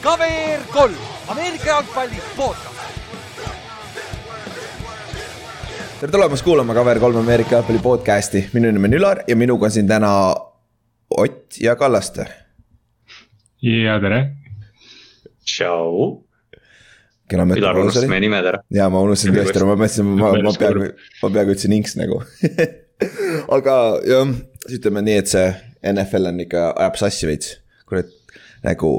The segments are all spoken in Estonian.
KVR kolm, Ameerika jalgpalli podcast. tere tulemast kuulama KVR3 Ameerika jalgpalli podcast'i, minu nimi on Ülar ja minuga on siin täna Ott ja Kallaste. ja tere. tšau. kena mõte. Ülar unustas meie nimed ära. ja ma unustasin tõesti ära, ma mõtlesin, ma, ma peaaegu, ma peaaegu ütlesin Inks nagu aga jah, siis ütleme nii, et see NFL on ikka, ajab sassi veits, kurat, nagu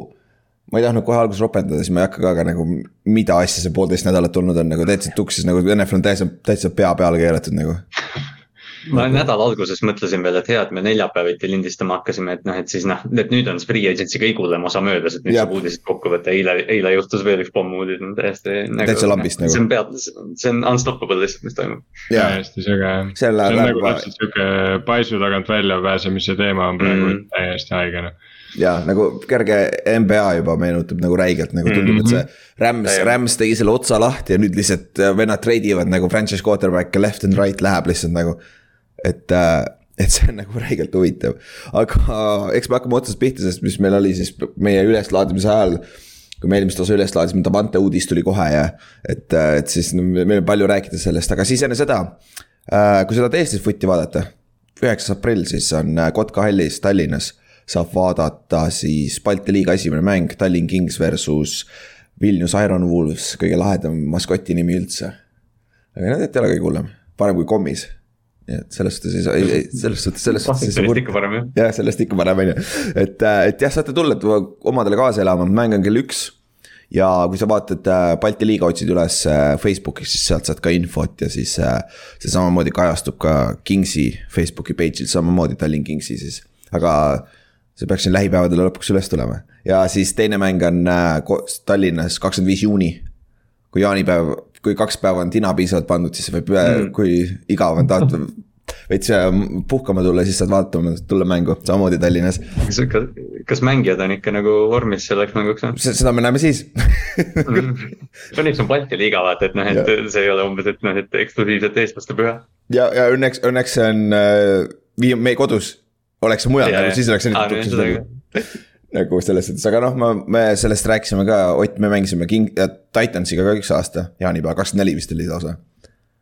ma ei tahtnud kohe alguses ropendada, siis ma ei hakka ka, aga nagu mida asja see poolteist nädalat olnud on nagu täitsa tuksis nagu NFL on täitsa, täitsa pea peale keeratud nagu. Ma nädala alguses mõtlesin veel, et hea, et me neljapäeviti lindistama hakkasime, et noh, et siis noh, et nüüd on see free agency kõige hullem osa möödas, et nüüd saab uudised kokku võtta, eile, eile juhtus veel üks pommuudis, no täiesti. täitsa lambist nagu. see on pead, see on unstoppable lihtsalt, mis toimub. täiesti süge, see on nagu täpselt sihuke paisu tagant välja pääsemise teema on praegu mm. täiesti haige noh ja nagu kerge NBA juba meenutab nagu räigelt nagu tundub, et see mhm. Rams, Rams tegi selle otsa lahti ja nüüd lihtsalt äh, vennad trade ivad nagu franchise quarterback'e left and right läheb lihtsalt nagu. Et, äh, et see on nagu räigelt huvitav, aga eks me hakkame otsast pihta, sest mis meil oli siis meie üleslaadimise ajal kui me eelmist osa üles laadisime, Davante uudis tuli kohe ja et, äh, et siis no, meil on palju rääkida sellest, aga siis enne seda. kui seda Eestis footi vaadata, üheksas aprill siis on Kotka hallis Tallinnas saab vaadata siis Balti liiga esimene mäng, Tallinn Kings versus Vilnius Iron Wolves, kõige lahedam maskoti nimi üldse. aga noh, et ei ole kõige hullem, parem kui kommis. Nii et selles suhtes ei saa, ei, ei selles suhtes, selles suhtes. sellest ikka parem jah. jah, sellest ikka parem on ju, et, äh, et jah, saate tulla, omadele kaasa elama, mäng on kell üks ja kui sa vaatad äh, Balti liiga, otsid üles äh, Facebookis, siis sealt saad ka infot ja siis see samamoodi kajastub ka Kingsi Facebooki page'il samamoodi Tallinn Kingsi siis, aga see peaks siin lähipäevadel lõpuks üles tulema ja siis teine mäng on Tallinnas kakskümmend viis juuni. Kui jaanipäev, kui kaks päeva on tina piisavalt pandud, siis võib mm., kui igav on tahta veits puhkama tulla, siis saad vaatama, tulla mängu, samamoodi Tallinnas. kas, kas, mängijad on ikka nagu vormis selleks mänguks või? seda me näeme siis Õnneks on Balti liiga vaata, et noh, et ja. see ei ole umbes, et noh, et eksklusiivselt eestlaste püha. ja, ja õnneks, õnneks see on äh, meie kodus oleks see mujal nagu, siis oleks eriti tuksis nagu. selles suhtes, aga noh, ma, me sellest rääkisime ka, Ott, me mängisime King, Titansiga ka üks aasta, jaanipäeval, kakskümmend neli vist oli lausa.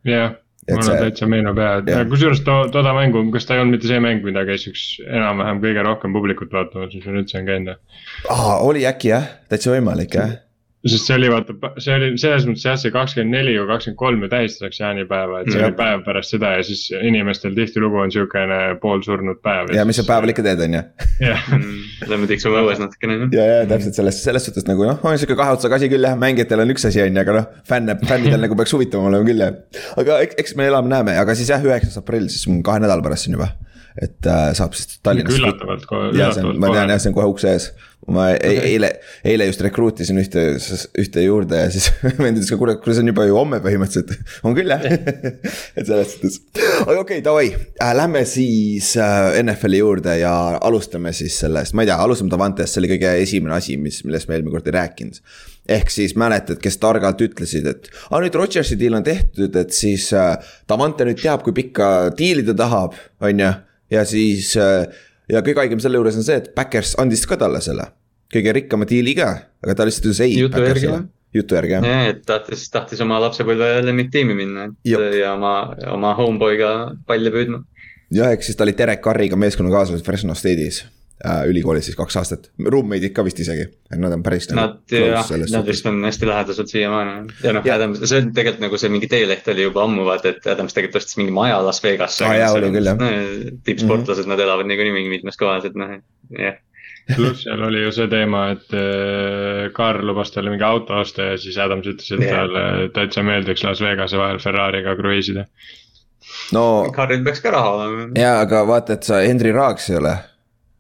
jah, mul on täitsa meenub ja, ja kusjuures to, toda mängu, kas ta ei olnud mitte see mäng, mida käis üks enam-vähem kõige rohkem publikut vaatamas, mis ma üldse olen käinud? aa, oli äkki jah, täitsa võimalik jah sest see oli vaata, see oli selles mõttes jah, see kakskümmend neli või kakskümmend kolm ju tähistatakse jaanipäeva, et see mm. oli päev pärast seda ja siis inimestel tihtilugu on siukene poolsurnud päev. ja mis sa päeval ikka teed, on ju. jah, lähme tiksume õues natukene. ja, ja täpselt selles, selles suhtes nagu noh, on sihuke kahe otsaga asi küll jah, mängijatel on üks asi on ju, aga noh, fänne, fännidel nagu peaks huvitavam olema küll jah. aga eks, eks me elame-näeme, aga siis jah, üheksas aprill, siis kahe nädala pärast siin juba et äh, saab siis Tallinnas. üllatavalt kohe. ma tean jah, see on kohe ukse ees ma e-, eile, eile just rekruutisin ühte, ühte juurde ja siis vend ütles ka, kuule, kuule, see on juba ju homme põhimõtteliselt. on küll jah. Et selles suhtes. aga okei okay,, davai. Äh,, lähme siis äh, NFL-i juurde ja alustame siis sellest, ma ei tea, alustame Davantest, see oli kõige esimene asi, mis, millest me eelmine kord ei rääkinud. Ehk siis mäletad, kes targalt ütlesid, et aa nüüd Rodgersi deal on tehtud, et siis äh, Davante nüüd teab, kui pikka diili ta tahab, on ju. ja siis äh, ja kõige haigem selle juures on see, et Backers andis ka talle selle kõige rikkama diili ka, aga ta lihtsalt ütles ei. jutu järgi jah. jutu järgi jah. et tahtis, tahtis oma lapsepõlve lemmiktiimi minna, et Jop. ja oma, oma homeboy'ga palle püüdma. jah, eks siis ta oli Derek Carriga meeskonnakaaslased Fresno State'is äh, ülikoolis siis kaks aastat, roommate'id ka vist isegi, et nad on päris. Nad jah, nad vist on hästi lähedased siiamaani ja noh, Adams, see on tegelikult nagu see mingi teeleht oli juba ammu vaata, et Adams tegelikult ostis mingi maja Las Vegasse ah,. tippsportlased mm, -hmm. nad elavad niikuinii mingi mitmes kohas, et noh, jah pluss seal oli ju see teema, et äh, Karl lubas talle mingi auto osta ja siis Adams ütles, et yeah. talle täitsa meeldiks Las Vegase vahel Ferrari'ga kruiisida. no. Karlil peaks ka raha olema. jaa, aga vaata, et sa Henry Raaks ei ole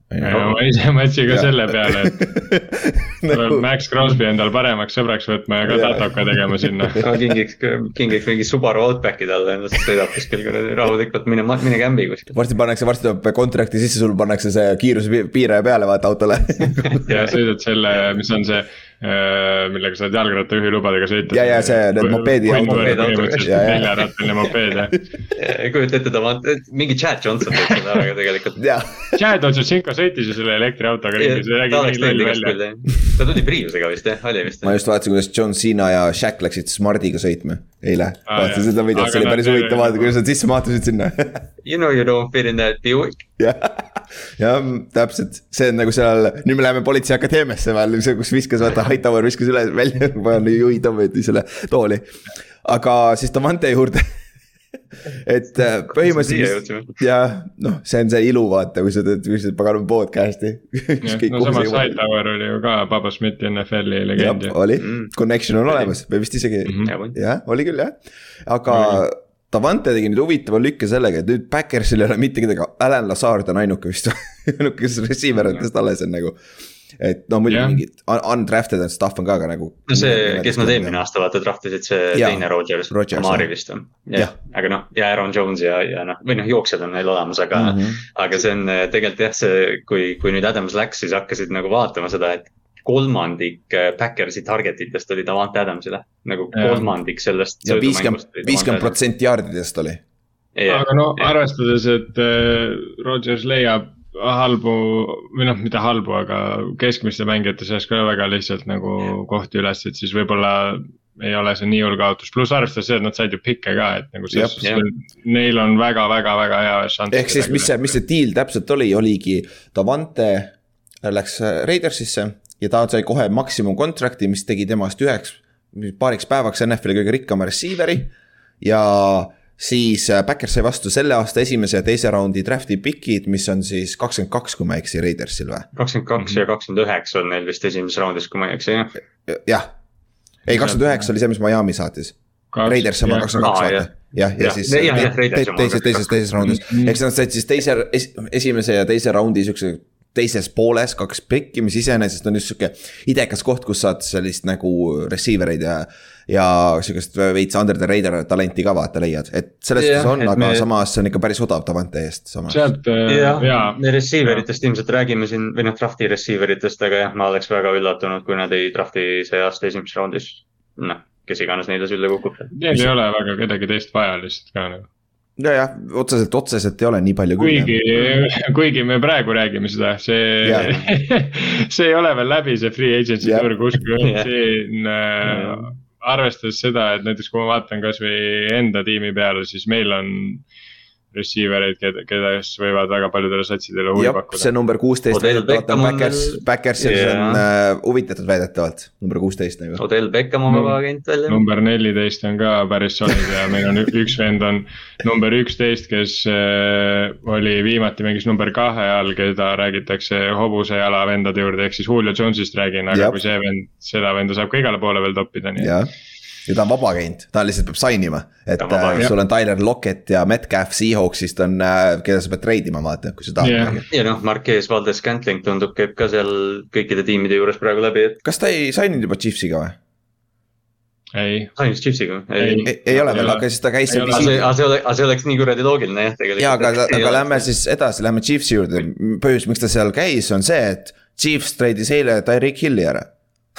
ma ise mõtlesin ka ja. selle peale, et tuleb nagu... Max Crosby endal paremaks sõbraks võtma ja ka tatoka tegema sinna no kingiks, kingiks mingi Subaru Outbacki talle endast sõidab kuskil kuradi rahulikult, mine, mine kämbi kuskil. varsti pannakse, varsti tuleb kontrakti sisse, sul pannakse see kiirusepiiraja peale, vaata autole ja sõidad selle, mis on see millega saad jalgrattajuhilubadega sõita. ja, ja see, need mopeedi. neljarattaline mopeed jah. kujuta ette, ta mingi Chad Johnson teeb seda ära tegelikult. Chad Otsotšenko sõitis ju selle elektriautoga ringi, see nägi nii loll välja. ta tuli Priusega vist jah, oli vist. ma just vaatasin, kuidas John Cena ja Shaq läksid Smartiga sõitma eile. vaatasin seda videot, see oli päris huvitav vaadata, kuidas nad sisse mahtusid sinna You know you don't fit in that Buick. Jah, jah, täpselt, see on nagu seal, nüüd me läheme politseiakadeemiasse veel, kus viskas vaata Hightower viskas üle välja, juhi tõmmati selle tooli. aga siis Davante juurde et äh, põhimõtteliselt ja noh, see on see ilu, vaata, kui sa teed, kui sa paganama podcast'i. no samas Hightower oli ju ka Baba Schmidti NFL-i legend ju. oli mm., connection on olemas või vist isegi mm, -hmm. jah, oli küll jah, aga Davante tegi nüüd huvitava lükke sellega, et nüüd Backersil ei ole mitte kedagi, Alan Lazard on ainuke vist ainuke, kes receiver itest alles on nagu. Et no muidugi mingid undrafted stuff on ka, aga nagu. no see, kes nad eelmine aasta vaata draft isid, see ja, teine Rodgers, Amari vist on. jah, aga noh, ja Aaron Jones ja, ja noh, või noh, jooksjad on neil olemas, aga mm, -hmm. aga see on eh, tegelikult jah, see, kui, kui nüüd Adams läks, siis hakkasid nagu vaatama seda, et kolmandik Backersi eh, target itest oli Davante Adamsile, nagu ja. kolmandik sellest. ja viiskümmend, viiskümmend protsenti jaardidest oli. aga no arvestades, et äh, Rodgers leiab halbu või noh, mitte halbu, aga keskmiste mängijate seas ka väga lihtsalt nagu kohti üles, et siis võib-olla ei ole see nii hull kaotus, pluss arvestades seda, et nad said ju pikke ka, et nagu selles suhtes neil on väga-väga-väga hea šanss. ehk siis, mis see, mis see deal täpselt oli, oligi Davante läks Raidersisse ja ta sai kohe maksimum contract'i, mis tegi temast üheks, paariks päevaks NFL-i kõige rikkama receiver'i ja siis äh, Backers sai vastu selle aasta esimese ja teise raundi draft'i pikid, mis on siis kakskümmend kaks, kui ma ei eksi, Raidersil või? kakskümmend kaks ja kakskümmend üheksa on neil vist esimeses raundis, kui ma ei eksi, jah. jah, ei kakskümmend üheksa oli see, mis Miami saatis. Raiders sama kakskümmend kaks vaata. jah, ja siis teises, teises, teises raundis, eks nad said siis teise, esimese ja teise raundi siukse teises pooles kaks pekki, mis iseenesest on just sihuke idekas koht, kus saad sellist nagu receiver eid ja. ja sihukest veits under the radar talenti ka vaata leiad, et selles suhtes on, aga me... samas see on ikka päris odav Davante eest. sealt äh, jah ja., receiver itest ilmselt räägime siin või noh, draft'i receiver itest, aga jah, ma oleks väga üllatunud, kui nad ei draft'i see aasta esimeses raundis. noh, kes iganes neile sülle kukub. Neil ei ole väga kedagi teist vaja lihtsalt ka nagu nojah, otseselt, otseselt ei ole nii palju. kuigi, kuigi me praegu räägime seda, see see ei ole veel läbi, see free agency turg, uskuge, siin äh, arvestades seda, et näiteks kui ma vaatan kasvõi enda tiimi peale, siis meil on receiver eid, keda, keda just võivad väga paljudele satsidele huvi pakkuda. see number kuusteist, vaatan Backers, Backersil yeah. on uh, huvitatud väidetavalt, number kuusteist nagu. Odell Beckham on vaba agent välja. number neliteist on ka päris solid ja meil on üks vend on number üksteist, kes uh, oli viimati mängis number kahe all, keda räägitakse hobusejala vendade juurde, ehk siis Julio Jones'ist räägin, aga Jab. kui see vend, seda venda saab ka igale poole veel toppida, nii et ja ta on vaba agent, ta lihtsalt peab sign ima. et vaba, äh, sul on Tyler Lockett ja Metcalf Seahawksist on äh,, keda sa pead trade ima, vaata, kui sa tahad yeah.. ja noh, Marquez Valdes Scantling tundub, käib ka seal kõikide tiimide juures praegu läbi, et. kas ta ei sign inud juba Chiefsiga või? ei. ainult Chiefsiga? ei, ei, ei ole veel, aga siis ta käis. aga see, aga see oleks, aga see oleks nii kuradi loogiline jah, tegelikult. jaa, aga, aga lähme siis edasi, lähme Chiefsi juurde, põhjus, miks ta seal käis, on see, et Chiefs treidis eile Tyreek Hilli ära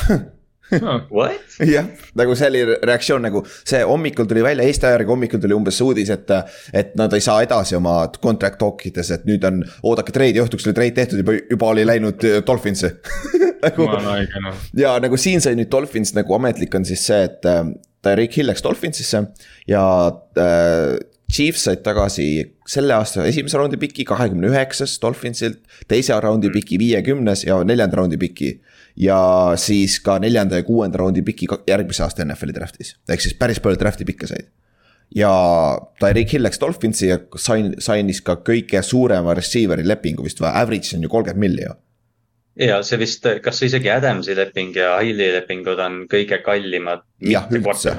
jah, nagu see oli reaktsioon nagu see hommikul tuli välja, Eesti aja järgi hommikul tuli umbes see uudis, et. et nad ei saa edasi oma contract talk ides, et nüüd on, oodake treidi, õhtuks oli treid tehtud, juba, juba oli läinud äh, Dolphinsi nagu, no. ja nagu siin sai nüüd Dolphins nagu ametlik on siis see, et äh, Rick Hill läks Dolphinsisse ja äh, Chiefs said tagasi selle aasta esimese raundi piki kahekümne üheksas Dolphinsilt, teise raundi piki viiekümnes ja neljanda raundi piki ja siis ka neljanda ja kuuenda raundi piki järgmise aasta NFL-i draft'is, ehk siis päris palju draft'i pikke said. ja Tyreek Hill läks Dolphinsi ja sain, sainis ka kõige suurema receiver'i lepingu vist või, average on ju kolmkümmend ju ja see vist, kas isegi Adamsi leping ja Hilli lepingud on kõige kallimad. jah, üldse.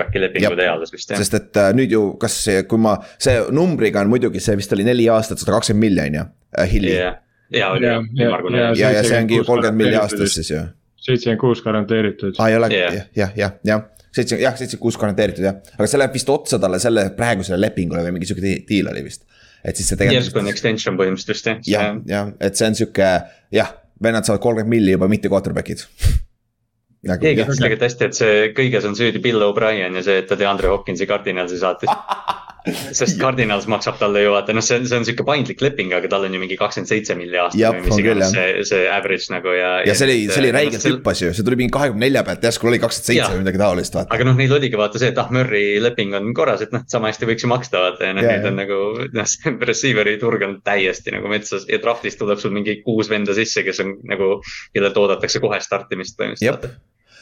sest et äh, nüüd ju, kas see, kui ma, see numbriga on muidugi, see vist oli neli aastat, sada kakskümmend milli on ju, Hilli. ja, ja oli jah. ja, ja, ja see ongi kolmkümmend milli aastas siis ju seitsekümmend kuus garanteeritud. aa, ei ole yeah., jah, jah, jah, jah seitse, jah, seitsekümmend kuus garanteeritud jah, aga see läheb vist otsa talle selle praegusele lepingule või mingi sihuke deal oli vist. et siis see tegelikult. järsku on extension põhimõtteliselt jah. jah, jah, et see on sihuke jah, vennad saavad kolmkümmend milli juba mitte quarterback'id keegi ütles tegelikult hästi, et see kõiges on süüdi Bill O'Brien ja see, et ta DeAndre Hopkinsi Cardinalsi saatis sest Cardinals maksab talle ju vaata, noh, see on, see on sihuke paindlik leping, aga tal on ju mingi kakskümmend seitse milli aastas või mis iganes see, see average nagu ja. ja see oli, see oli räigelt hüppas ju, see tuli mingi kahekümne nelja pealt, järsku oli kakskümmend seitse või midagi taolist, vaata. aga noh, neil oligi vaata see, et ah, Murry leping on korras, et noh, sama hästi võiks ju maksta vaata ja noh, nüüd on nagu noh, see receiver'i turg on täiesti nagu metsas ja draft'ist tuleb sul mingi kuus venda sisse, kes on nagu, kellelt oodatakse kohe startimist põhimõtteliselt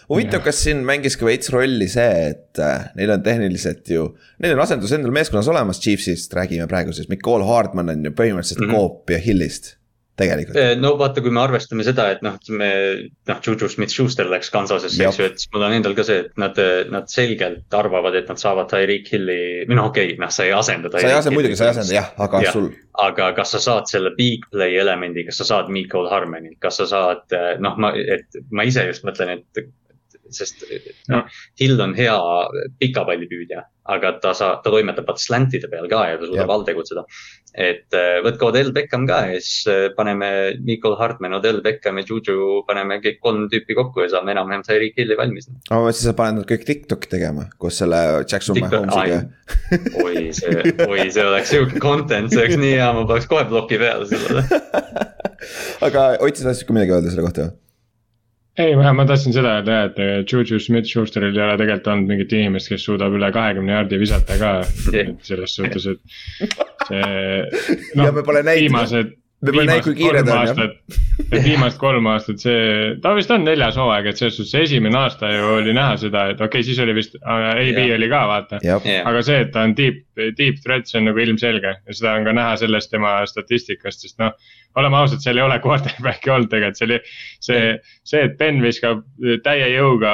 huvitav, kas siin mängis ka veits rolli see, et äh, neil on tehniliselt ju, neil on asendus endal meeskonnas olemas, Chiefsist räägime praegu siis, Mikol Hardman on ju põhimõtteliselt mm -hmm. koop ja Hillist tegelikult. Eh, no vaata, kui me arvestame seda, et noh, me noh, Juju Smith-Schuster läks Kansasesse, eks ju, et mul on endal ka see, et nad, nad selgelt arvavad, et nad saavad Tyreek Hilli, või noh, okei okay,, noh, sa ei asenda. sa ei asenda, muidugi sa ei asenda jah, aga ja, sul. aga kas sa saad selle big play elemendi, kas sa saad Mikol Harmoni, kas sa saad, eh, noh, ma, et ma ise just mõtlen, et sest noh, Hill on hea pikapallipüüdja, aga ta saab, ta toimetab vaata slantide peal ka ja ta suudab all tegutseda. et äh, võtke Odell Beckham ka ja siis äh, paneme Nicole Hartman, Odell Beckham ja Juju paneme kõik kolm tüüpi kokku ja saame enam-vähem Tyreek Hilli valmis. aga siis sa paned nad kõik TikTok'i tegema koos selle Jackson Mahomes'iga. oi, see, oi, see oleks sihuke content, see oleks nii hea, ma paneks kohe ploki peale sellele aga Ott, sa tahtsid ka midagi öelda selle kohta või? Ei, ma, tahtsin seda öelda jah, et Juju Smith-Schusteril ei ole tegelikult olnud mingit inimest, kes suudab üle kahekümne jaardi visata ka. selles suhtes, et see. noh, viimased me pole näinud, kui kiired on jah. viimased kolm aastat, see, ta vist on neljas hooaeg, et selles suhtes see esimene aasta ju oli näha seda, et okei okay,, siis oli vist AB oli ka vaata. aga see, et ta on deep, deep threat, see on nagu ilmselge ja seda on ka näha sellest tema statistikast, sest noh. Oleme ausad, seal ei ole quarterback'i olnud tegelikult, see oli see, see, et Ben viskab täie jõuga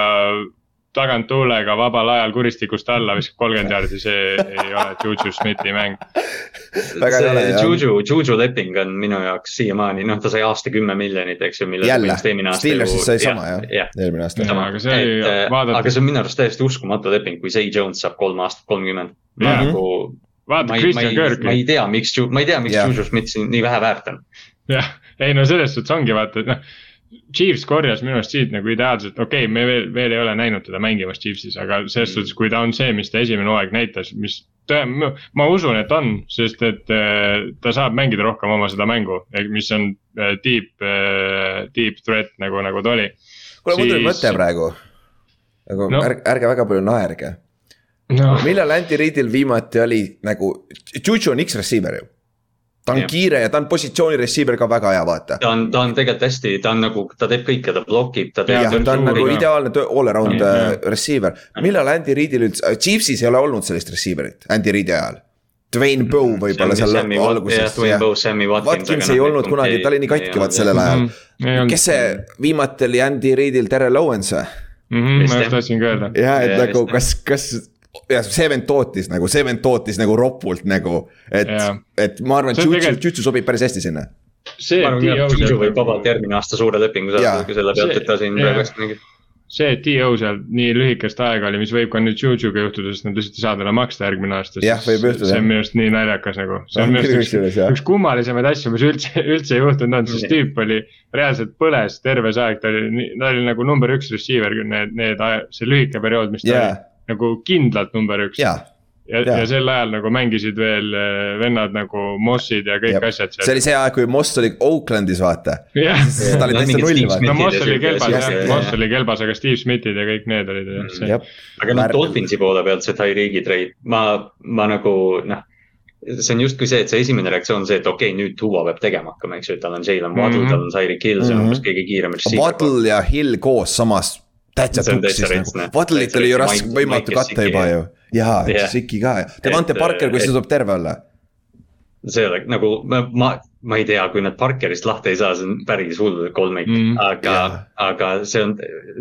taganttuulega vabal ajal kuristikust alla viskab kolmkümmend jaardi, see ei ole Juju Smithi mäng. see Juju, Juju leping on minu jaoks siiamaani, noh, ta sai aasta kümme miljonit, eks ju. jälle, Steelersis sai sama jah ja, eelmine aasta. aga see oli, äh, vaadata. aga see on minu arust täiesti uskumatu leping, kui Zay Jones saab kolm aastat kolmkümmend. nagu. Vaata Christian Kirk. ma ei tea, miks, ma ei tea, miks Juju Smith nii vähe väärt on. jah, ei no selles suhtes ongi vaata, et noh Chiefs korjas minu arust siit nagu ideaalselt, okei okay,, me veel, veel ei ole näinud teda mängimas Chiefsis, aga selles mm. suhtes, kui ta on see, mis ta esimene hooaeg näitas, mis. ma usun, et on, sest et äh, ta saab mängida rohkem oma seda mängu, mis on äh, deep, äh, deep threat nagu, nagu ta oli. kuule, mul tuli mõte praegu. nagu no. ärge, ärge väga palju naerge no.. millal Anti Reidil viimati oli nagu, Juju on X-receiver ju ta on ja. kiire ja ta on positsiooni receiver ka väga hea, vaata. ta on, ta on tegelikult hästi, ta on nagu, ta teeb kõike, ta blokib, ta teeb. ta on nagu ideaalne all around ja, ja. Äh, receiver. millal Andy Reidil üldse, äh, Chiefsis ei ole olnud sellist receiver'it Andy Reidi ajal. Dwayne Bowe mm, võib-olla seal alguses. Bowe, Watkins. Ei olnud kunagi, ta oli nii katki vaat sellel ajal. Mhm. kes see viimati oli Andy Reidil, Terrel Owens või? Mhm, ma just tahtsin ka öelda. ja, et nagu kas, kas ja see vend tootis nagu, see vend tootis nagu ropult nagu, et, et ma arvan, et Jutsu Jutsu sobib päris hästi sinna. see, et Jutsu võib vabalt järgmine aasta suure lepingu saada selle pealt, et ta siin praegu hästi mängib see, et T.O seal nii lühikest aega oli, mis võib ka nüüd Jujuga juhtuda, sest nad lihtsalt ei saa talle maksta järgmine aasta. see on minu arust nii naljakas nagu, see on minu arust üks, üks kummalisemaid asju, mis üldse, üldse juhtunud on, sest tüüp oli reaalselt põles terve see aeg, ta oli, ta oli nagu number üks receiver, need, need, see lühike periood, mis ta yeah. oli nagu kindlalt number üks. ja, ja, ja. ja sel ajal nagu mängisid veel äh, vennad nagu Mossid ja kõik ja. asjad. see oli see aeg, kui Moss oli Oaklandis, vaata. ta oli täitsa null, vaata. no Moss oli kelbas jah, Moss oli kelbas, aga Steve Smithid ja kõik need olid jah see.... aga noh, Dolphinsi poole pealt see Tyreegi treid, ma, ma nagu noh see on justkui see, et see esimene reaktsioon on see, et okei okay,, nüüd Tua peab tegema hakkama, eks ju, et tal on Jalen Waddle mm, -hmm. tal on Tyreek Hill, see on umbes kõige kiirem. Waddle ja Hill koos samas täitsa tuksis nagu, Waddle'it oli ju raske, võimatu katta juba ju. jaa. Siki ka Devante Parker, kui see tuleb terve olla. see oleks nagu, ma, ma, ma ei tea, kui nad Parkerist lahti ei saa, see on päris hull kolmik mm,, aga yeah., aga see on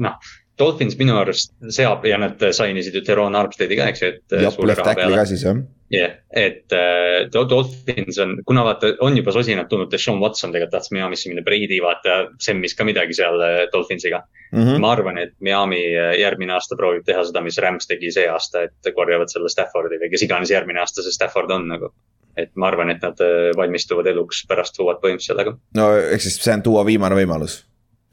noh. Dolphins minu arust seab ja nad sign isid ju Teron Armsteadi ka, eks ju, et. jah, left tackle'i ka siis jah jah yeah,, et äh, Dolphins on, kuna vaata, on juba sosinalt tulnud, Deshaun Watson tegelikult tahtis Miami'sse minna, Brady vaata, semmis ka midagi seal äh, Dolphinsiga mm. -hmm. ma arvan, et Miami äh, järgmine aasta proovib teha seda, mis Rams tegi see aasta, et korjavad selle Staffordi või kes iganes järgmine aasta see Stafford on nagu. et ma arvan, et nad äh, valmistuvad eluks pärast suvat põhimõtteliselt sellega. no ehk siis see on tuua viimane võimalus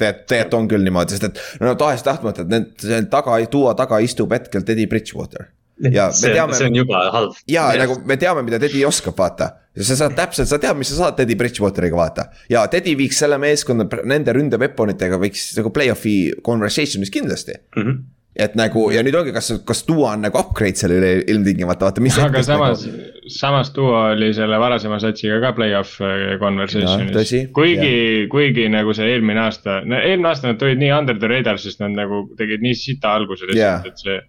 tegelikult, tegelikult on küll niimoodi, sest et no tahes-tahtmata, et need, see taga, tuua taga istub hetkel Teddy Bridgewater. ja me see, teame. see on juba halb. ja nagu me teame, mida Teddy oskab, vaata. sa saad täpselt, sa tead, mis sa saad Teddy Bridgewateriga, vaata. ja Teddy viiks selle meeskonna nende ründeveponitega võiks nagu play-off'i conversation'is kindlasti mm. -hmm et nagu ja nüüd ongi, kas, kas Duo on nagu upgrade sellele ilmtingimata, vaata mis. aga samas nagu..., samas Duo oli selle varasema satsiga ka play-off äh, conversation'is. kuigi, kuigi nagu see eelmine aasta, no eelmine aasta nad tulid nii under the radar, sest nad nagu tegid nii sita alguse lihtsalt, et see.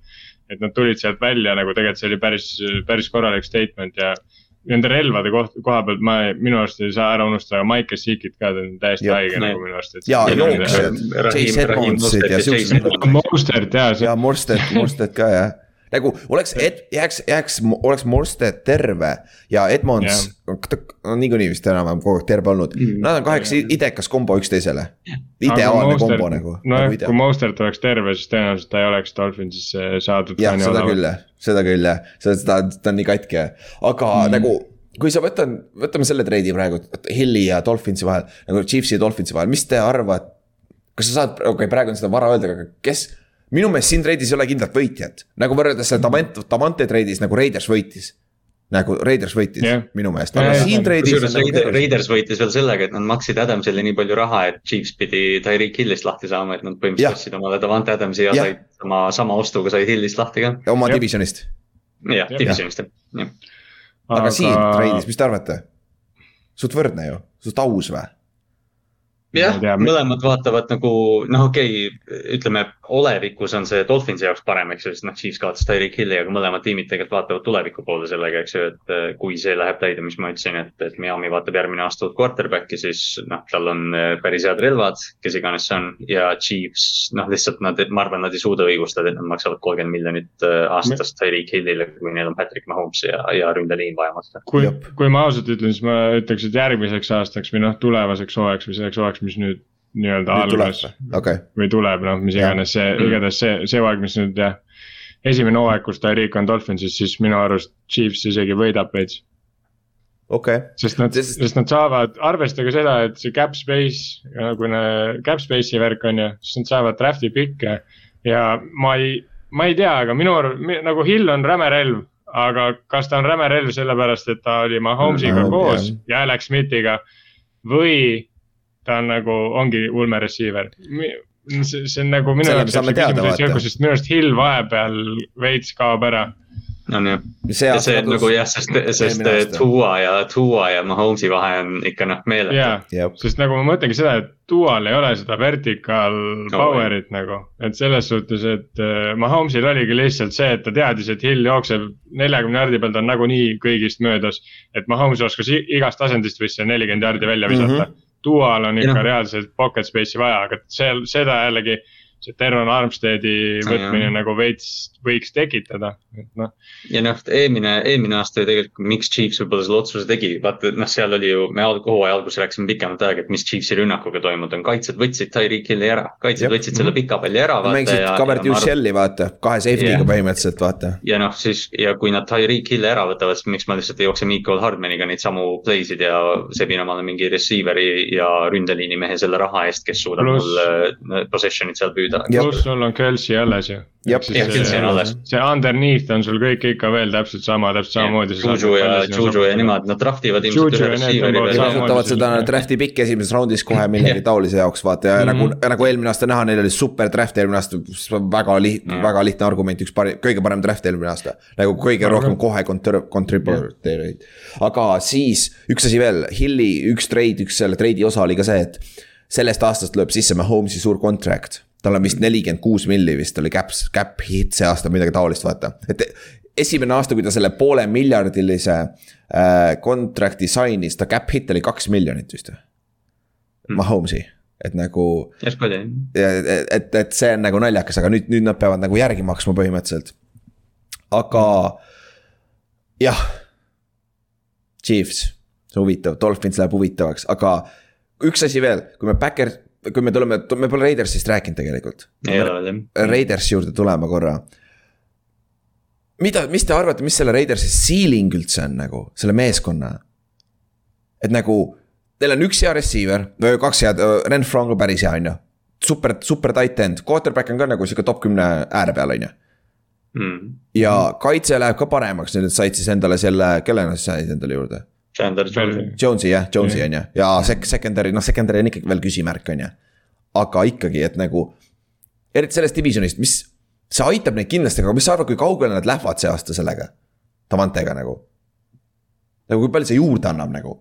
et nad tulid sealt välja nagu tegelikult see oli päris, päris korralik statement ja nende relvade koht, koha pealt ma, minu arust ei saa ära unustada Mike Sikit ka, ta on täiesti ja, haige nagu minu arust. ja jooksjad, Chase Edmondsid ja siuksed. Mostert ja. ja Mostert, Mostert ka jah nagu oleks, jääks, jääks, oleks Morstead terve ja Edmonds on niikuinii vist enam-vähem kogu aeg terve olnud mm.. Nad on kaheksa idekas kombo üksteisele. ideaalne kombo nagu. nojah nagu, kui Mostert oleks terve, siis tõenäoliselt ta ei oleks Dolphinsisse saadud. jah, seda küll jah, seda küll jah, seda, ta on nii katki, aga mm. nagu kui sa võtad, võtame selle treidi praegu, Hilli ja Dolphinsi vahel, nagu Chiefsi ja Dolphinsi vahel, mis te arvate? kas sa saad, okei okay,, praegu on seda vara öelda, aga kes, minu meelest siin treidis ei ole kindlat võitjat, nagu võrreldes selle Davante, Davante treidis nagu Raiders võitis nagu Raiders võitis yeah. minu meelest, aga yeah, siin treidis. kusjuures Raiders, Raiders võitis veel sellega, et nad maksid Adamsile nii palju raha, et Chiefs pidi Tyreek Hillist lahti saama, et nad põhimõtteliselt ostsid omale Davante Adamsi ja, ja said sama, sama ostuga said Hillist lahti ka. oma yeah. divisionist. jah, divisionist jah. aga, aga siin treidis, mis te arvate? suht võrdne ju, suht aus või? Jah, mõlemad vaatavad nagu noh, okei okay,, ütleme olevikus on see Dolphinsi jaoks parem, eks ju, sest noh, Chiefs kaotas Tyreek Hilli, aga mõlemad tiimid tegelikult vaatavad tuleviku poole sellega, eks ju, et eh, kui see läheb täide, mis ma ütlesin, et, et Miami vaatab järgmine aasta uut quarterback'i, siis noh, tal on eh, päris head relvad, kes iganes see on ja Chiefs noh, lihtsalt nad, ma arvan, nad ei suuda õigustada, et nad maksavad kolmkümmend miljonit eh, aastas Tyreek Hillile, kui neil on Patrick Mahomes ja, ja ründeliin vaja maksta. kui, kui ma ausalt ütlen, siis ma ütleks, et järgmiseks aastaks või noh, tulevaseks hooajaks või selleks hooajaks, mis nüüd nii-öelda algas okay. või tuleb, noh, mis iganes see, igatahes see, see hooaeg, mis nüüd jah. esimene hooaeg, kus Tyreek on Dolphinsis, siis minu arust Chiefs isegi võidab veits. okei okay.. sest nad sest..., sest nad saavad, arvestage seda, et see cap space, nagu cap space'i värk on ju, siis nad saavad draft'i pikke. ja ma ei, ma ei tea, aga minu arust nagu Hill on räme relv aga kas ta on räme relv sellepärast, et ta oli Mahomes'iga -hmm, koos yeah. ja Alex Smithiga või ta on nagu, ongi ulme receiver. see, see on nagu minu jaoks see küsimus ei selgu, sest minu arust Hill vahepeal veits kaob ära on ju. ja see on nagu jah, sest, sest Tua ja, Tua ja Mahomes'i vahe on ikka noh meeletu. jaa, sest nagu ma mõtlengi seda, et Tual ei ole seda vertical power'it oh, nagu. et selles suhtes, et uh, Mahomes'il oligi lihtsalt see, et ta teadis, et Hill jookseb neljakümne jardi peal, ta on nagunii kõigist möödas. et Mahomes oskas igast asendist võis see nelikümmend jardi välja visata mm. -hmm dual on ikka ja. reaalselt pocket space'i vaja, aga seal seda jällegi see Terron Armsteadi võtmine ja. nagu veits võiks tekitada, et noh. ja noh, eelmine, eelmine aasta ju tegelikult, miks Chiefs võib-olla selle otsuse tegi, vaata noh, seal oli ju, me hooaja alguses rääkisime pikemat aega, et mis Chiefsi rünnakuga toimunud on, kaitsjad võtsid Tyreek Hilli ära, kaitsjad Jep. võtsid selle pika palli ära. mängisid covered you shell'i vaata, kahe safety'ga yeah. põhimõtteliselt vaata. ja noh, siis ja kui nad Tyreek Hilli ära võtavad, siis miks ma lihtsalt ei jookse Mikol Hardmaniga neid samu play sid ja sebin omale mingi receiver'i ja ründeliini mehe selle raha eest, kes suudab Plus... mul äh, possession'it seal püüda. Pluss sul on Kelsey alles ju. see underneath on sul kõik ikka veel täpselt sama, täpselt samamoodi. Juju ja, Juju ja nemad, nad draft ivad ilmselt ühe receiver'i veel. kasutavad seda draft'i pikki esimeses raundis kohe millegi taolise jaoks vaata ja nagu, mhm. nagu eelmine aasta näha, neil oli super draft eelmine aasta, väga lihtne, väga lihtne argument, üks parim, kõige parem draft eelmine aasta. nagu kõige rohkem kohe contributeerijaid. aga siis üks asi veel, Hilli üks trade, üks selle trade'i osa oli ka see, et sellest aastast lööb sisse Mahomes'i suur contract tal on vist nelikümmend kuus milli vist oli cap, cap hit see aasta, midagi taolist, vaata. et esimene aasta, kui ta selle poole miljardilise äh, contract'i sign'is, ta cap hit oli kaks miljonit vist või mm.? Mahomes'i, et nagu. et, et, et see on nagu naljakas, aga nüüd, nüüd nad peavad nagu järgi maksma põhimõtteliselt. aga jah. Chiefs, huvitav, Dolphins läheb huvitavaks, aga üks asi veel, kui me Backer kui me tuleme, me pole Raidersist rääkinud tegelikult. Raidersi juurde tulema korra. mida, mis te arvate, mis selle Raidersi ceiling üldse on nagu, selle meeskonna? et nagu, teil on üks hea receiver, kaks head, Ren Frank on päris hea, on ju. super, super tight end, quarterback on ka nagu sihuke top kümne ääre peal, on ju. Mm. ja kaitse läheb ka paremaks, nüüd said siis endale selle, kelle nad said endale juurde? Chandler Jones'i. Jones'i jah, Jones'i on ju, ja sek-, secondary, noh, secondary on ikkagi veel küsimärk, on ju. aga ikkagi, et nagu, eriti sellest divisionist, mis, see aitab neid kindlasti, aga mis sa arvad, kui kaugele nad lähevad see aasta sellega? Davantega nagu. nagu kui palju see juurde annab nagu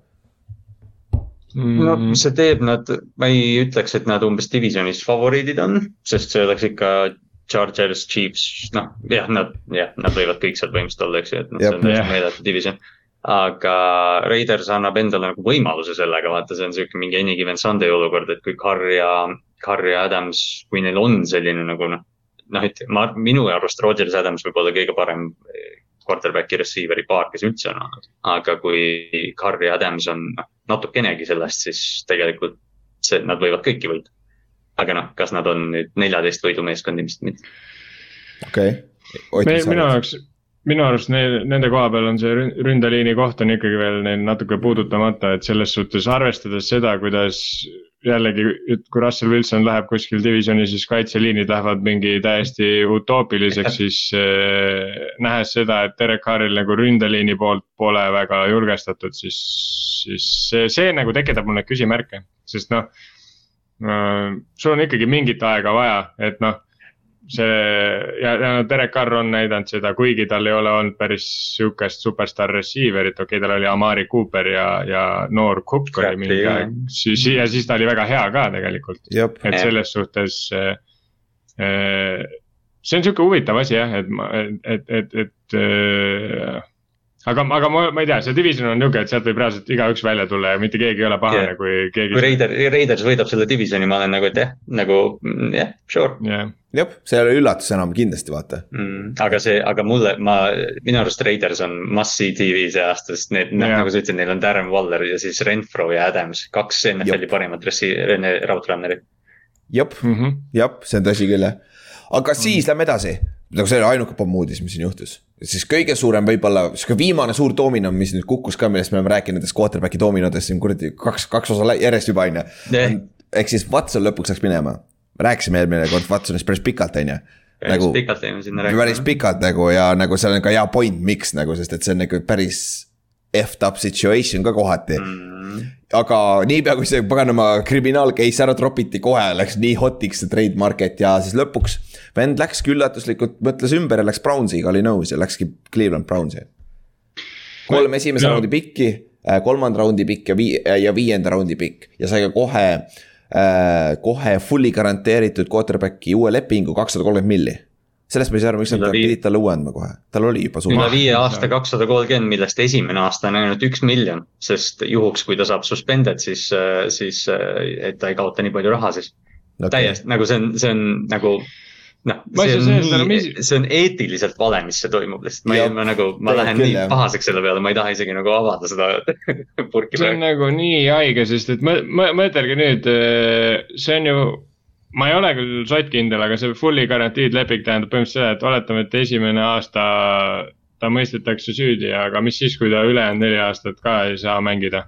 no mm. see teeb nad, ma ei ütleks, et nad umbes divisionis favoriidid on, sest see oleks ikka Chargers, Chiefs, noh jah, nad, jah, nad võivad kõik seal põhimõtteliselt olla, eks ju, et noh, see on täiesti meeletu division. Aga Raiders annab endale nagu võimaluse sellega, vaata, see on sihuke mingi any given Sunday olukord, et kui Carr ja, Carr ja Adams, kui neil on selline nagu noh. noh, et ma, minu arust Rodgers Adams võib olla kõige parem quarterback'i receiver'i paar, kes üldse on olnud. aga kui Carr ja Adams on noh, natukenegi sellest, siis tegelikult see, nad võivad kõiki võita. aga noh, kas nad on nüüd neljateist võidu meeskond, ilmselt mitte. okei okay.. minu jaoks, minu arust neil, nende koha peal on see ründeliini koht on ikkagi veel neil natuke puudutamata, et selles suhtes arvestades seda, kuidas jällegi, et kui Russell Wilson läheb kuskil divisioni, siis kaitseliinid lähevad mingi täiesti utoopiliseks, siis äh, nähes seda, et Derek Carril nagu ründeliini poolt pole väga julgestatud, siis, siis see, see nagu tekitab mulle küsimärke, sest noh äh,. sul on ikkagi mingit aega vaja, et noh see ja, ja Derek Carr on näidanud seda, kuigi tal ei ole olnud päris sihukest superstaar receiver'it, okei okay,, tal oli Amari Cooper ja, ja noor Cook oli mingi aeg. siis ja siis ta oli väga hea ka tegelikult, et selles suhtes äh, äh, see on sihuke huvitav asi jah, et ma, et, et, et äh, aga, aga ma, ma ei tea, see division on nihuke, et sealt võib reaalselt igaüks välja tulla ja mitte keegi ei ole pahane yeah., kui keegi. kui Raider, Raiders võidab selle divisioni, ma olen nagu, et jah, nagu mm, jah yeah,, sure yeah.. Jah, see ei ole üllatus enam kindlasti, vaata mm,. aga see, aga mulle, ma, minu arust Raiders on must see tv see aasta, sest need yeah., nagu sa ütlesid, neil on Darren Waller ja siis Renfro ja Adams, kaks NFL-i parimat receiver, route runner'it. jep mm -hmm., jep, see on tõsi küll jah. aga siis mm. lähme edasi nagu see oli ainuke pomm uudis, mis siin juhtus. siis kõige suurem võib-olla, sihuke viimane suur domino, mis nüüd kukkus ka, millest me oleme rääkinud, nendest quarterback'i dominodest siin kuradi kaks, kaks osa järjest juba on ju. ehk siis Watson lõpuks läks minema. Me rääkisime eelmine kord Watsonist päris pikalt, on ju. nagu pikalt jäime sinna rääkima. päris pikalt nagu ja nagu seal on ka hea point, miks nagu, sest et see on nagu päris effed up situation ka kohati mm.. aga niipea, kui see paganama kriminaal case ära tropiti, kohe läks nii hot'iks see trade market ja siis lõpuks vend läkski üllatuslikult, mõtles ümber ja läks Brownsiga, oli nõus ja läkski Cleveland Brownsi. kolm esimese no. raundi pikki, äh, kolmanda raundi pikk ja vii- ja viienda raundi pikk ja sai ka kohe. Kohe fully garanteeritud quarterback'i uue lepingu kakssada kolmkümmend milli. Sellest ma ei saa aru, miks nad pidid talle uue andma kohe, tal oli juba suur. üle viie aasta kakssada kolmkümmend, millest esimene aasta on ainult üks miljon, sest juhuks, kui ta saab suspended, siis, äh, siis, et ta ei kaota nii palju raha, siis. Okay.. täiesti nagu see on, see on nagu noh, see on nii, mis... see on eetiliselt vale, mis see toimub, lihtsalt ma, ma nagu, ma lähen küll, nii jah. pahaseks selle peale, ma ei taha isegi nagu avada seda purki. see on nagu nii haige, sest et mõtelge nüüd, äh, see on ju ma ei ole küll sottkindel, aga see fully guaranteed leping tähendab põhimõtteliselt seda, et oletame, et esimene aasta ta mõistetakse süüdi, aga mis siis, kui ta ülejäänud neli aastat ka ei saa mängida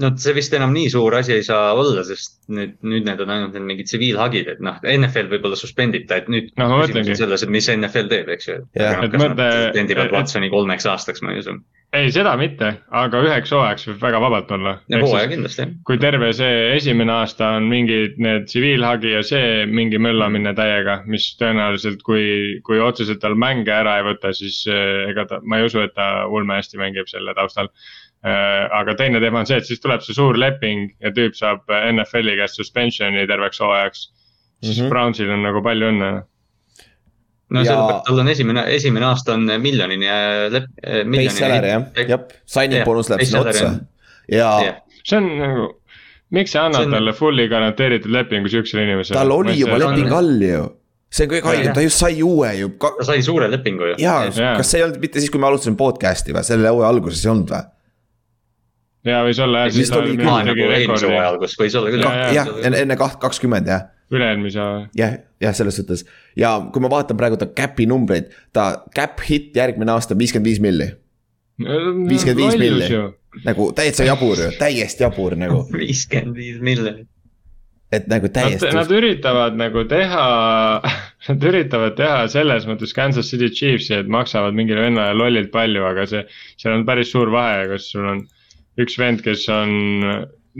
no see vist enam nii suur asi ei saa olla, sest nüüd, nüüd need on ainult need mingid tsiviilhagid, et noh, NFL võib-olla suspendib ta, et nüüd no,. küsimus on selles, et mis NFL teeb, eks ju. Kas mõtle, suspendivad Watsoni kolmeks aastaks, ma ei usu. ei, seda mitte, aga üheks hooajaks võib väga vabalt olla. hooaja kindlasti, kui terve see esimene aasta on mingid need tsiviilhagi ja see mingi möllamine täiega, mis tõenäoliselt, kui, kui otseselt tal mänge ära ei võta, siis eh, ega ta, ma ei usu, et ta ulme hästi mängib selle taustal aga teine teema on see, et siis tuleb see suur leping ja tüüp saab NFL-i käest suspension'i terveks hooajaks. siis mm -hmm. Brownsil on nagu palju õnne. no ja... sellepärast tal on esimene, esimene aasta on miljonini lep-. Base salary jah, jah, signing bonus läheb sinna otsa ja yeah.. see on nagu, miks sa annad on... talle fully garanteeritud lepingu siuksele inimesele? tal oli juba leping all ju see on kõige haigem, ta just sai uue ju ka.... ta sai suure lepingu ju. jaa ja., kas see ei olnud mitte siis, kui me alustasime podcast'i või, selle hooaja alguses ei olnud või? Ja võis olla jah. vist oli küll nagu eelmise hooaja algus, võis olla küll. jah, enne, enne kaht, kakskümmend jah. üle-eelmise. jah, jah, selles suhtes ja kui ma vaatan praegu ta cap'i numbreid, ta cap hit järgmine aasta viiskümmend viis milli. viiskümmend viis milli, nagu täitsa jabur ju, täiesti jabur nagu. viiskümmend viis miljonit. et nagu täiesti. Nad üritavad nagu teha, nad üritavad teha selles mõttes Kansas City Chiefsi, et maksavad mingile vennale lollilt palju, aga see, seal on päris suur vahe, kas sul on üks vend, kes on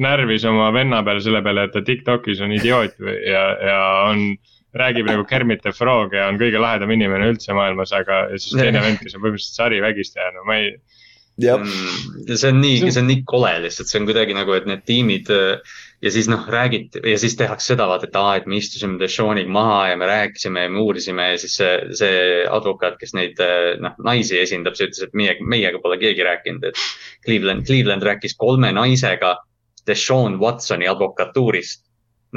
närvis oma venna peale selle peale, et ta Tiktokis on idioot ja, ja on räägib nagu Kermit the Frog ja on kõige lahedam inimene üldse maailmas, aga siis teine vend, kes on põhimõtteliselt sarivägistaja, no ma ei. see on nii, see on nii kole lihtsalt, see on kuidagi nagu, et need tiimid ja siis noh, räägiti ja siis tehakse seda vaata, et aa, et me istusime Deshoniga maha ja me rääkisime ja me uurisime ja siis see, see advokaat, kes neid noh, naisi esindab, see ütles, et meie, meiega pole keegi rääkinud, et Cleveland, Cleveland rääkis kolme naisega Deshaun Watsoni advokatuurist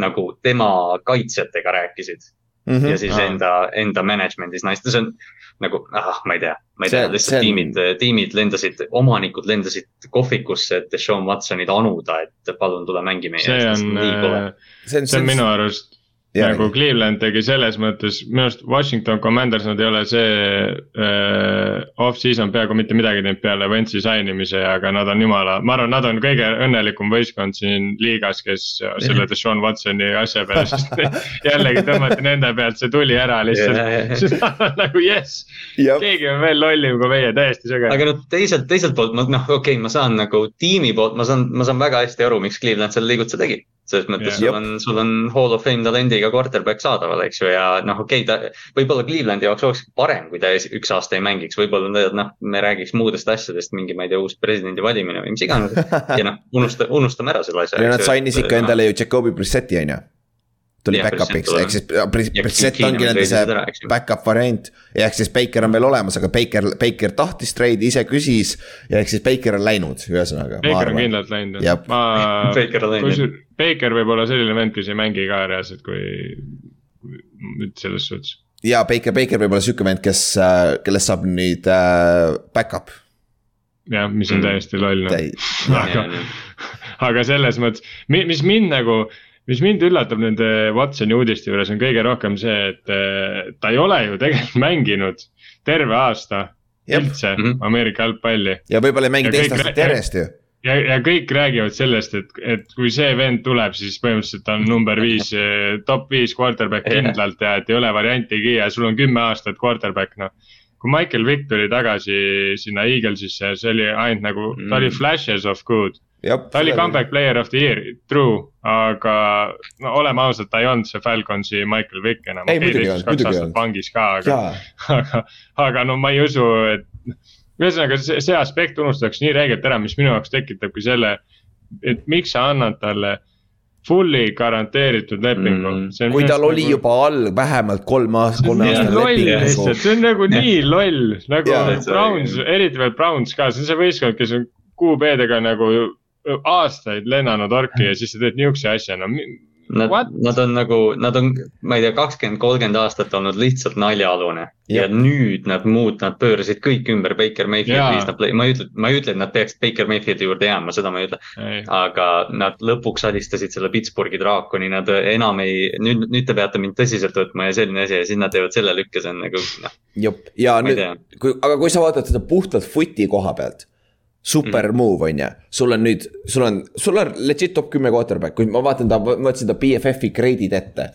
nagu tema kaitsjatega rääkisid mm. -hmm. ja siis enda, enda management'is naised, see on nagu, ah, ma ei tea, ma ei see, tea, lihtsalt on... tiimid, tiimid lendasid, omanikud lendasid kohvikusse, et Sean Watsonit anuda, et palun tule mängi meie eest. see on, see on, see on minu arust Ja, nagu Cleveland tegi selles mõttes, minu arust Washington Commanders, nad ei ole see äh, off-season peaaegu mitte midagi teinud peale Ventsi sign imise, aga nad on jumala, ma arvan, nad on kõige õnnelikum võistkond siin liigas, kes selle Deshaun Watsoni asja peale, sest jällegi tõmmati nende pealt see tuli ära lihtsalt. siis nad on nagu jess, keegi on veel lollim kui meie, täiesti sõge. aga noh, teiselt, teiselt poolt ma noh, okei okay,, ma saan nagu tiimi poolt, ma saan, ma saan väga hästi aru, miks Cleveland selle liigutuse tegi selles mõttes yeah. sul on, sul on hall of fame talendiga quarterback saadaval, eks ju, ja noh, okei okay,, ta võib-olla Clevelandi jaoks oleks parem, kui ta üks aasta ei mängiks, võib-olla noh, me räägiks muudest asjadest, mingi, ma ei tea, uus presidendi valimine või mis iganes. ja noh, unusta, unustame ära selle asja. ja nad sainis ikka endale ju Jakobi Brissetti, on ju tuli back-up'iks, ehk siis Brissett ongi nende see back-up variant. ja ehk siis Baker on veel olemas, aga Baker, Baker tahtis treidi, ise küsis ja ehk siis Baker on läinud, ühesõnaga. Baker on kindlalt läinud, ma. Baker on läinud. Baker võib olla selline vend, kes ei mängi ka reaalselt, kui nüüd selles suhtes. ja Baker, Baker võib olla sihuke vend, kes, äh, kellest saab nüüd äh, back-up. jah, mis on mm. täiesti loll noh. aga, aga selles mõttes, mis mind nagu mis mind üllatab nende Watsoni uudiste juures on kõige rohkem see, et eh, ta ei ole ju tegelikult mänginud terve aasta Jep. üldse mm -hmm. Ameerika jalgpalli. ja võib-olla ei mängi teist aastat järjest ju. ja, ja kõik räägivad sellest, et, et kui see vend tuleb, siis põhimõtteliselt on number viis, eh, top viis quarterback kindlalt ja et ei ole variantigi ja sul on kümme aastat quarterback, noh kui Michael Vick tuli tagasi sinna Eaglesisse, see oli ainult nagu mm., ta oli mm. flashes of good ta oli comeback player of the year, true, aga no oleme ausad, ta ei olnud see Falconsi Michael Vick enam. ei, muidugi ei olnud, muidugi ei olnud. pangis ka, aga, aga, aga no ma ei usu, et. ühesõnaga see, see aspekt unustatakse nii räigelt ära, mis minu jaoks tekitabki selle, et miks sa annad talle fully garanteeritud lepingu mm.. kui tal oli juba all vähemalt kolm aastat, kolme aastane leping. lihtsalt, see on nagu nii loll, nagu yeah, Browns, eriti veel Browns ka, see on see võistkond, kes on QB-dega nagu aastaid lennanud orki ja siis sa teed niukse asja, no. Nad, nad on nagu, nad on, ma ei tea, kakskümmend, kolmkümmend aastat olnud lihtsalt naljaalune ja. ja nüüd nad muud, nad pöörasid kõik ümber Baker Mayfieldi, ma ei ütle, ma ei ütle, et nad peaks Baker Mayfieldi juurde jääma, seda ma ei ütle. aga nad lõpuks alistasid selle Pittsburghi draakoni, nad enam ei, nüüd, nüüd te peate mind tõsiselt võtma ja selline asi ja siis nad teevad selle lükke, see on nagu noh. ja nüüd, kui, aga kui sa vaatad seda puhtalt footi koha pealt super mm. move on ju, sul on nüüd, sul on, sul on legit top kümme quarterback, kui ma vaatan ta, ma võtsin ta BFF-i grade'id ette.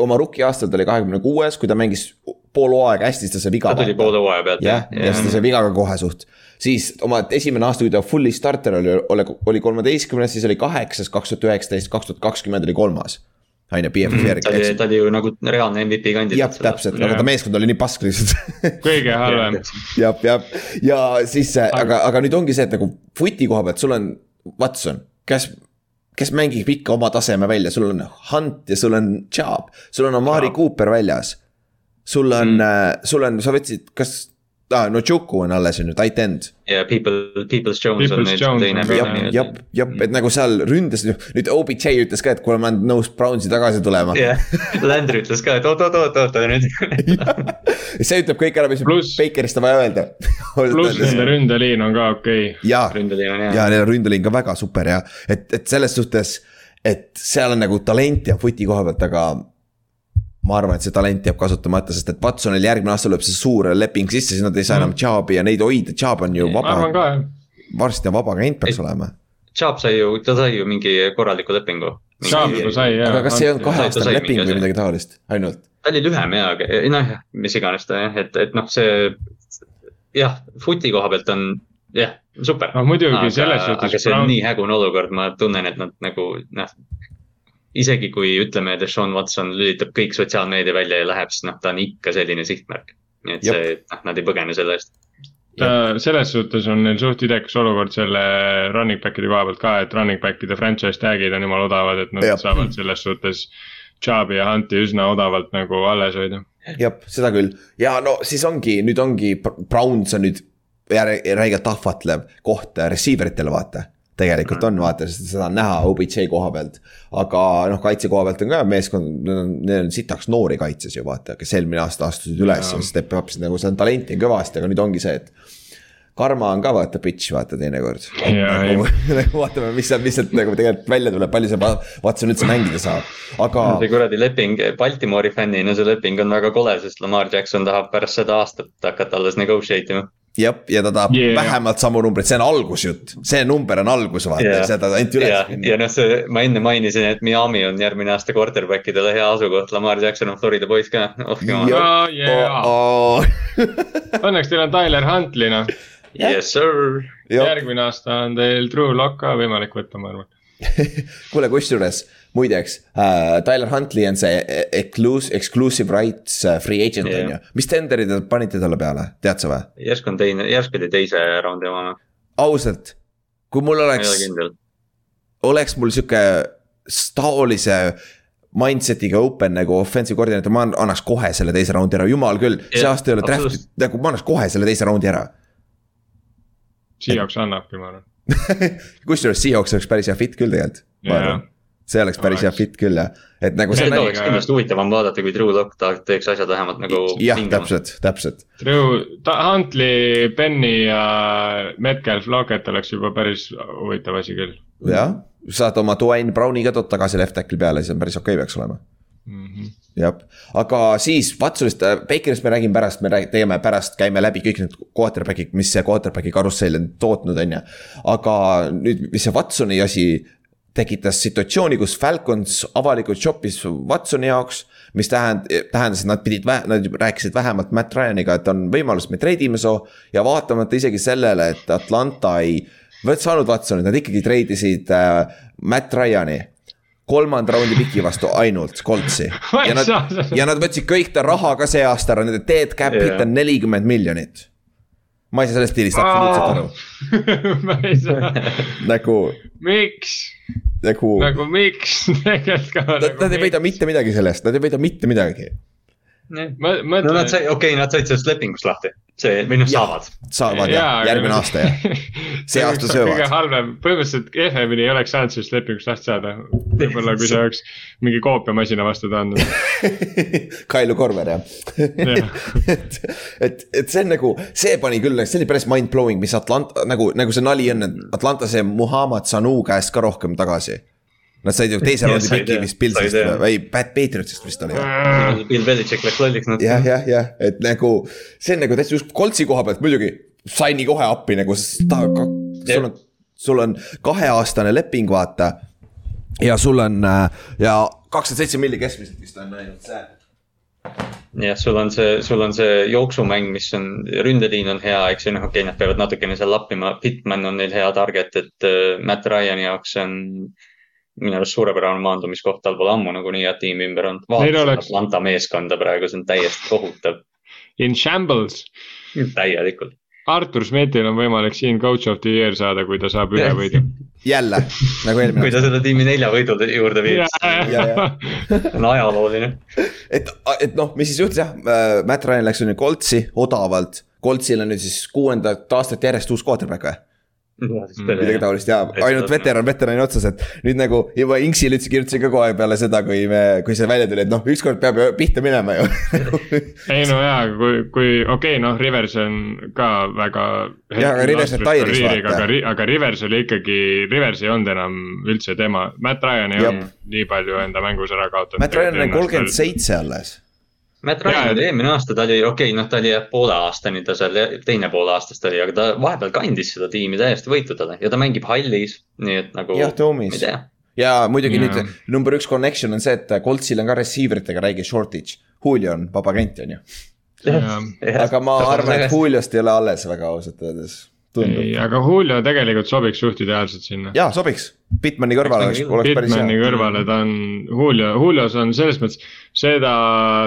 oma rookie aastal ta oli kahekümne kuues, kui ta mängis pool hooaega hästi, siis ta sai viga. ta tuli poole hooaja pealt jah, ja siis ta sai viga ka kohe suht. siis oma esimene aasta, kui ta fully starter oli, oli, oli kolmeteistkümnes, siis oli kaheksas, kaks tuhat üheksateist, kaks tuhat kakskümmend oli kolmas on ju, mhm. järgi. ta oli, ta oli ju nagu reaalne MVP kandidaat. jah, täpselt, aga ta meeskond oli nii pask lihtsalt kõige halvem jah, jah, ja siis, aga, aga nüüd ongi see, et nagu footi koha pealt sul on Watson, kes, kes mängib ikka oma taseme välja, sul on Hunt ja sul on Chubb, sul on Amari Cooper väljas. sul on mm., sul on, sa võtsid, kas ah,, no Juku on alles on ju, tight end. ja People, People's Jones People's on nüüd teine. jah, jah, jah, et nagu seal ründas, nüüd OBJ ütles ka, et kuule, ma olen nõus Brownsi tagasi tulema. jah, Landry ütles ka, et oot, oot, oot, oot, nüüd see ütleb kõik ära, mis plus, Bakerist on vaja öelda. Pluss nende ründeliin on ka okei. Okay.. ja, ja neil on ründeliin ka väga super ja, et, et selles suhtes, et seal on nagu talenti on footi koha pealt, aga ma arvan, et see talent jääb kasutamata, sest et Watsonil järgmine aasta tuleb see suur leping sisse, siis nad ei saa enam Chubb'i mm. ja neid hoida, Chubb on ju vaba. varsti on vaba agent peaks olema. Chubb sai ju, ta sai ju mingi korraliku lepingu. saab juba sai jah. aga kas see on kaheaastane leping või midagi taolist, ainult? ta oli lühem aga noh, mis iganes ta jah, et, et noh, see jah, footi koha pealt on jah, super. no muidugi selles suhtes. aga see on nii hägune olukord, ma tunnen, et nad nagu noh. Isegi kui ütleme, Deshaun Watson lülitab kõik sotsiaalmeedia välja ja läheb, siis noh, ta on ikka selline sihtmärk. nii et Jop. see, noh, nad ei põgene selle eest ta selles suhtes on neil suht idekas olukord selle running back'ide koha pealt ka, et running back'ide franchise tag'id on jumala odavad, et nad ja. saavad selles suhtes. Chubb'i ja Hunti üsna odavalt nagu alles hoida. jah, seda küll ja no siis ongi, nüüd ongi Browns on nüüd räigelt ahvatlev koht receiver itele, vaata tegelikult on, vaata, seda on näha OBJ koha pealt. aga noh, kaitse koha pealt on ka meeskond, neil on sitaks noori kaitses ju vaata, kes eelmine aasta astusid üles ja step up'id nagu seal talenti on kõvasti, aga nüüd ongi see, et. Karma on ka vaata bitch, vaata teinekord. Nagu, nagu vaatame, mis sealt, mis sealt nagu tegelikult välja tuleb, palju see Watson üldse mängida saab, aga. see kuradi leping, Baltimoori fännina see leping on väga kole, sest Lamar Jackson tahab pärast seda aastat hakata alles negotiate ima jah, ja ta tahab yeah. vähemalt samu numbreid, see on algusjutt, see number on algus, vaata yeah., seda ainult üles yeah. minna. ja noh, see, ma enne mainisin, et Miami on järgmine aasta quarterback idele hea asukoht, Lamar Jackson on Florida poiss ka, oh jumal. Yeah. Oh, oh. Õnneks teil on Tyler Huntley noh. Yes sir. järgmine aasta on teil True Lock ka võimalik võtta, ma arvan kuule, kusjuures muideks uh,, Tyler Huntley on see exclusive, exclusive rights uh, free agent on ju. mis tenderi te panite talle peale, tead sa või? järsku on teine, järsku oli teise raundi oma. ausalt, kui mul oleks, oleks mul sihuke taolise mindset'iga open nagu offensive koordineeter, ma annaks kohe selle teise raundi ära, jumal küll, see aasta ei ole draft'i, nagu ma annaks kohe selle teise raundi ära. Seahawks annabki, ma arvan kusjuures Seahawks oleks päris hea fit küll tegelikult, ma arvan see oleks päris hea fit küll jah, et nagu see. oleks kindlasti huvitavam vaadata, kui Drew Lock ta teeks asjad vähemalt nagu. jah, täpselt, täpselt. Drew, Huntley, Benny ja Metcalf, Lockett oleks juba päris huvitav asi küll. jah, saad oma Dwayne Browni ka tagasi left tackle'i peale, siis on päris okei okay, peaks olema mm -hmm.. jah, aga siis Watsonist, äh, Bakerist me räägime pärast, me räägime, teeme pärast, käime läbi kõik need quarterback'id, mis see quarterback'i karussell on tootnud, on ju. aga nüüd, mis see Watsoni asi tekitas situatsiooni, kus Falcons avalikult shop'is Watsoni jaoks. mis tähend-, tähendas, et nad pidid, nad rääkisid vähemalt Matt Ryan'iga, et on võimalus, me treidime su. ja vaatamata isegi sellele, et Atlanta ei saanud Watsonit, nad ikkagi treidisid äh, Matt Ryan'i kolmanda raundi piki vastu ainult Coltsi. ja nad, ja nad võtsid kõik ta raha ka see aasta ära, nende dead cap hit on nelikümmend miljonit. Ma ei saa sellest diilist absoluutselt aru ma ei saa nagu. miks? nagu. nagu miks tegelikult ka. Nad, nagu nad ei võida mitte midagi sellest, nad ei võida mitte midagi. Ma, ma. no nad sai, okei okay,, nad said sellest lepingust lahti see või noh, saavad. saavad jah, järgmine aasta jah. see aasta söövad. kõige halvem, põhimõtteliselt kehvemini ei oleks saanud sellest lepingust lahti saada. võib-olla kui sa oleks mingi koopiamasina vastu tahtnud Kailu Korver jah et, et, et see on nagu, see pani küll, see oli päris mind blowing, mis Atlanta nagu, nagu see nali on, et Atlanta sai Muhamed Sanu käest ka rohkem tagasi Nad said ju teise raundi piki vist Pilsist või? Pat Patriotsist vist oli. Bill Belichik läks lolliks natuke. jah, jah, jah, et nagu see on nagu täitsa just Coltsi koha pealt muidugi sai nii kohe appi nagu ta, sul on, sul on kaheaastane leping, vaata. ja sul on ja kakskümmend seitse milli keskmiselt vist on ainult see. Jah, sul on see, sul on see jooksumäng, mis on, ründeliin on hea, eks ju, noh, okei okay,, nad peavad natukene seal lappima, Pitman on neil hea target, et uh, Matt Ryan'i jaoks on minu arust suurepärane maandumiskoht, tal pole ammu nagunii head tiimi ümber olnud. vaata oleks... Atlanta meeskonda praegu, see on täiesti kohutav. In shambles. täielikult. Artur Smetil on võimalik siin coach of the year saada, kui ta saab ühe võidu. jälle, nagu eelmine. kui ta selle tiimi nelja võidu juurde viib, see on ajalooline. et, et noh, mis siis juhtus jah, äh, Matt Ryan läks ju Coltsi odavalt. Coltsil on nüüd siis kuuendat aastat järjest uus quarterback või? Midagi taolist ja ainult veteran, veterani otsas, et nüüd nagu juba Inksile ütlesin, kirjutasin ka aeg peale seda, kui me, kui see välja tuli, et noh, ükskord peab ju pihta minema ju. Ei no jaa, kui, kui okei okay,, noh, Rivers on ka väga. jaa, aga Rivers retire'is vaata. aga, aga Rivers oli ikkagi, Rivers ei olnud enam üldse tema, Matt Ryan ei olnud nii palju enda mängus ära kaotanud. Matt Ryan on kolmkümmend seitse alles Matt Ryan oli eelmine aasta, ta oli okei okay,, noh, ta oli jah poole aastani ta seal, teine poole aastast oli, aga ta vahepeal kandis seda tiimi täiesti võitudele ja ta mängib hallis, nii et nagu. jah, Toomis. ja muidugi yeah. nüüd number üks connection on see, et Coltsil on ka receiver itega räige shortage. Julio on vaba agent, on ju. aga ma arvan, et Juliost ei ole alles väga ausalt öeldes ei, aga Julio tegelikult sobiks suht ideaalselt sinna. jaa, sobiks, Bitmani kõrvale oleks, oleks päris hea. Bitmani kõrvale ta on, Julio, Julios on selles mõttes, seda,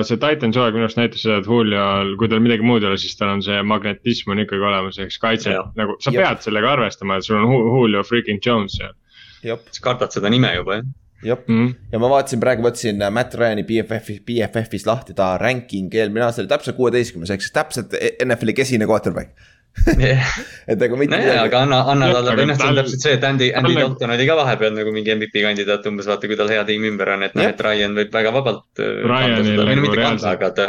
see Titan hooaeg minu arust näitas seda, et Juliol, kui tal midagi muud ei ole, siis tal on see magnetism on ikkagi olemas, ehk siis kaitse nagu, sa ja. pead sellega arvestama, et sul on Julio freaking Jones seal. sa kardad seda nime juba, jah jah mm, -hmm. ja ma vaatasin praegu, võtsin äh, Matt Ryan'i BFF-is, BFF-is lahti, ta ranking eelmine aasta oli täpselt kuueteistkümnes, ehk siis täpselt NFL-i kesine quarterback et nagu mitte midagi. aga anna, anna talle, või noh, see on täpselt see, et Andy, Andy Dalton oli ka vahepeal nagu mingi MVP kandidaat umbes, vaata, kui tal hea tiim ümber on, et noh, et Ryan võib väga vabalt. Äh, Ryanil nagu reaalselt. aga ta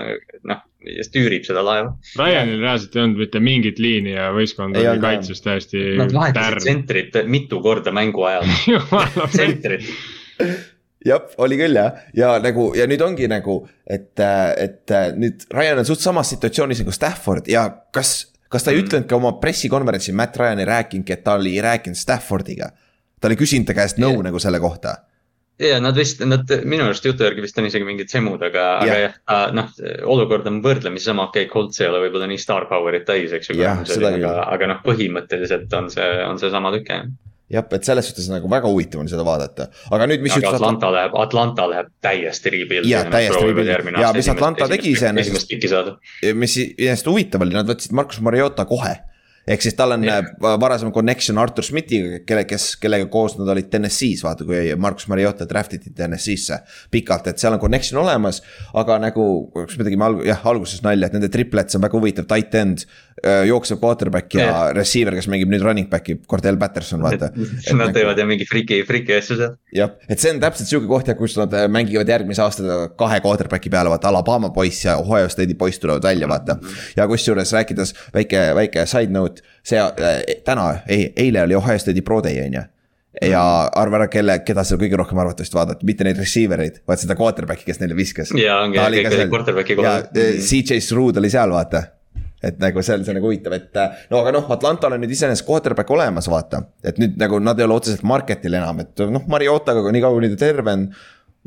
noh, just üürib seda laeva. Ryanil reaalselt ei olnud mitte mingit liini ja võistkond oli kaitses täiesti. Nad vahetasid tsentrit mitu korda mängu ajal tsentrit jah, oli küll jah, ja nagu ja nüüd ongi nagu, et, et nüüd Ryan on suht samas situatsioonis nagu Stafford ja kas kas ta ei ütelnud ka oma pressikonverentsil, Matt Ryan ei rääkinudki, et ta oli rääkinud Staffordiga. ta oli küsinud ta käest nõu yeah. nagu selle kohta. ja nad vist, nad minu arust jutu järgi vist on isegi mingid semud, aga yeah., aga jah, noh, olukord on võrdlemisi sama, okei okay,, Colts ei ole võib-olla nii star power'it täis, eks ju. aga, aga noh, põhimõtteliselt on see, on see sama tüke jah jah, et selles suhtes nagu väga huvitav on seda vaadata, aga nüüd, mis. aga Atlanta Atlant... läheb, Atlanta läheb täiesti rebuild'i. jah, täiesti rebuild'i ja mis Atlanta tegi iseenesest. mis iseenesest huvitav oli, nad võtsid Markus Mariota kohe ehk siis tal on yeah. Äh, varasem connection Artur Schmidtiga, kelle, kes, kellega koos nad olid TNS-is, vaata kui Markus Mariota draft iti TNS-isse pikalt, et seal on connection olemas. aga nagu, kas me tegime alg-, jah, alguses nalja, et nende triplets on väga huvitav, tight end, jooksev quarterback ja yeah. receiver, kes mängib nüüd running back'i, Cordell Patterson, vaata. Nad nagu, teevad jah mingi friki, friki asju seal. jah, et see on täpselt sihuke koht, kus nad äh, mängivad järgmise aasta kahe quarterback'i peale, vaata Alabama poiss ja Ohio State'i poiss tulevad välja, vaata. ja kusjuures rääkides väike, väike side note see äh, täna, ei, eile oli Ohio State'i Pro Day on ju ja arva ära, kelle, keda seal kõige rohkem arvatavasti vaadati, mitte neid receiver eid, vaid seda quarterback'i, kes neile viskas. ja ongi, kõik olid quarterback'i kohal. Äh, CJ Stroud oli seal, vaata. Et nagu on, see on nagu huvitav, et äh, no aga noh, Atlantal on nüüd iseenesest quarterback olemas, vaata. et nüüd nagu nad ei ole otseselt market'il enam, et noh, Mariotaga, nii kaua kuni ta terve on.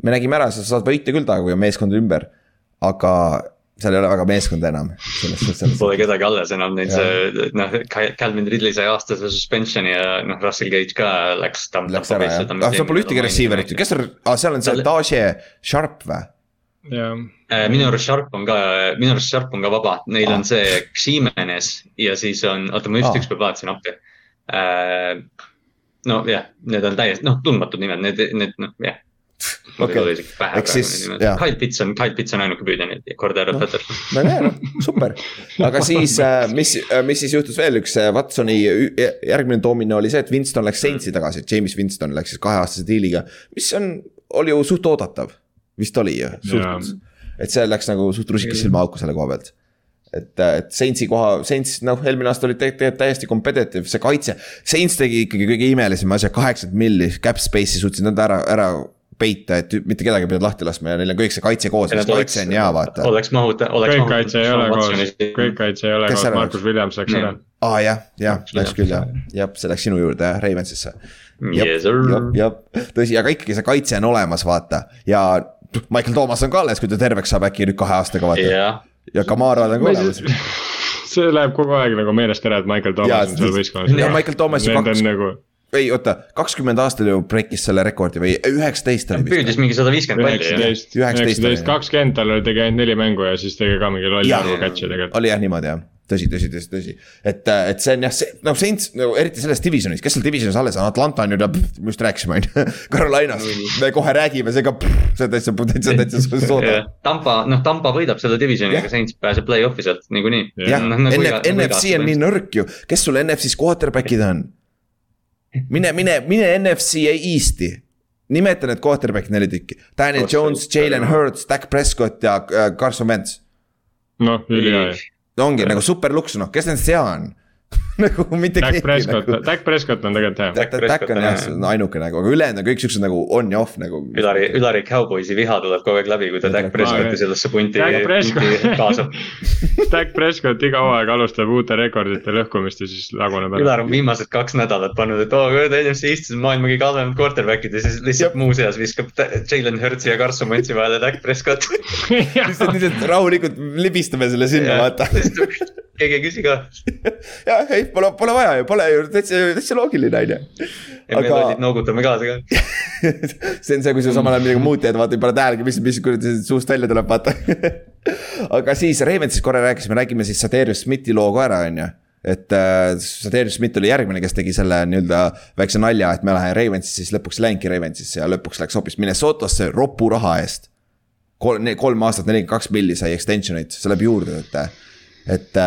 me nägime ära, sa saad võita küll taga, kui on meeskond ümber. aga seal ei ole väga meeskonda enam. Pole kedagi alles enam, neid see noh, Calvin Ridley sai aastase suspension'i ja noh, Russell Gage ka läks. Läks ära jah, ah seal pole ühtegi receiver'it ju, kes seal, aa seal on see Daje Sharp või? Jah. Äh, minu arust Sharp on ka, minu arust Sharp on ka vaba, neil ah. on see Ximenez ja siis on, oota ma just ah. ükspäev vaatasin appi äh,. nojah, need on täiesti noh, tundmatud nimed, need, need noh jah okay.. ehk siis, jah. Kyle Pitts on, Kyle Pitts on ainuke püüdja nüüd ja Cordero no, Patterson. väga hea, noh, super. aga siis, äh, mis, äh, mis siis juhtus veel, üks Watsoni järgmine domino oli see, et Winston läks Saintsi tagasi, James Winston läks siis kaheaastase diiliga. mis on, oli ju suht oodatav, vist oli ju, suht. et see läks nagu suht rusikas silmaauku selle koha pealt et, et Saintsi koha, Saints noh, eelmine aasta oli tegelikult täiesti competitive, see kaitse. Saints tegi ikkagi kõige imelisema asja, kaheksakümmend milli cap space'i suutsid nad ära, ära peita, et mitte kedagi ei pidanud lahti laskma ja neil on kõik see kaitse koos, sest kaitse on hea, vaata. oleks mahuta-, oleks. kõik kaitse ei ole koos, kõik kaitse ei ole koos, Markus Williams läks ära. aa jah, jah, läks küll jah, jah, see läks sinu juurde jah, Ravensisse. Jah, jah, tõsi, aga ikkagi see kaitse on olemas, vaata ja Michael Thomas on ka alles, kui ta terveks saab äkki nüüd kahe aastaga vaata yeah.. ja Kamara on ka olemas see läheb kogu aeg nagu meelest ära, et Michael Thomas ja, on seal võistkonnas. ja Michael Thomas ju kaks nagu ei oota, kakskümmend aastat ju breikis selle rekordi või üheksateist oli vist. püüdis mingi sada viiskümmend palli. üheksateist, kakskümmend, tal oli, tegi ainult neli mängu ja siis tegi ka mingi lolli arvu catch'e tegelikult. oli jah niimoodi jah tõsi, tõsi, tõsi, tõsi, et, et see on jah, see noh, Saints no eriti selles divisionis, kes seal divisionis alles on, Atlanta on ju, me just rääkisime on ju, Carolinas, me kohe räägime, seega see on täitsa, täitsa, täitsa sooda. Tampa, noh, Tampa võidab seda divisioni, aga Saints pääseb play-off'i sealt niikuinii. jah, NFC on nii nõrk ju, kes sul NFC-s quarterback'id on? mine, mine, mine NFC Eest'i. nimeta need quarterback'id neli tükki. Daniel Jones, Jalen Hurts, Dak Prescott ja äh, Carson Wentz. noh, ülihea. Ongi nagu super luks, noh, kes nendest hea on nagu mitte keegi. Dak Prescott nagu..., Dak Prescott on tegelikult hea. Dak on jah, ainuke nagu, aga ülejäänud on kõik siuksed nagu on ja off nagu. Ülari, Ülari Cowboysi viha tuleb kogu aeg läbi, kui ta Dak Prescotti sellesse punti, punti kaasab Dak Prescott iga hooaeg alustab uute rekordite lõhkumist ja siis laguneb ära. Ülar on viimased kaks nädalat pannud, et oo oh,, NFC Eestis on maailma kõige halvemad quarterback'id ja siis lihtsalt muuseas viskab Jalen Hurtsi ja Carson Wentzi vahele Dak Prescott lihtsalt, lihtsalt rahulikult libistame selle sinna, vaata keegi ei küsi ka. jah, ei, pole, pole vaja ju, pole ju täitsa, täitsa loogiline on ju. ja me aga... noogutame kaasa ka see on see, kui sa samal ajal midagi muud teed, vaata ei pane tähelegi, mis, mis kuradi suust välja tuleb, vaata aga siis Ravensist korra rääkisime, räägime siis Sadarius Smithi loo ka ära, on ju et äh, Sadarius Smith oli järgmine, kes tegi selle nii-öelda väikse nalja, et me läheme Ravensisse, siis lõpuks läinudki Ravensisse ja lõpuks läks hoopis Minnesotasse ropu raha eest. kolm, kolm aastat, nelikümmend kaks milli sai extension'it, see läheb juurde, et et,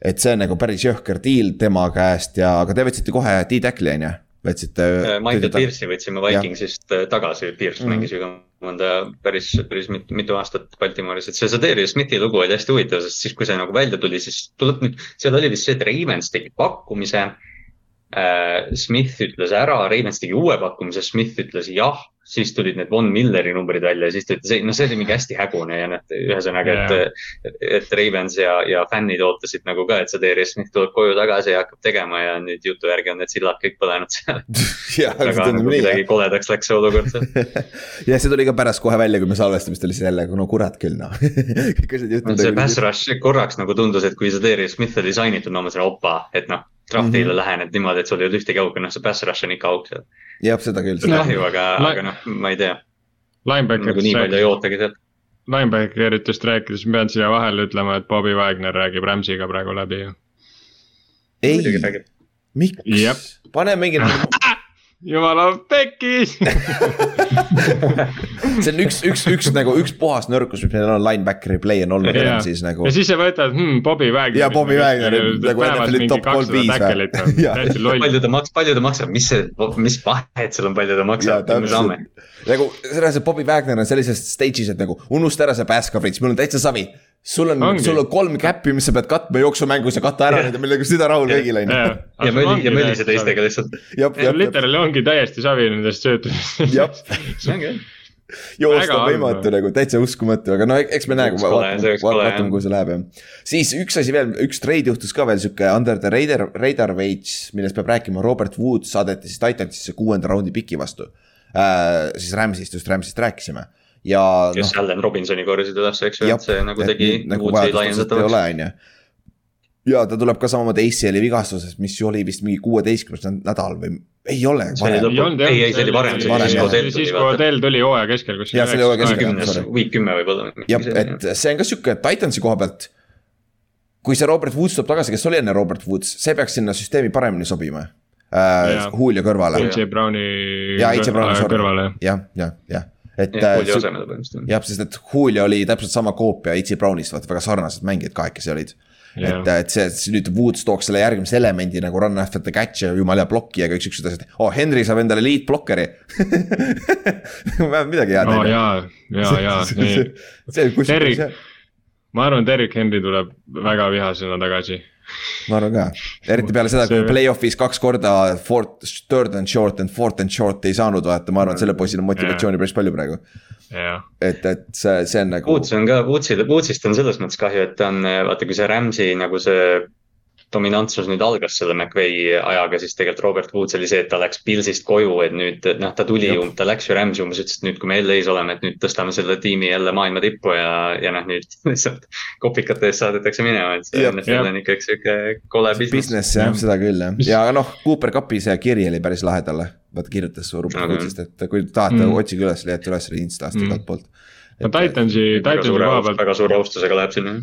et see on nagu päris jõhker deal tema käest ja, aga te võtsite kohe D-Tackli on ju? võtsite. Äh, Michael Pierce'i võtsime Vikingsist äh, tagasi, Pierce mm mängis ju ka mõnda päris, päris mitu, mitu aastat Baltimooris, et see Zadarius Smithi lugu oli hästi huvitav, sest siis, kui see nagu välja tuli, siis tuleb nüüd, seal oli vist see, et Ravens tegi pakkumise äh,. Smith ütles ära, Ravens tegi uue pakkumise, Smith ütles jah siis tulid need Von Milleri numbrid välja ja siis ta ütles, ei noh, see oli mingi hästi hägune ja noh, ühesõnaga yeah., et, et Ravens ja, ja fännid ootasid nagu ka, et see Darius Smith tuleb koju tagasi ja hakkab tegema ja nüüd jutu järgi on need sillad kõik põlenud seal aga nagu midagi koledaks läks see olukord seal ja see tuli ka pärast kohe välja, kui me salvestamist oli jälle, no kurat küll noh kõik asjad juhtunud. see pass rush korraks nagu tundus, et kui see Darius Smith oli signitud, ma mõtlesin, opa, et noh draftile mm -hmm. lähened niimoodi, et sul ei olnud ühtegi auku, noh see pass rush on ikka auk seal. jah, seda küll. kahju, aga, aga noh, ma ei tea. nagu nii palju ei ootagi sealt. Linebackeritest rääkides ma pean siia vahele ütlema, et Bobby Wagner räägib Rams'iga praegu läbi ju. ei, miks? pane mingi jumala pekkis see on üks, üks, üks nagu üks puhas nõrkus, mis meil on linebackeri play on olnud enam siis nagu. ja siis sa võtad hmm, Bobby Wagner. ja Bobby Wagner nagu NFL-i top kolm viis või. palju ta maks-, palju ta maksab, mis see, mis vahet seal on, palju ta maksab, me saame. nagu selles, et Bobby Wagner on sellises stage'is, et nagu unusta ära see pass coverage, mul on täitsa savi sul on, sul on kolm käppi, mis sa pead katma jooksumängus ja kata ära need ja millega süda rahul kõigil on ju. ja möli, ja mölise teistega lihtsalt. literaali ongi täiesti savi nendest söötudest. jah. Joosta võimatu nagu, täitsa uskumatu, aga no eks me näe, vaatame, vaatame, kuhu see läheb jah. siis üks asi veel, üks treid juhtus ka veel sihuke under the radar, radar veits, millest peab rääkima, Robert Wood saadeti siis Titansisse kuuenda raundi piki vastu. Äh,. siis Rams'ist, just Rams'ist rääkisime ja. kes no, Allan Robinsoni korjasid üles, eks ju, et see nagu tegi. nagu vajadust ei ole, on ju ja ta tuleb ka samamoodi ACL-i vigastusest, mis oli vist mingi kuueteistkümnes nädal või ei ole. ei ei, ei see oli varem, see oli siis, kui Odell tuli. siis kui Odell tuli hooaja keskel kuskil. jah, see oli hooaja keskel. Week kümme võib-olla. jah, et see on ka sihuke Titansi koha pealt. kui see Robert Woods tuleb tagasi, kes oli enne Robert Woods, see peaks sinna süsteemi paremini sobima äh,. Julio kõrvale. AJ Browni. ja AJ Browni kõrvale. jah, jah, jah et. Jah, sest et Julio oli täpselt sama koopia AJ Brownist, vaata väga sarnased mängijad kahekesi olid Yeah. et, et see, see nüüd Woods tooks selle järgmise elemendi nagu run after the catch ja jumala plokki ja kõik siuksed asjad. oo oh,, Henry saab endale lead blokkeri vähemalt midagi head. oo ja, ja, ja, nii. Derrick, ma arvan, Derrick Henry tuleb väga vihasena tagasi ma arvan ka, eriti peale seda, kui play-off'is kaks korda fourth, third and short and fourth and short ei saanud vaata, ma arvan, et sellel poisil on motivatsiooni päris palju praegu. et, et see, see on nagu. Woods on ka, Woodsile, Woodsist on selles mõttes kahju, et ta on vaata, kui see Rams'i nagu see dominantsus nüüd algas selle McVay ajaga, siis tegelikult Robert Woods oli see, et ta läks Pilsist koju, et nüüd noh, ta tuli, ta läks ju Rams'i umbes, ütles, et nüüd, kui me LA-s oleme, et nüüd tõstame selle tiimi jälle maailma tippu ja, ja noh, nüüd lihtsalt kopikate eest saadetakse minema, et see NFL on ikka üks sihuke kole business. Business jah, seda küll jah, ja noh, Cooper Cupi see kiri oli päris lahe talle, vaata kirjutas Robert Woodsist, et kui tahate mm., otsige üles, leiate üles selle Instast mm. igalt poolt no Titansi, Titansi koha pealt. väga suure austusega läheb sinna.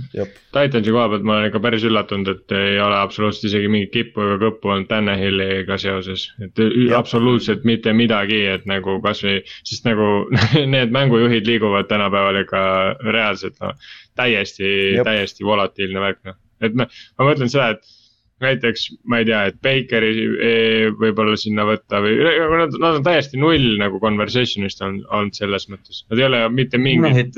Titansi koha pealt ma olen ikka päris üllatunud, et ei ole absoluutselt isegi mingit kippu ega kõppu olnud Tannehilliga seoses. et ja. absoluutselt mitte midagi, et nagu kasvõi, sest nagu need mängujuhid liiguvad tänapäeval ikka reaalselt noh. täiesti, täiesti volatiilne värk noh, et noh, ma mõtlen seda, et näiteks ma ei tea, et Bakeri e, võib-olla sinna võtta või nad, nad on täiesti null nagu conversation'ist on olnud selles mõttes, nad ei ole mitte mingit.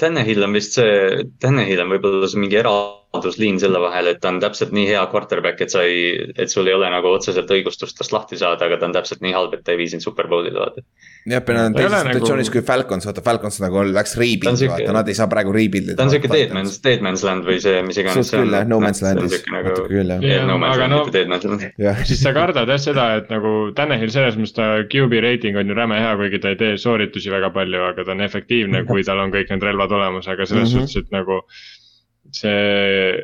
Tannehill on vist see, Tannehill on võib-olla see mingi era vabadusliin selle vahel, et ta on täpselt nii hea quarterback, et sa ei, et sul ei ole nagu otseselt õigustust tast lahti saada, aga ta on täpselt nii halb, et ta ei vii sind superbowl'i vaata. jah, meil on teises situatsioonis nagu... kui Falcons, vaata Falcons nagu läks rebuild, vaata nad ei saa praegu rebuild ida. ta on siuke dead man's, dead man's land või see, mis iganes on. küll jah, no man's land'is, nagu natuke küll jah. No aga no, siis sa kardad jah seda, et nagu Tanahil selles mõttes ta QB reiting on ju räme hea, kuigi ta ei tee sooritusi väga palju, aga ta on efektiivne, kui tal on kõik need relvad olemas, aga selles mm -hmm. suhtes, et nagu see,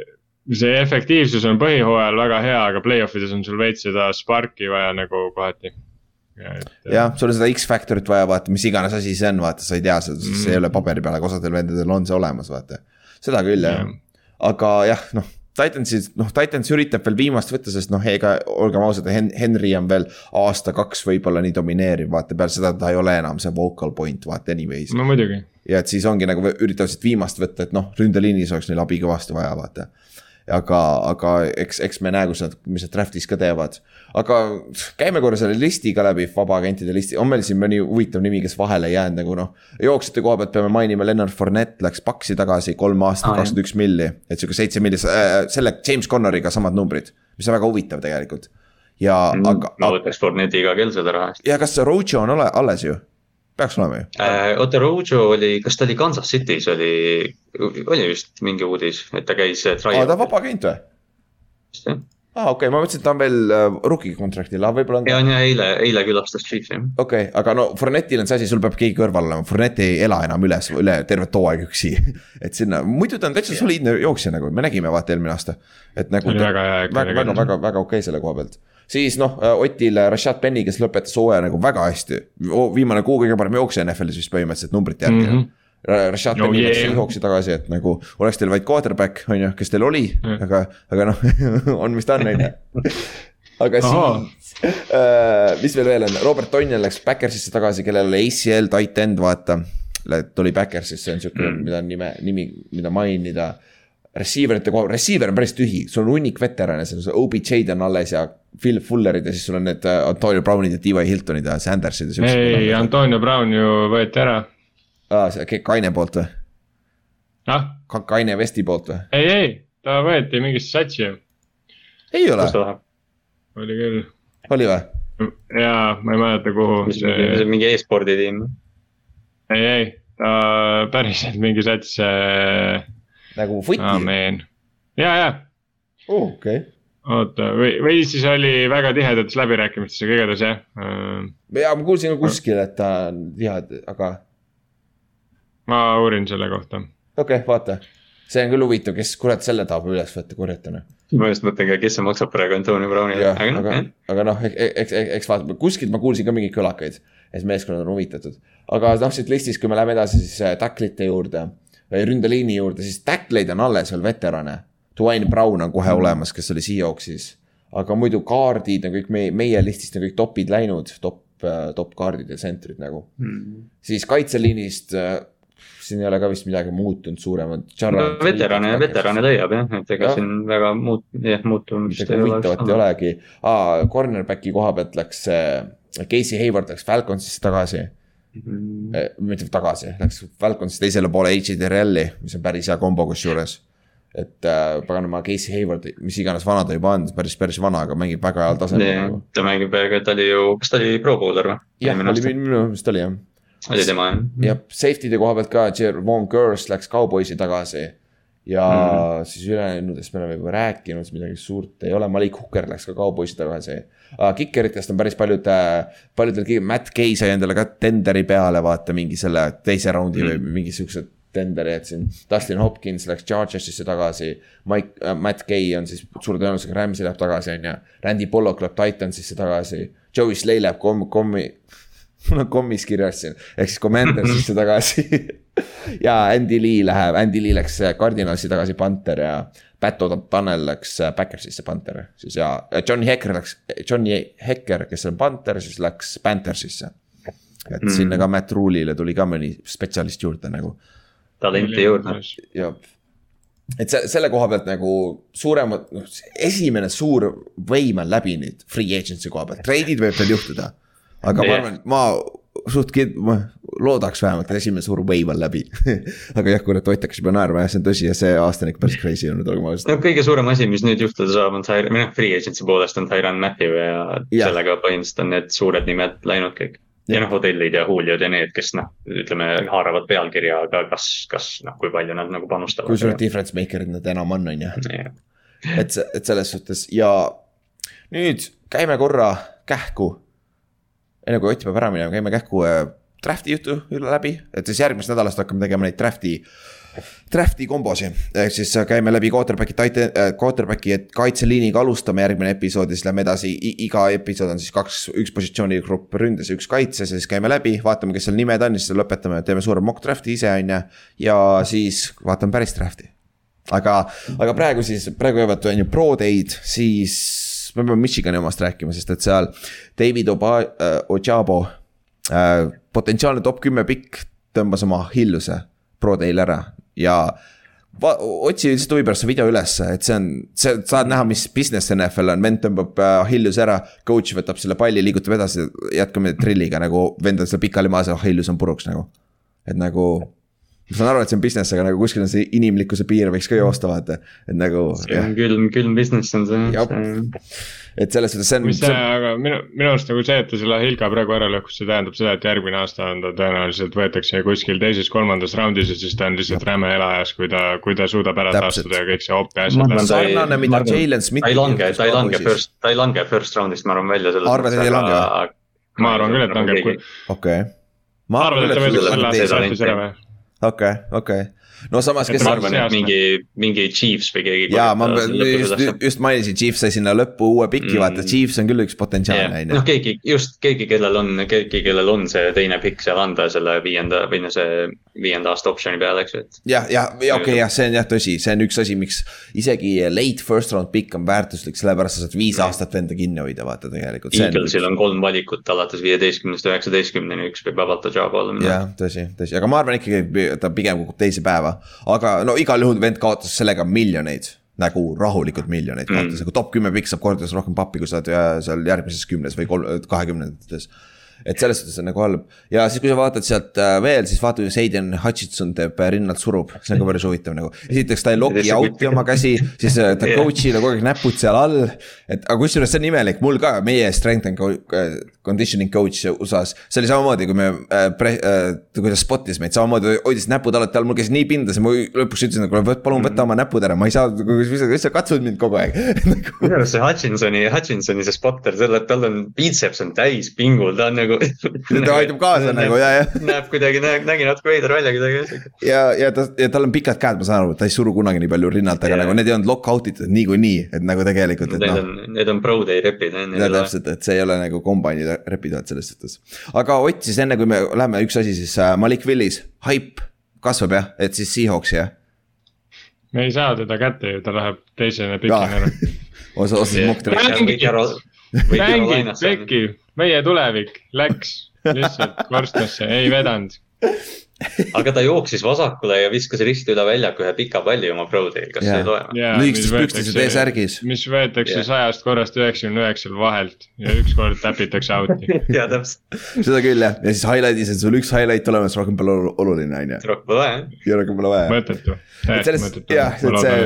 see efektiivsus on põhihooajal väga hea, aga play-off ides on sul veits seda spark'i vaja nagu kohati jah, sul on seda X-faktorit vaja, vaata, mis iganes asi see on, vaata, sa ei tea seda -hmm. see ei ole paberi peal, aga osadel vendadel on see olemas, vaata. seda küll jah ja., aga jah, noh. Titansis, noh, Titans üritab veel viimast võtta, sest noh, ega olgem ausad, Henry on veel aasta-kaks võib-olla nii domineeriv, vaata peale seda ta ei ole enam see vocal point, vaata anyways. no muidugi ja et siis ongi nagu üritavad siit viimast võtta, et noh, ründeliinis oleks neil abi kõvasti vaja, vaata. Aga, aga eks, eks me näe, kus nad, mis nad draft'is ka teevad. aga käime korra selle listiga läbi, vabaagentide listi, on meil siin mõni huvitav nimi, kes vahele ei jäänud nagu noh. jooksjate koha pealt peame mainima, Lennart Fournette läks Paxi tagasi kolm aastat, kakskümmend üks milli. et sihuke seitse milli äh,, selle James Connoriga samad numbrid, mis on väga huvitav tegelikult ja mm, aga. ma võtaks Fournette'i iga kell seda raha eest. ja kas Rojo on ole, alles ju? Peaks olema ju äh,. oota, Rojo oli, kas ta oli Kansas City's oli, oli vist mingi uudis, et ta käis. Äh, aa, ta on vaba agent või? vist jah aa ah,, okei okay,, ma mõtlesin, et ta on veel uh, rookie kontraktil, aga võib-olla on. ja, on ja eile, eile külastas Chief'i. okei okay,, aga no Fournettil on see asi, sul peab keegi kõrval olema, Fournette ei ela enam üles, üle tervet hooaeg üksi et sinna, muidu ta on täitsa soliidne jooksja nagu, me nägime vaata eelmine aasta. et nagu. väga väga, väga, väga, väga okei okay selle koha pealt siis noh, äh, Otil äh, Rashad Penny, kes lõpetas hooaja nagu väga hästi. viimane kuu kõige parem jooksja NFL-is vist põhimõtteliselt numbrite järgi mm. -hmm. Rashad no, Penny läks Seahawksi tagasi, et nagu oleks teil vaid quarterback, on ju, kes teil oli mm., aga, aga noh on, mis ta on, on ju. aga siis äh,, mis veel veel on, Robert Tonjan läks Backersisse tagasi, kellel oli ACL tight end, vaata. tuli Backersisse, see on sihuke mm., mida nime, nimi, mida mainida receiver ite koha, receiver on päris tühi, sul on hunnik veterane, seal on OBJ-d on alles ja Phil Fullerid ja siis sul on need äh, Antonio Brownid ja T.Y. Hiltonid ja Sandersid ja. ei, Antonio Brown ju võeti ära. aa, see Kaine poolt või? ah? Kaine Vesti poolt või? ei, ei, ta võeti mingisse satsi ei ole? oli küll. oli või? jaa, ma ei mäleta, kuhu. see mingi e-spordi tiim? ei, ei, ta päriselt mingi sats äh, nagu footi. aamen, ja, ja oh,. okei okay. oota, või, või siis oli väga tihedates läbirääkimistes, aga igatahes jah uh.... ja ma kuulsin ka kuskil, et ta on tihe, aga. ma uurin selle kohta. okei okay,, vaata, see on küll huvitav, kes kurat selle tahab üles võtta kurjatana ma just mõtlen ka, kes see maksab praegu Antonio Brownile. aga, aga, aga noh, eks, eks, eks vaatame, kuskilt ma kuulsin ka mingeid kõlakaid, et meeskonnad on huvitatud. aga noh, siit listist, kui me läheme edasi, siis äh, tacklite juurde ründeliini juurde, siis tackleid on alles veel veterane. Dwayne Brown on kohe mm. olemas, kes oli Seahawksis. aga muidu kaardid on kõik meie, meie listist on kõik topid läinud, top, äh, top kaardid ja tsentrid nagu mm.. siis kaitseliinist äh, siin ei ole ka vist midagi muutunud suuremat. no veterane, veterane leiab jah, et ega ja. siin väga muut-, jah muutumist huvitavat ei olegi ah,, cornerback'i koha pealt läks äh, Casey Hayward läks Falconsisse tagasi. -hmm. Mitte tagasi, läks Falconsist teisele poole HDRL-i, mis on päris hea kombo kusjuures. et äh, paganama, Casey Hayward, mis iganes vana ta juba on, päris, päris vana, aga mängib väga heal tasemel. Nagu. ta mängib, ta oli ju, kas ta oli pro bowler või? jah, oli minu meelest oli jah. oli tema jah. jah, safety'de koha pealt ka, Jerome Gers läks Cowboysi tagasi ja mm. siis ülejäänudest me oleme juba rääkinud, midagi suurt ei ole, Malik Hooker läks ka kauboisi tagasi uh,. Kikeritest on päris paljud uh,, paljudel, Matt Gay sai endale ka tenderi peale, vaata mingi selle teise raundi mm. või mingi siukse tenderi, et siin Dustin Hopkins läks Chargersisse tagasi. Mike uh,, Matt Gay on siis suure tõenäosusega Rams'i läheb tagasi, on ju. Randy Pollock läheb Titansisse tagasi. Joey Slay läheb kom-, kommi, mul on kommis kirjas siin, ehk siis Commandersisse tagasi ja Andy Lee läheb, Andy Lee läks Cardinalsi tagasi Panther ja Pat O'Donnell läks Backersisse Panther, siis ja Johnny Hekker läks, Johnny Hekker, kes on Panther, siis läks Panthersisse. et mm. sinna ka Matt Rule'ile tuli ka mõni spetsialist juurde nagu. talenti juurde. jah, et see, selle koha pealt nagu suuremad, noh, esimene suur võim on läbi nüüd free agency koha pealt, treidid võib veel juhtuda. aga yeah. ma arvan, ma suht kind-, ma loodaks vähemalt, et esimene suur wave on läbi aga jah, kurat, Ott hakkas juba naerma ja see on tõsi ja see aasta on ikka päris crazy olnud, olgem ausad. no kõige suurem asi, mis nüüd juhtuda saab, on Tyron, või noh, free agency poolest on Tyron Matthew ja, ja sellega põhimõtteliselt on need suured nimed läinud kõik ja noh, hotellid ja Juliod ja need, kes noh, ütleme haaravad pealkirja, aga kas, kas noh, kui palju nad nagu panustavad. kui suured difference maker'id nad enam on, on ju. et, et selles suhtes ja nüüd käime korra kähku. Enne kui Ott peab ära minema, käime kähku äh, draft'i jutu üle läbi, et siis järgmisest nädalast hakkame tegema neid draft'i draft'i kombosi, ehk siis käime läbi quarterback'i, äh, quarterback'i, et kaitseliiniga alustame järgmine episood ja siis lähme edasi. iga episood on siis kaks, üks positsioonigrupp ründes ja üks kaitses ja siis käime läbi, vaatame, kes seal nimed on ja siis lõpetame, teeme suure mock draft'i ise, on ju. ja siis vaatame päris draft'i. aga, aga praegu siis, praegu jäävad on ju pro day'd, siis me peame Michigani omast rääkima, sest et seal David Oba- äh,, Ojabo äh,. potentsiaalne top kümme pikk tõmbas oma hilluse pro day'l ära ja va-, otsi lihtsalt huvi pärast see video ülesse, et see on, see, saad näha, mis business NFL on, vend tõmbab äh, Hillus ära. Coach võtab selle palli, liigutab edasi, jätkame trilliga nagu, vend on seal pikali maas ja Hillus on puruks nagu. et nagu, ma saan aru, et see on business, aga nagu kuskil on see inimlikkuse piir võiks ka joosta, vaata, et nagu. see on külm, külm business on see et selles suhtes see on. mis see, aga minu, minu arust nagu see, et ta selle Hilga praegu ära lõhkus, see tähendab seda, et järgmine aasta on ta tõenäoliselt võetakse kuskil teises-kolmandas raundis ja siis ta on lihtsalt räme elajas, kui ta, kui ta suudab ära taastuda ja kõik see op ja asjad. sarnane, mida Jalen Smith. ta ei lange, ta ei lange first, ta ei lange first round'ist, ma arvan välja. arvad, et ei lange või? ma arvan küll, et langeb. okei. ma arvan, et ta võidaks selle aasta startis ära või? Okei, okei no samas, kes. ma arvan, et mingi, mingi Chiefs või keegi. jaa, ma just, just mainisin, Chiefs sai sinna lõppu uue piki mm., vaata, Chiefs on küll üks potentsiaalne, on ju. noh, keegi, just keegi, kellel on, keegi, kellel on see teine pikk seal anda selle viienda või no see viienda aasta optsiooni peale, eks ju, et. jah, jah, ja okei okay,, jah, see on jah tõsi, see on üks asi, miks isegi late first round pikk on väärtuslik, sellepärast sa saad viis aastat venda kinni hoida, vaata tegelikult. Eaglesil on kolm valikut alates viieteistkümnest üheksateistkümneni, üks võib vabalt ta job olla. jah, tõsi, tõsi, aga ma arvan ikkagi, ta pigem kukub teise päeva. Aga no igal juhul vend kaotas sellega miljoneid nagu rahulikult miljoneid kaotas mm., nagu top kümme pikk saab kordades rohkem pappi, kui sa oled seal järgmises kümnes või kolm, kahekümnendates et selles suhtes on nagu halb. ja siis, kui sa vaatad sealt äh, veel, siis vaata, kuidas Aiden Hutchinson teeb äh, rinnalt surub, see on ka päris huvitav nagu. esiteks ta ei lock'i out'i oma käsi, siis äh, ta coach'il on kogu aeg näpud seal all. et aga kusjuures see on imelik, mul ka meie strength and conditioning coach USA-s, see oli samamoodi, kui me äh,, äh, kui ta spot'is meid, samamoodi hoidis näpud alati all, mul käis nii pindas ja ma lõpuks ütlesin nagu, palun võta oma näpud ära, ma ei saa, mis sa katsud mind kogu aeg minu arust see Hutchinsoni, Hutchinsoni see spotter, selle, tal on biitseps on täis pingul, ta on nagu nagu ta aitab kaasa nagu ja, ja. näeb kuidagi, nägi natuke veider välja kuidagi. ja, ja ta, ja tal on pikad käed, ma saan aru, et ta ei suru kunagi nii palju rinnalt, aga ja. nagu need ei olnud lock-out itud niikuinii, et nagu tegelikult, et. Need on, need on pro day repid täpselt, et see ei ole nagu kombaini repid oled selles suhtes. aga Ott siis enne kui me läheme, üks asi siis uh, Malik Willis, haip kasvab jah, et siis Seahawks jah? me ei saa teda kätte ju, ta läheb teisene pikina ära. Osa, osa draft. mängib. Pekki, meie tulevik läks lihtsalt korstnasse, ei vedanud aga ta jooksis vasakule ja viskas risti üle väljaku ühe pika palli oma pro day'l, kas yeah. see ei loe või? lühikestes pükstes ja T-särgis. mis võetakse yeah. sajast korrast üheksakümne üheksal vahelt ja ükskord täpitakse out'i jaa, täpselt. seda küll jah, ja siis highlight'is on sul üks highlight olemas, rohkem pole oluline, on ju. rohkem pole vaja. ja rohkem pole vaja. mõttetu. et sellest, jah, et see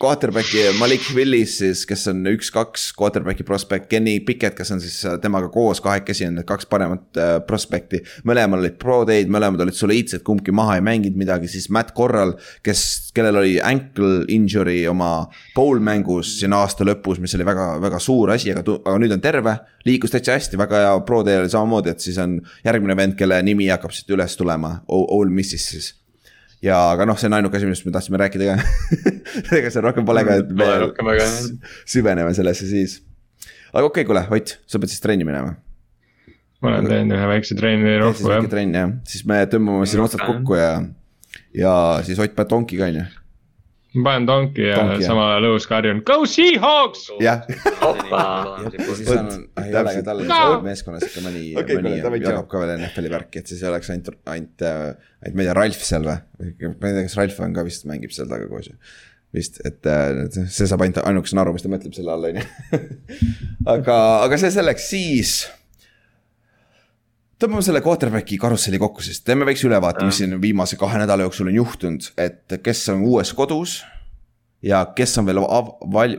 quarterback'i Malik Willis siis, kes on üks-kaks quarterback'i prospect, Kenny Pickett, kes on siis temaga koos kahekesi on need kaks paremat äh, prospect'i. mõlemal olid pro day'd, mõlemad olid soliidsed Leeds, et kumbki maha ei mänginud midagi, siis Matt Corral, kes, kellel oli ankle injury oma bowl mängus siin aasta lõpus, mis oli väga, väga suur asi, aga, aga nüüd on terve. liikus täitsa hästi, väga hea pro teel samamoodi, et siis on järgmine vend, kelle nimi hakkab siit üles tulema, Ole Missis siis ja, aga noh, see on ainuke asi, millest me tahtsime rääkida ka ega seal rohkem pole ka, et me süveneme sellesse siis. aga okei okay,, kuule, Ott, sa pead siis trenni minema ma olen teinud ühe väikse trenni rohku jah. trenn jah, siis me tõmbame siin otsad kokku ja, ja siis Ott paneb tonki ka on ju. ma panen tonki ja tonki, samal ajal õhus karjun go Seahawks. jah. tal meeskonnas ikka mõni mõni jagab ka veel NFL-i värki, et siis ei oleks ainult, ainult, ainult ma ei tea, Ralf seal või? ma ei tea, kas Ralf on ka vist mängib seal taga koos ju vist, et see saab ainult ainukesena aru, mis ta mõtleb selle all, on ju. aga, aga see selleks, siis tõmbame selle quarterback'i karusselli kokku, siis teeme väikse ülevaate, mis siin viimase kahe nädala jooksul on juhtunud, et kes on uues kodus. ja kes on veel val-,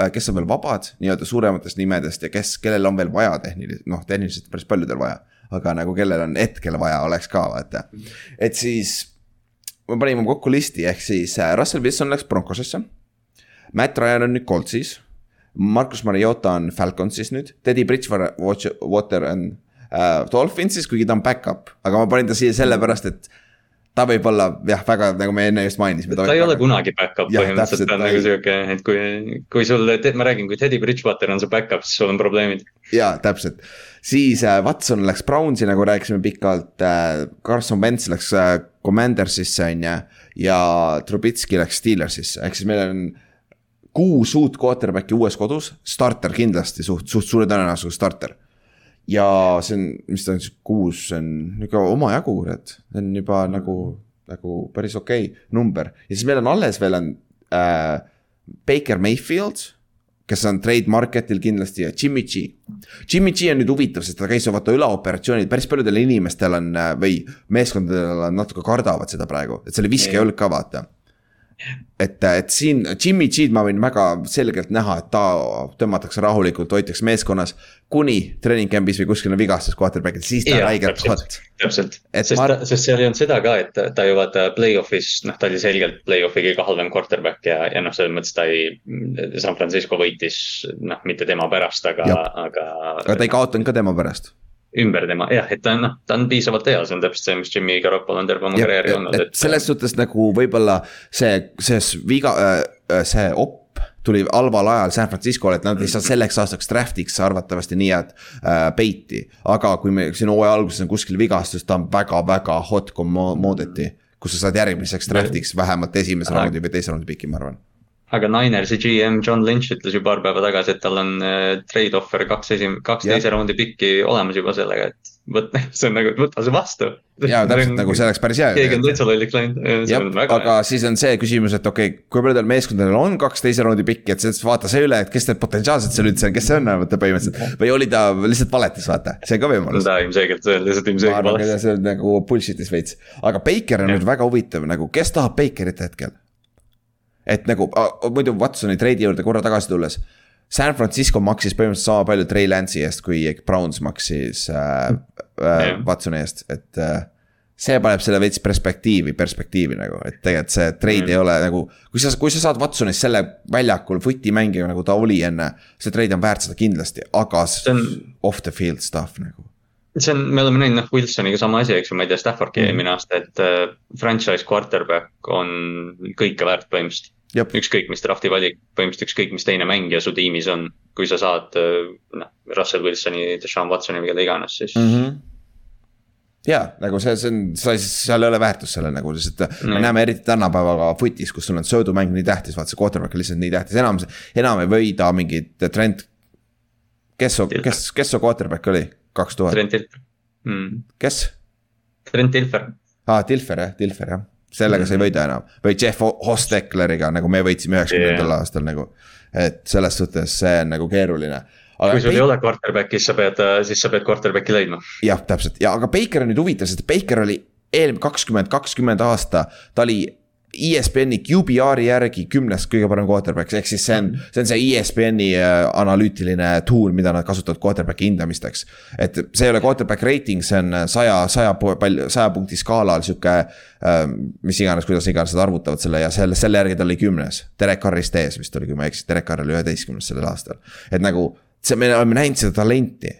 äh, kes on veel vabad nii-öelda suurematest nimedest ja kes, kellel on veel vaja tehniliselt, noh tehniliselt päris paljudel vaja. aga nagu kellel on hetkel vaja oleks ka vaata, et siis. me panime kokku listi, ehk siis äh, Russell Wilson läks Broncosesse. Matt Ryan on nüüd Coltsis. Marcus Mariota on Falconsis nüüd, Teddy Bridgewater on äh, Dolphinsis, kuigi ta on back-up, aga ma panin ta siia sellepärast, et ta võib olla jah, väga nagu me enne just mainisime. ta ei ole väga... kunagi back-up põhimõtteliselt, ta on nagu sihuke, et kui, kui sul, ma räägin, kui Teddy Bridgewater on su back-up, siis sul on probleemid. ja täpselt, siis äh, Watson läks Brownsi, nagu rääkisime pikalt äh,, Carson Wentz läks äh, Commandersisse on ju. ja Trubitski läks Steelersisse, ehk siis meil on kuus uut quarterback'i uues kodus, starter kindlasti suht, suht suure tõenäosusega starter ja see on, mis ta on siis, kuus, see on nihuke omajagu, kurat, see on juba nagu, nagu päris okei okay, number. ja siis meil on alles veel on äh, Baker Mayfield, kes on trade market'il kindlasti ja Jimmy G. Jimmy G on nüüd huvitav, sest ta käis ju vaata üleoperatsioonid, päris paljudel inimestel on äh, või meeskondadel on natuke kardavad seda praegu, et selle viske ei olnud ka vaata et, et siin Jimmy G-d ma võin väga selgelt näha, et ta tõmmatakse rahulikult, hoitakse meeskonnas. kuni treening camp'is või kuskil on vigastus quarterback'il, siis ta on räigelt hot. täpselt, sest ma..., sest seal ei olnud seda ka, et ta ju vaata play-off'is, noh, ta oli selgelt play-off'i kõige halvem quarterback ja, ja noh, selles mõttes ta ei. San Francisco võitis, noh, mitte tema pärast, aga, aga. aga ta ei kaotanud ka tema pärast ümber tema, jah, et ta on noh, ta on piisavalt hea, see on täpselt see, mis Jimmy Garoppolo on terve oma karjääri olnud. et selles suhtes nagu võib-olla see, see viga äh,, see op tuli halval ajal San Francisco'le, et nad saa selleks aastaks draft'iks arvatavasti nii head äh, peiti. aga kui me siin hooaja alguses on kuskil vigastus, ta on väga-väga hot commodity. kus sa saad järgmiseks draft'iks vähemalt esimese raundi või teise raundi piki, ma arvan aga Ninersi GM John Lynch ütles ju paar päeva tagasi, et tal on äh, trade offer kaks esim-, kaks yeah. teise raundi pikki olemas juba sellega, et võt-, see on nagu, võta see vastu. ja täpselt nagu see oleks päris hea. keegi on täitsa lolliks läinud. aga hea. siis on see küsimus, et okei okay,, kui paljudel meeskondadel on kaks teise raundi pikki, et siis vaata see üle, et kes need potentsiaalselt seal üldse on, kes see on, vaata põhimõtteliselt. või oli ta lihtsalt valetas, vaata, see on ka võimalus. ta ilmselgelt, lihtsalt ilmselgelt valetas. see on nagu bullshit'is veits, aga Baker on ja. nüüd väga huvitav nagu, kes tahab Bakerit hetkel et nagu muidu Watsoni treidi juurde korra tagasi tulles. San Francisco maksis põhimõtteliselt sama palju Trey Lance'i eest, kui Browns maksis äh, äh, Watsoni eest, et äh, see paneb selle veits perspektiivi, perspektiivi nagu, et tegelikult see trade mm. ei ole nagu. kui sa, kui sa saad Watsonist selle väljakul footi mängija, nagu ta oli enne, see trade on väärt seda kindlasti, aga on... off the field stuff nagu see on, me oleme näinud noh Wilsoniga sama asi, eks ju, ma ei tea, Staffordki mm. eelmine aasta, et uh, franchise quarterback on kõike väärt põhimõtteliselt ükskõik, mis draft'i valik, põhimõtteliselt ükskõik, mis teine mängija su tiimis on, kui sa saad noh, Russell Wilsoni, Deshaun Watsoni või keda iganes, siis mm. -hmm ja nagu see, see on, sa, seal ei ole väärtust sellel nagu, sest mm. me näeme eriti tänapäevaga footis, kus sul on söödumäng nii tähtis, vaata see quarterback on lihtsalt nii tähtis, enam, enam ei võida mingit trend. kes kes, kes su quarterback oli, kaks tuhat? Trent Tilfer mm.. kes? Trent Tilfer. aa, Tilfer jah, Tilfer jah sellega mm -hmm. sa ei võida enam või Jeff Hostekleriga nagu me võitsime üheksakümnendal yeah. aastal nagu. et selles suhtes see on nagu keeruline. Aga kui sul ei ole quarterback'i, siis sa pead, siis sa pead quarterback'i leidma. jah, täpselt ja, aga Baker on nüüd huvitav, sest Baker oli eelmine kakskümmend, kakskümmend aasta, ta oli ESPN-i QBR-i järgi kümnes kõige parem quarterback, ehk siis see on, see on see ESPN-i äh, analüütiline tool, mida nad kasutavad quarterback'i hindamisteks. et see ei ole quarterback rating, see on saja, saja palju, saja punkti skaalal sihuke. Ähm, mis iganes, kuidas iganes nad arvutavad selle ja selle, selle järgi ta oli kümnes. Derek Carrist ees vist oli, kui ma ei eksi, Derek Carr oli üheteistkümnes sellel aastal. et nagu, see, me oleme näinud seda talenti.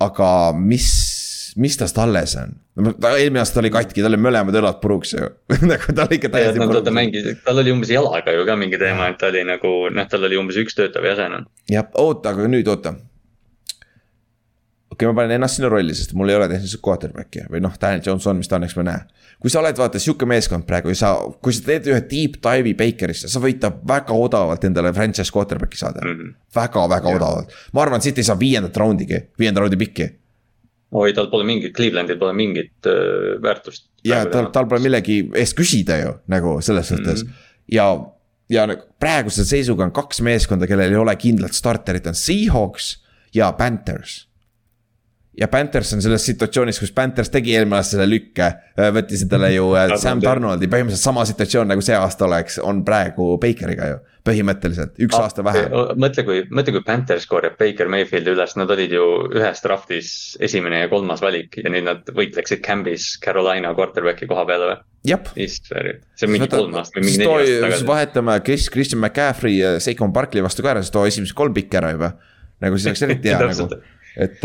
aga mis mis tast alles on? Ta eelmine aasta oli katki, tal oli mõlemad õlad puruks ju nagu ta oli ikka täiesti puruks. ta mängis, tal oli umbes jalaga ju ka mingi teema, et ta oli nagu noh, tal oli umbes üks töötav jäse noh. jah, oota, aga nüüd oota. okei okay,, ma panen ennast sinna rolli, sest mul ei ole tehniliselt quarterback'i või noh, Daniel Jones on, mis ta on, eks me näe. kui sa oled vaata sihuke meeskond praegu ja sa, kui sa teed ühe deep dive'i Bakerisse, sa võid ta väga odavalt endale franchise quarterback'i saada mm -hmm.. väga, väga ja. odavalt, ma arvan, siit ei saa viiendat raundigi, viienda raundi pikki oi, tal pole mingit, Clevelandil pole mingit äh, väärtust. ja tal, tal pole millegi eest küsida ju nagu selles suhtes mm -hmm. ja, ja nagu praeguse seisuga on kaks meeskonda, kellel ei ole kindlat starterit, on Seahawks ja Panthers. Ja Panthers on selles situatsioonis, kus Panthers tegi eelmine aasta selle lükke, võttis endale ju Sam Donaldi, põhimõtteliselt sama situatsioon nagu see aasta oleks, on praegu Bakeriga ju põhimõtteliselt, üks ah, aasta vähem. mõtle, kui, mõtle, kui Panthers korjab Baker Mayfieldi üles, nad olid ju ühes draft'is esimene ja kolmas valik ja nüüd nad võitleksid Cambis Carolina quarterback'i koha peale või? Issand, see on mingi kolm aastat või mingi neli aastat tagasi. vahetame Chris, Christian McCaffrey ja Seikon Barkley vastu ka ära, siis too esimesed kolm pikki ära juba. nagu siis oleks eriti hea nagu, et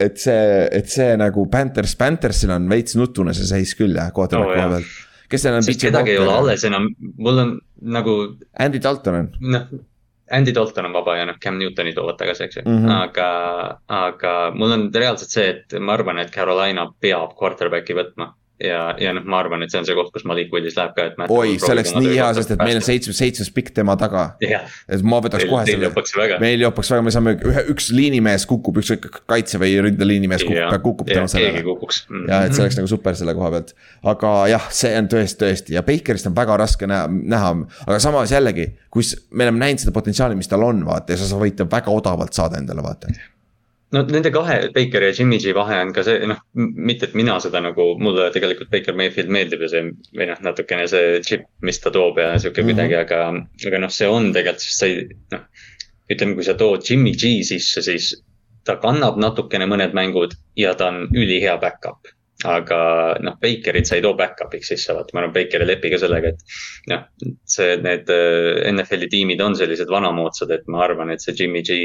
et see, et see nagu Panthers, Panthersil on veits nutune see seis küll jah, quarterback'i koha pealt kes seal on? sest kedagi ei ole alles enam, mul on nagu. Andy Dalton on. noh, Andy Dalton on vaba ja noh, Cam Newtoni toovad tagasi, eks ju mm, -hmm. aga, aga mul on reaalselt see, et ma arvan, et Carolina peab quarterback'i võtma ja, ja noh, ma arvan, et see on see koht, kus Malik Willis läheb ka, et. oi, see oleks nii hea, sest et meil on seitsmes, seitsmes pikk tema taga yeah.. et ma võtaks kohe selle. meil jopaks väga, me saame ühe, üks liinimees kukub, üks kaitse või ründeliinimees kukub yeah., kukub tänu sellele. Mm. ja et see oleks nagu super selle koha pealt. aga jah, see on tõesti, tõesti ja Bakerist on väga raske näha, näha, aga samas jällegi, kus me oleme näinud seda potentsiaali, mis tal on, vaata ja sa võid ta väga odavalt saada endale, vaata no nende kahe, Baker ja Jimmy G vahe on ka see, noh, mitte et mina seda nagu, mulle tegelikult Baker Mayfield meeldib ja see või noh, natukene see chip, mis ta toob ja sihuke mm -hmm. kuidagi, aga, aga noh, see on tegelikult, sest sa ei, noh. ütleme, kui sa tood Jimmy G sisse, siis ta kannab natukene mõned mängud ja ta on ülihea back-up aga noh, Bakerit sa ei too back-up'iks sisse, vaata, ma arvan, Baker ei lepi ka sellega, et noh, see, need äh, NFL-i tiimid on sellised vanamoodsad, et ma arvan, et see Jimmy G,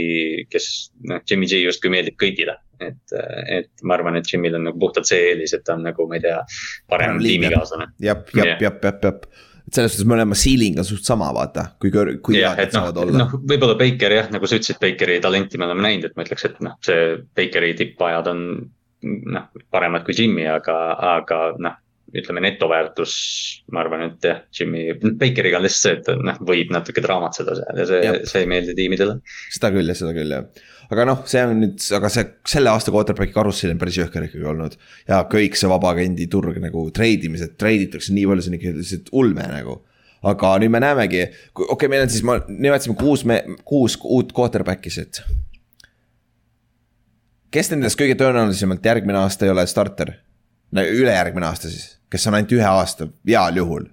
kes noh, Jimmy G justkui meeldib kõigile. et, et ma arvan, et Jimmy'l on nagu puhtalt see eelis, et ta on nagu, ma ei tea, parem tiimikaaslane. jep, jep, jep, jep, jep et selles suhtes mõlema ceiling on suht sama, vaata, kui, kui head nad saavad no, olla. noh, võib-olla Baker jah, nagu sa ütlesid, Bakeri talenti me oleme näinud, et ma ütleks, et noh, see Bakeri tippajad on noh, paremad kui Jimmy, aga, aga noh, ütleme netoväärtus, ma arvan, et jah, Jimmy, Bakeriga on lihtsalt see, et noh, võib natuke draamatseda seal ja see, see ei meeldi tiimidele. seda küll ja seda küll jah, aga noh, see on nüüd, aga see selle aasta quarterback'i karussell on päris jõhker ikkagi olnud. ja kõik see vabaagendi turg nagu treidimised, treiditakse nii palju, see on ikka lihtsalt ulme nagu aga nüüd me näemegi, okei okay,, meil on siis, ma nimetasime kuus, kuus uut quarterback'i siit kes nendest kõige tõenäolisemalt järgmine aasta ei ole starter? no ülejärgmine aasta siis, kes on ainult ühe aasta, heal juhul.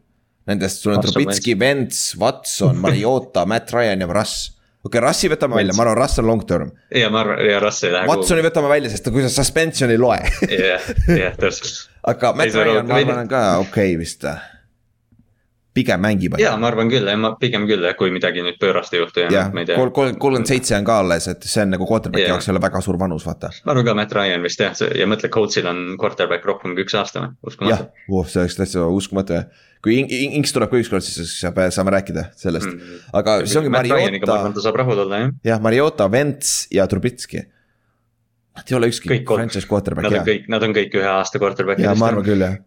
Nendest sul on Trubitski, Vents, Watson, Mariota, Matt Ryan ja Russ. okei okay,, Russi võtame välja, ma arvan, Russ on long term. ja ma arvan, ja Russ ei lähe. Watsoni võtame välja, sest kui sa suspension ei loe. jah, jah, täpselt. aga Matt Ryan, ma arvan, on ka okei okay, vist pigem mängib. ja ma arvan küll, ma pigem küll jah, kui midagi nüüd pöörast ei juhtu ja yeah, ma ei tea. kolmkümmend seitse on ka alles, et see on nagu quarterback'i jaoks ei ole väga suur vanus, vaata. ma arvan ka Matt Ryan vist jah, ja mõtle, coach'il on quarterback rohkem kui üks aasta või, uskumatu. jah, oh, see oleks täitsa uskumatu jah kui Inks tuleb ka ükskord, siis saame rääkida sellest mm., aga see ongi Mariota. ma arvan, ta saab rahul olla jah. jah, Mariota, Vents ja Trubitski. Nad ei ole ükski franchise quarterback. Nad on kõik, nad on kõik ühe aasta quarterback'id. ja ma arvan küll jah,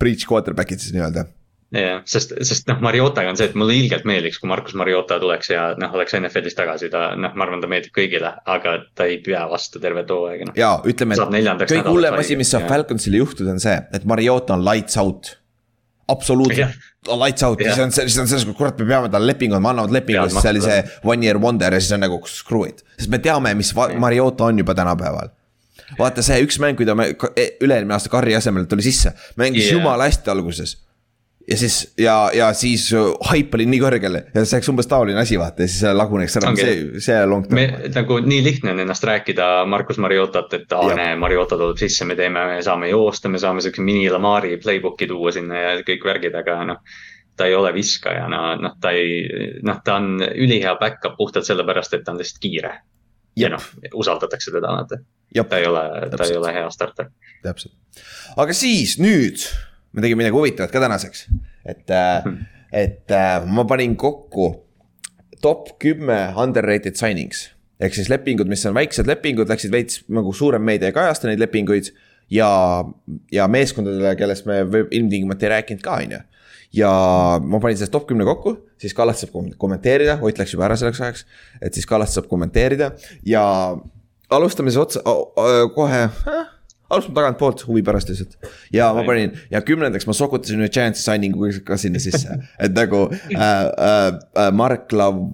breach quarterback'id siis nii-öelda jah, sest, sest noh, Mariotaga on see, et mulle ilgelt meeldiks, kui Markus Mariota tuleks ja noh, oleks NFL-is tagasi, ta noh, ma arvan, ta meeldib kõigile, aga ta ei pea vastu terve too aeg no.. ja ütleme, et kõige hullem asi, mis saab Falconsile juhtuda, on see, et Mariota on lights out. absoluutselt, lights out, siis on, siis on selles, kurat, me peame talle lepingu, me annavad lepingu, siis see oli see one year wonder ja siis on nagu screw it. sest me teame, mis Mariota on juba tänapäeval. Vaata see üks mäng, kui ta e, üle-eelmine aasta Carri asemel tuli sisse, mängis yeah. jumala hästi alguses ja siis ja, ja siis haip oli nii kõrgel ja see oleks umbes taoline asi, vaata ja siis laguneks ära, see, see long term. nagu nii lihtne on ennast rääkida Markus Mariotat, et aa näe, Mariota tuleb sisse, me teeme, me saame joosta, me saame siukse mini Lamari playbook'i tuua sinna ja kõik värgid, aga noh. ta ei ole viskaja, no noh, ta ei, noh, ta on ülihea back-up puhtalt sellepärast, et ta on lihtsalt kiire. ja noh, usaldatakse teda, vaata. ta ei ole, ta ei ole hea starter. täpselt, aga siis nüüd me tegime midagi huvitavat ka tänaseks. et mm., et äh, ma panin kokku top kümme underrated signings. ehk siis lepingud, mis on väiksed lepingud, läksid veits nagu suurem meedia ei kajasta neid lepinguid. ja, ja meeskondadele, kellest me ilmtingimata ei rääkinud ka, on ju ja ma panin sellest top kümne kokku, siis Kallas saab kommenteerida, Ott läks juba ära selleks ajaks. et siis Kallas saab kommenteerida ja alustame siis otsa oh,, kohe äh, alustame tagantpoolt huvi pärast lihtsalt. ja ma panin ja kümnendaks ma sokutasin ühe Giantsi signing'u ka sinna sisse, et nagu äh, äh, äh, Mark Lav-,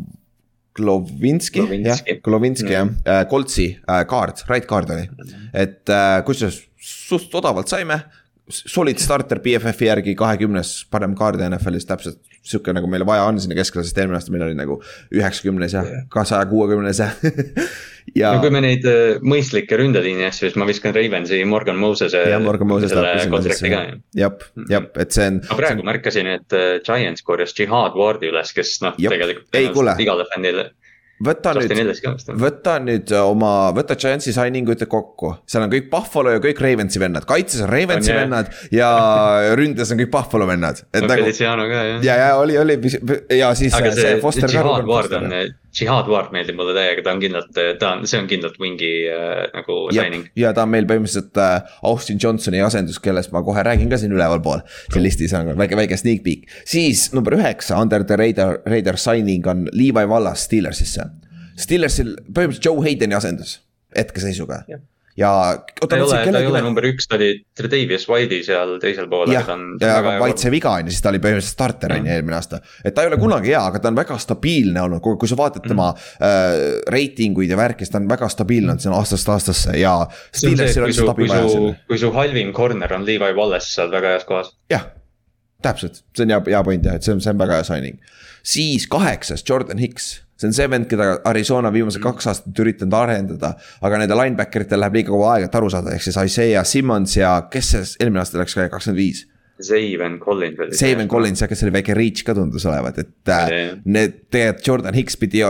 Glovinski, jah, Glovinski jah, äh, Koltsi äh, kaart, right kaart oli. et äh, kusjuures suht odavalt saime, solid starter BFF-i järgi kahekümnes parem kaart NFL-is täpselt. sihuke nagu meile vaja on sinna keskele, sest eelmine aasta meil oli nagu üheksakümnes ja ka saja kuuekümnes ja ja. no kui me neid mõistlikke ründeliini asju, siis ma viskan Ravensi Morgan Moses'e. jah, Morgan Moses läheb sinna sisse. jep, jep, et see on. ma praegu on... märkasin, et Giants korjas Jihad Wardi üles, kes noh, tegelikult igale fännile võta nüüd, võta nüüd oma, võta Giantsi signing ute kokku, seal on kõik Buffalo ja kõik Ravensi vennad, kaitses on Ravensi on, vennad ja ründes on kõik Buffalo vennad. no nagu, ja, ja oli, oli ja siis. aga see, see Jihad Ward on, Jihad Ward meeldib mulle täiega, ta on kindlalt, ta on, see on kindlalt wingi äh, nagu signing. ja ta on meil põhimõtteliselt äh, Austin Johnsoni asendus, kellest ma kohe räägin ka siin ülevalpool. siin listis on väike, väike sneak peek, siis number üheksa under the radar, radar signing on Levi Wallas Steelersisse. Steelersil põhimõtteliselt Joe Haydeni asendus hetkeseisuga ja. ta ei ole, ta ei ole number üks, ta oli Tredavious White'i seal teisel pool. jah, ja aga White sai viga on ju, siis ta oli põhimõtteliselt starter on ju eelmine aasta. et ta ei ole kunagi hea, aga ta on väga stabiilne olnud, kui sa vaatad tema mm. äh, reitinguid ja värki, siis ta on väga stabiilne olnud siin aastast aastasse ja. See on see, kui su, kui su, kui su halvim corner on Levi Wallace, oled väga heas kohas. jah, täpselt, see on hea, hea point jah, et see on, see on väga hea signing. siis kaheksas Jordan Hicks see on see vend, keda Arizona viimased kaks aastat üritanud arendada. aga nende linebacker itel läheb liiga kaua aega, et aru saada, ehk siis Isaiah Simmons ja kes see eelmine aasta läks kakskümmend viis. Zaven Collins oli. Zaven Collins jah, kes oli väike reach ka tundus olevat, et äh, need tegelikult Jordan Hicks pidi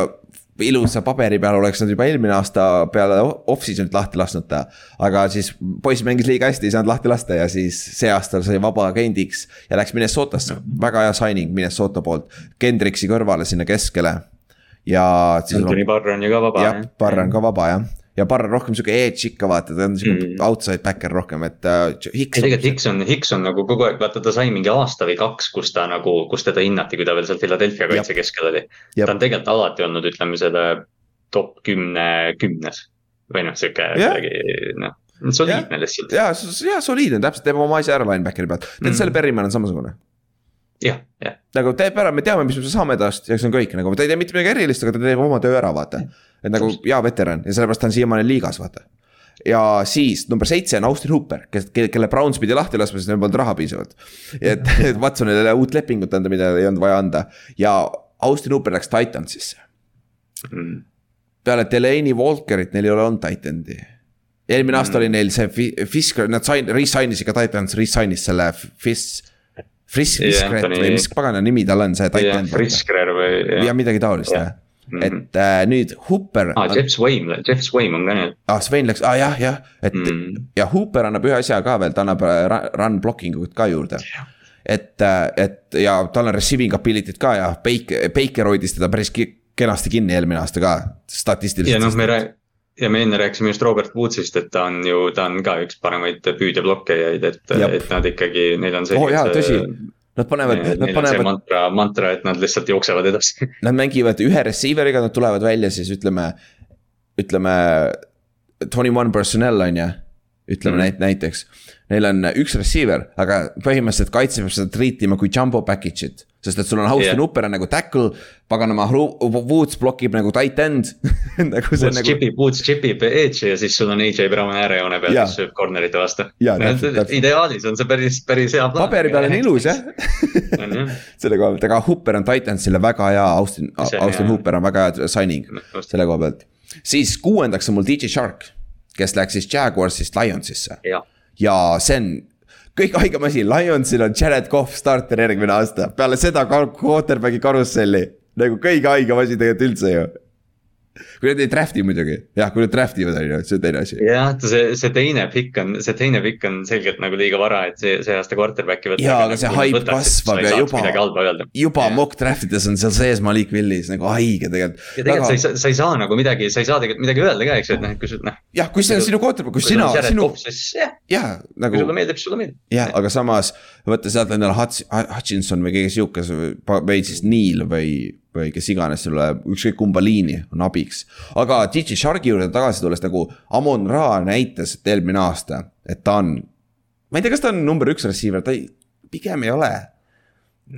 ilusa paberi peal oleks nad juba eelmine aasta peale off-season'it lahti lasknud ta. aga siis poiss mängis liiga hästi, ei saanud lahti lasta ja siis see aasta sai vaba agendiks ja läks Minnesotasse, väga hea signing Minnesota poolt. Kendricksi kõrvale sinna keskele ja. Anthony Barr on ju ka vaba. jah, Barr on ka vaba jah ja Barr on rohkem sihuke edge ikka vaata, ta on sihuke mm. outside backer rohkem, et uh,. tegelikult Hicks on, Hicks on nagu kogu aeg, vaata ta sai mingi aasta või kaks, kus ta nagu, kus teda hinnati, kui ta veel seal Philadelphia kaitsekeskel oli. ta on tegelikult alati olnud, ütleme selle top kümne, kümnes või noh, sihuke kuidagi noh soliidne lihtsalt. ja, ja soliidne, täpselt, teeb oma asja ära linebackeri pealt, tead mm. Berryman on samasugune jah, jah. nagu teeb ära, me teame, mis me saame tast ja see on kõik nagu, ta ei tee mitte midagi erilist, aga ta teeb oma töö ära, vaata. et nagu hea veteran ja sellepärast ta on siiamaani liigas, vaata. ja siis number seitse on Austin Hooper, kes, kelle Browns pidi lahti laskma, sest neil polnud raha piisavalt. et, et Watsonile uut lepingut anda, mida ei olnud vaja anda ja Austin Hooper läks Titansisse mm.. peale Delaney Walkerit neil ei ole olnud Titan'i eelmine mm. aasta oli neil see Fisk, nad sain, re-sign isid ka Titans, re-sign'is selle Fisk Frisk, Friskret Anthony... või mis pagana nimi tal on, see titan. Friskrer või. ja midagi taolist jah Mm -hmm. et äh, nüüd Hooper. aa ah,, Jeff Swaim, Jeff Swaim on ka nüüd. aa ah,, Swain läks, aa ah, jah, jah, et mm ja Hooper annab ühe asja ka veel, ta annab run blocking ut ka juurde. et, äh, et ja tal on receiving ability'd ka ja Baker, Baker hoidis teda päris kenasti kinni eelmine aasta ka, statistiliselt. ja noh, me räägime ja me enne rääkisime just Robert Woodsist, et ta on ju, ta on ka üks paremaid püüdjablokkejaid, et, et nad ikkagi, neil on selline. oh, jaa, tõsi. Nad panevad, nad panevad. mantra, mantra, et nad lihtsalt jooksevad edasi Nad mängivad ühe receiver'iga, nad tulevad välja siis ütleme, ütleme. Twenty one personnel on ju, ütleme mm -hmm. näiteks. Neil on üks receiver, aga põhimõtteliselt kaitse peab seda treat ima kui jumbo package'it sest et sul on Austin yeah. Hooper on nagu tackle, paganama, Woods blokib nagu tight end nagu Woods nagu... chipib, Woods chipib edge'i ja siis sul on AJ Brown äärejoone peal, kes sööb corner'ite vastu. ideaalis on see päris, päris hea plaan. paberi peal on ilus jah selle koha pealt, aga Hooper on Titansile väga hea, Austin, Austin Hooper on väga hea signing selle koha pealt. siis kuuendaks on mul DJ Shark, kes läks siis Jaguarsist Lionsisse. ja see on kõik haigem asi, Lionsil on Jared Cough starter järgmine aasta, peale seda quarterback'i karusselli. nagu kõige haigem asi tegelikult üldse ju kui nad ei draft'i muidugi, jah, kui nad draft ivad, on ju, see on teine asi. jah, see, see teine pikk on, see teine pikk on selgelt nagu liiga vara, et see, see aasta quarterback'i võtta. jaa, aga see nagu hype kasvab ja juba, juba mock draft ides on seal sees Malik Willis nagu haige tegelikult. ja tegelikult aga... sa ei saa, sa ei saa nagu midagi, sa ei saa tegelikult midagi öelda ka, eks ju, et noh, et kui sul noh. jah, kui see on sinu quarterback, kui sina, sinu. jah, nagu. kui sulle meeldib, sulle meeldib. jah, aga samas võtta sealt endale Hutchinson või keegi sihuke, või siis Neil või või kes iganes sulle, ükskõik kumba liini on abiks. aga DJ Sharki juurde tagasi tulles nagu Amon Ra näitas, eelmine aasta, et ta on. ma ei tea, kas ta on number üks receiver, ta ei, pigem ei ole.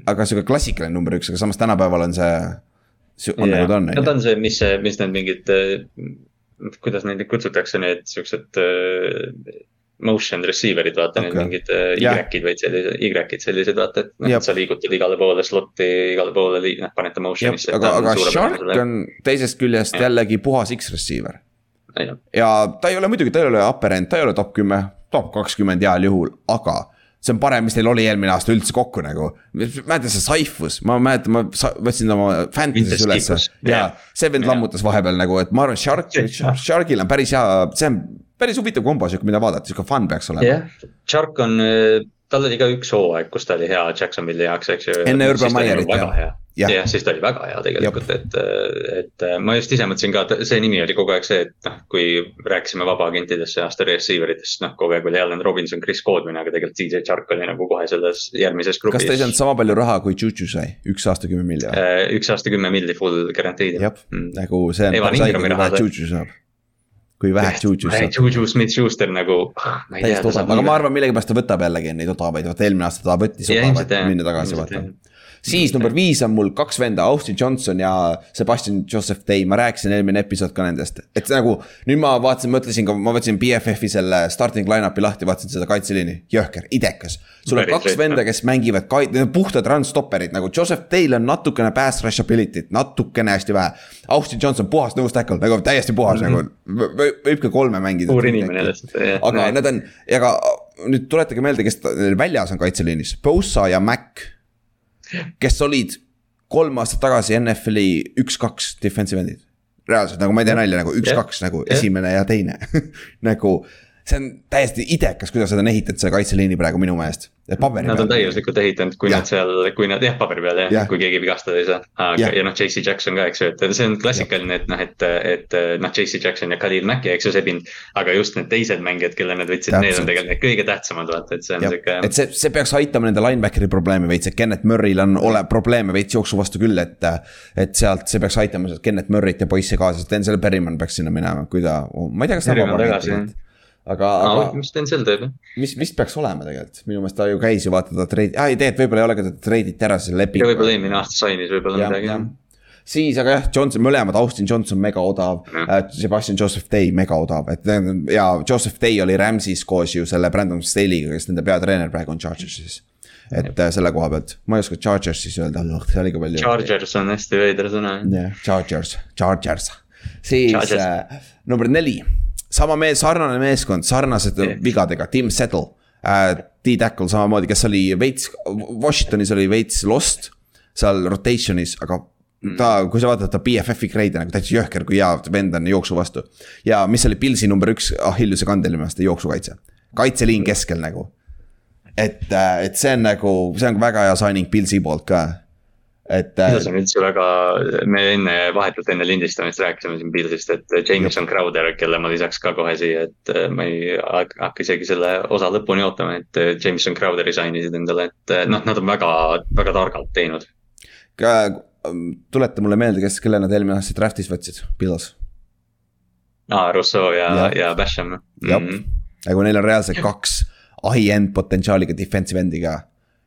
aga sihuke klassikaline number üks, aga samas tänapäeval on see on nagu ta on. no ta on see, mis, mis need mingid, kuidas neid kutsutakse, need siuksed motion receiver'id, vaata okay. need mingid Y-id või sellised, Y-id sellised, vaata, et noh, sa liigutad igale poole slot'i, igale poole, noh, paned ta motion'isse. aga, aga Shark on teisest küljest ja. jällegi puhas X-receiver. ja ta ei ole muidugi, ta ei ole upper end, ta ei ole top kümme, top kakskümmend heal juhul, aga see on parem, mis teil oli eelmine aasta üldse kokku nagu. mäletan see Saifus, ma mäletan, ma võtsin oma Fantasy's ülesse. Ja see vend lammutas vahepeal nagu, et ma arvan, Shark, Sharkil on päris hea, see on päris huvitav kombo sihuke, mida vaadata, sihuke fun peaks olema. jah. Shark on, tal oli ka üks hooaeg, kus ta oli hea Jacksonville'i jaoks, eks ju. enne Urban Meyerit jah jah ja, siis ta oli väga hea tegelikult, et, et ma just ise mõtlesin ka, et see nimi oli kogu aeg see, et noh, kui rääkisime vabaagentidest see aasta receiver itest, noh kogu aeg oli Allan Robinson, Chris Coldman, aga tegelikult DJ Chark oli nagu kohe selles järgmises grupis. kas ta ei saanud sama palju raha, kui Juju sai, üks aasta kümme milli? Äh, üks aasta kümme milli full guaranteed. jah mm., nagu see on päris haige, kui vähe Juju saab kui vähe Juju saab. Juju Smith-Schuster nagu, ah, ma ei tea. aga ma arvan, millegipärast ta võtab jällegi neid odavaid, vaata eelmine aasta ta võttis odavaid, minna tagasi vaata siis number viis on mul kaks venda, Austin Johnson ja Sebastian Joseph Day, ma rääkisin eelmine episood ka nendest. et nagu nüüd ma vaatasin, mõtlesin ka, ma võtsin BFF-i selle starting line-up'i lahti, vaatasin seda kaitseliini, jõhker, idekas. sul on kaks venda, kes mängivad ka, need on puhtad run stopper'id nagu Joseph Day'l on natukene pass rush ability't, natukene hästi vähe. Austin Johnson puhas nose tackle, nagu täiesti puhas mm -hmm. nagu, võib ka kolme mängida. suur inimene lihtsalt. aga need on, aga nüüd tuletage meelde, kes väljas on kaitseliinis, Bosa ja Mac kes olid kolm aastat tagasi NFL-i üks-kaks defensive end'id. reaalselt nagu ma ei tee nalja nagu üks-kaks nagu esimene ja teine. Nagu see on täiesti idekas, kuidas nad on ehitanud selle kaitseliini praegu minu meelest. Nad on täiuslikult ehitanud, kui ja. nad seal, kui nad jah, paberi peal jah ja., kui keegi vigastada ei saa. aga, ja, ja noh, JC Jackson ka, eks ju, et see on klassikaline, et noh, et, et noh, JC Jackson ja Khalil Mack, eks ju, sebinud. aga just need teised mängijad, kelle nad võtsid, need on tegelikult need kõige tähtsamad, vaata, et see on sihuke. et see, see peaks aitama nende linebackeri probleemi veits, et Kennet Murry'l on ole probleeme veits jooksu vastu küll, et. et sealt, see peaks aitama sealt Kennet Murry't ja poisse kaasa, sest Denzel Berryman peaks sinna minema, kui ta, ma ei tea, kas ta vabalt aga no,, aga. mis Denzel teeb, jah. mis, mis peaks olema tegelikult, minu meelest ta ju käis ju vaata ta treidi, aa ei et võib-olla ei ole, aga ta treiditi ära selle lepingu. võib-olla eelmine aasta sainis võib-olla midagi. siis, aga jah, Johnson, mõlemad, Austin Johnson mega odav äh,, Sebastian Joseph Day mega odav, et ja Joseph Day oli Rams'is koos ju selle Brandon Staley'ga, kes nende peatreener praegu on Chargersis et Jep. Äh, selle koha pealt, ma ei oska Chargers siis öelda, see oli ka palju. Chargers on hästi veider sõna. jah, Chargers, Chargers, siis Chargers. äh, number neli sama mees, sarnane meeskond, sarnased yeah. vigadega, Tim Settle äh,. D-Tackle samamoodi, kes oli veits, Washingtonis oli veits lost seal rotation'is, aga mm. ta, kui sa vaatad ta BFF-i grade'i nagu täitsa jõhker, kui hea vend on jooksu vastu. ja mis oli Pilsi number üks Achilleuse kandel minu meelest, jooksukaitse, kaitseliin keskel nagu. et, äh, et see on nagu, see on väga hea signing Pilsi poolt ka et. Äh, see on üldse väga, me enne, vahetult enne lindistamist rääkisime siin Pilsist, et Jameson Crowder, kelle ma lisaks ka kohe siia, et äh, ma ei hakka isegi selle osa lõpuni ootama, et äh, Jameson Crowderi sainisid endale, et noh, nad on väga, väga targalt teinud. tuleta mulle meelde, kes, kelle nad eelmine aasta draft'is võtsid, Pils. aa, Rousseau ja, ja, ja Basham. jah mm -hmm., nagu neil on reaalselt kaks high-end potentsiaaliga defensive end'i ka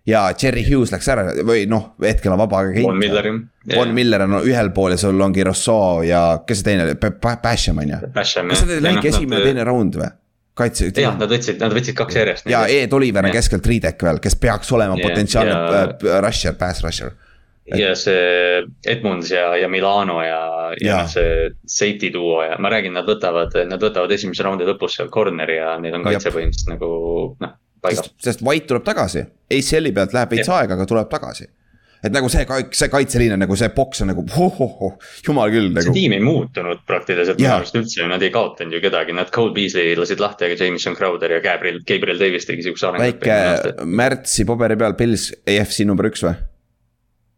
ja Cherry Hughes läks ära või noh, hetkel on vaba agent. Von Miller jah. Von Miller on ühel pool ja sul ongi Rousseau ja kes see teine oli, Basham on ju. kas see oli äkki esimene, teine round või? kaitse. jah, nad võtsid, nad võtsid kaks järjest. ja Ed Oliver on keskelt Riidek veel, kes peaks olema ja, potentsiaalne ja... Äh, rusher, pass rusher. Ja see Edmunds ja, ja Milano ja, ja, ja see safety duo ja ma räägin, nad võtavad, nad võtavad esimese raundi lõpus seal corner'i ja neil on kaitse põhimõtteliselt nagu noh sest, sest White tuleb tagasi, ACL-i pealt läheb veits aega, aga tuleb tagasi et nagu see, see kaitseliin on nagu see boks on nagu oh-oh-oh, jumal küll nagu. see tiim ei muutunud praktiliselt minu arust üldse, nad ei kaotanud ju kedagi, nad Cole Beasley lasid lahti, aga Jameson Crowder ja Gabriel, Gabriel Davis tegi siukse arengu. väike märtsi paberi peal, Pils EFC number üks või?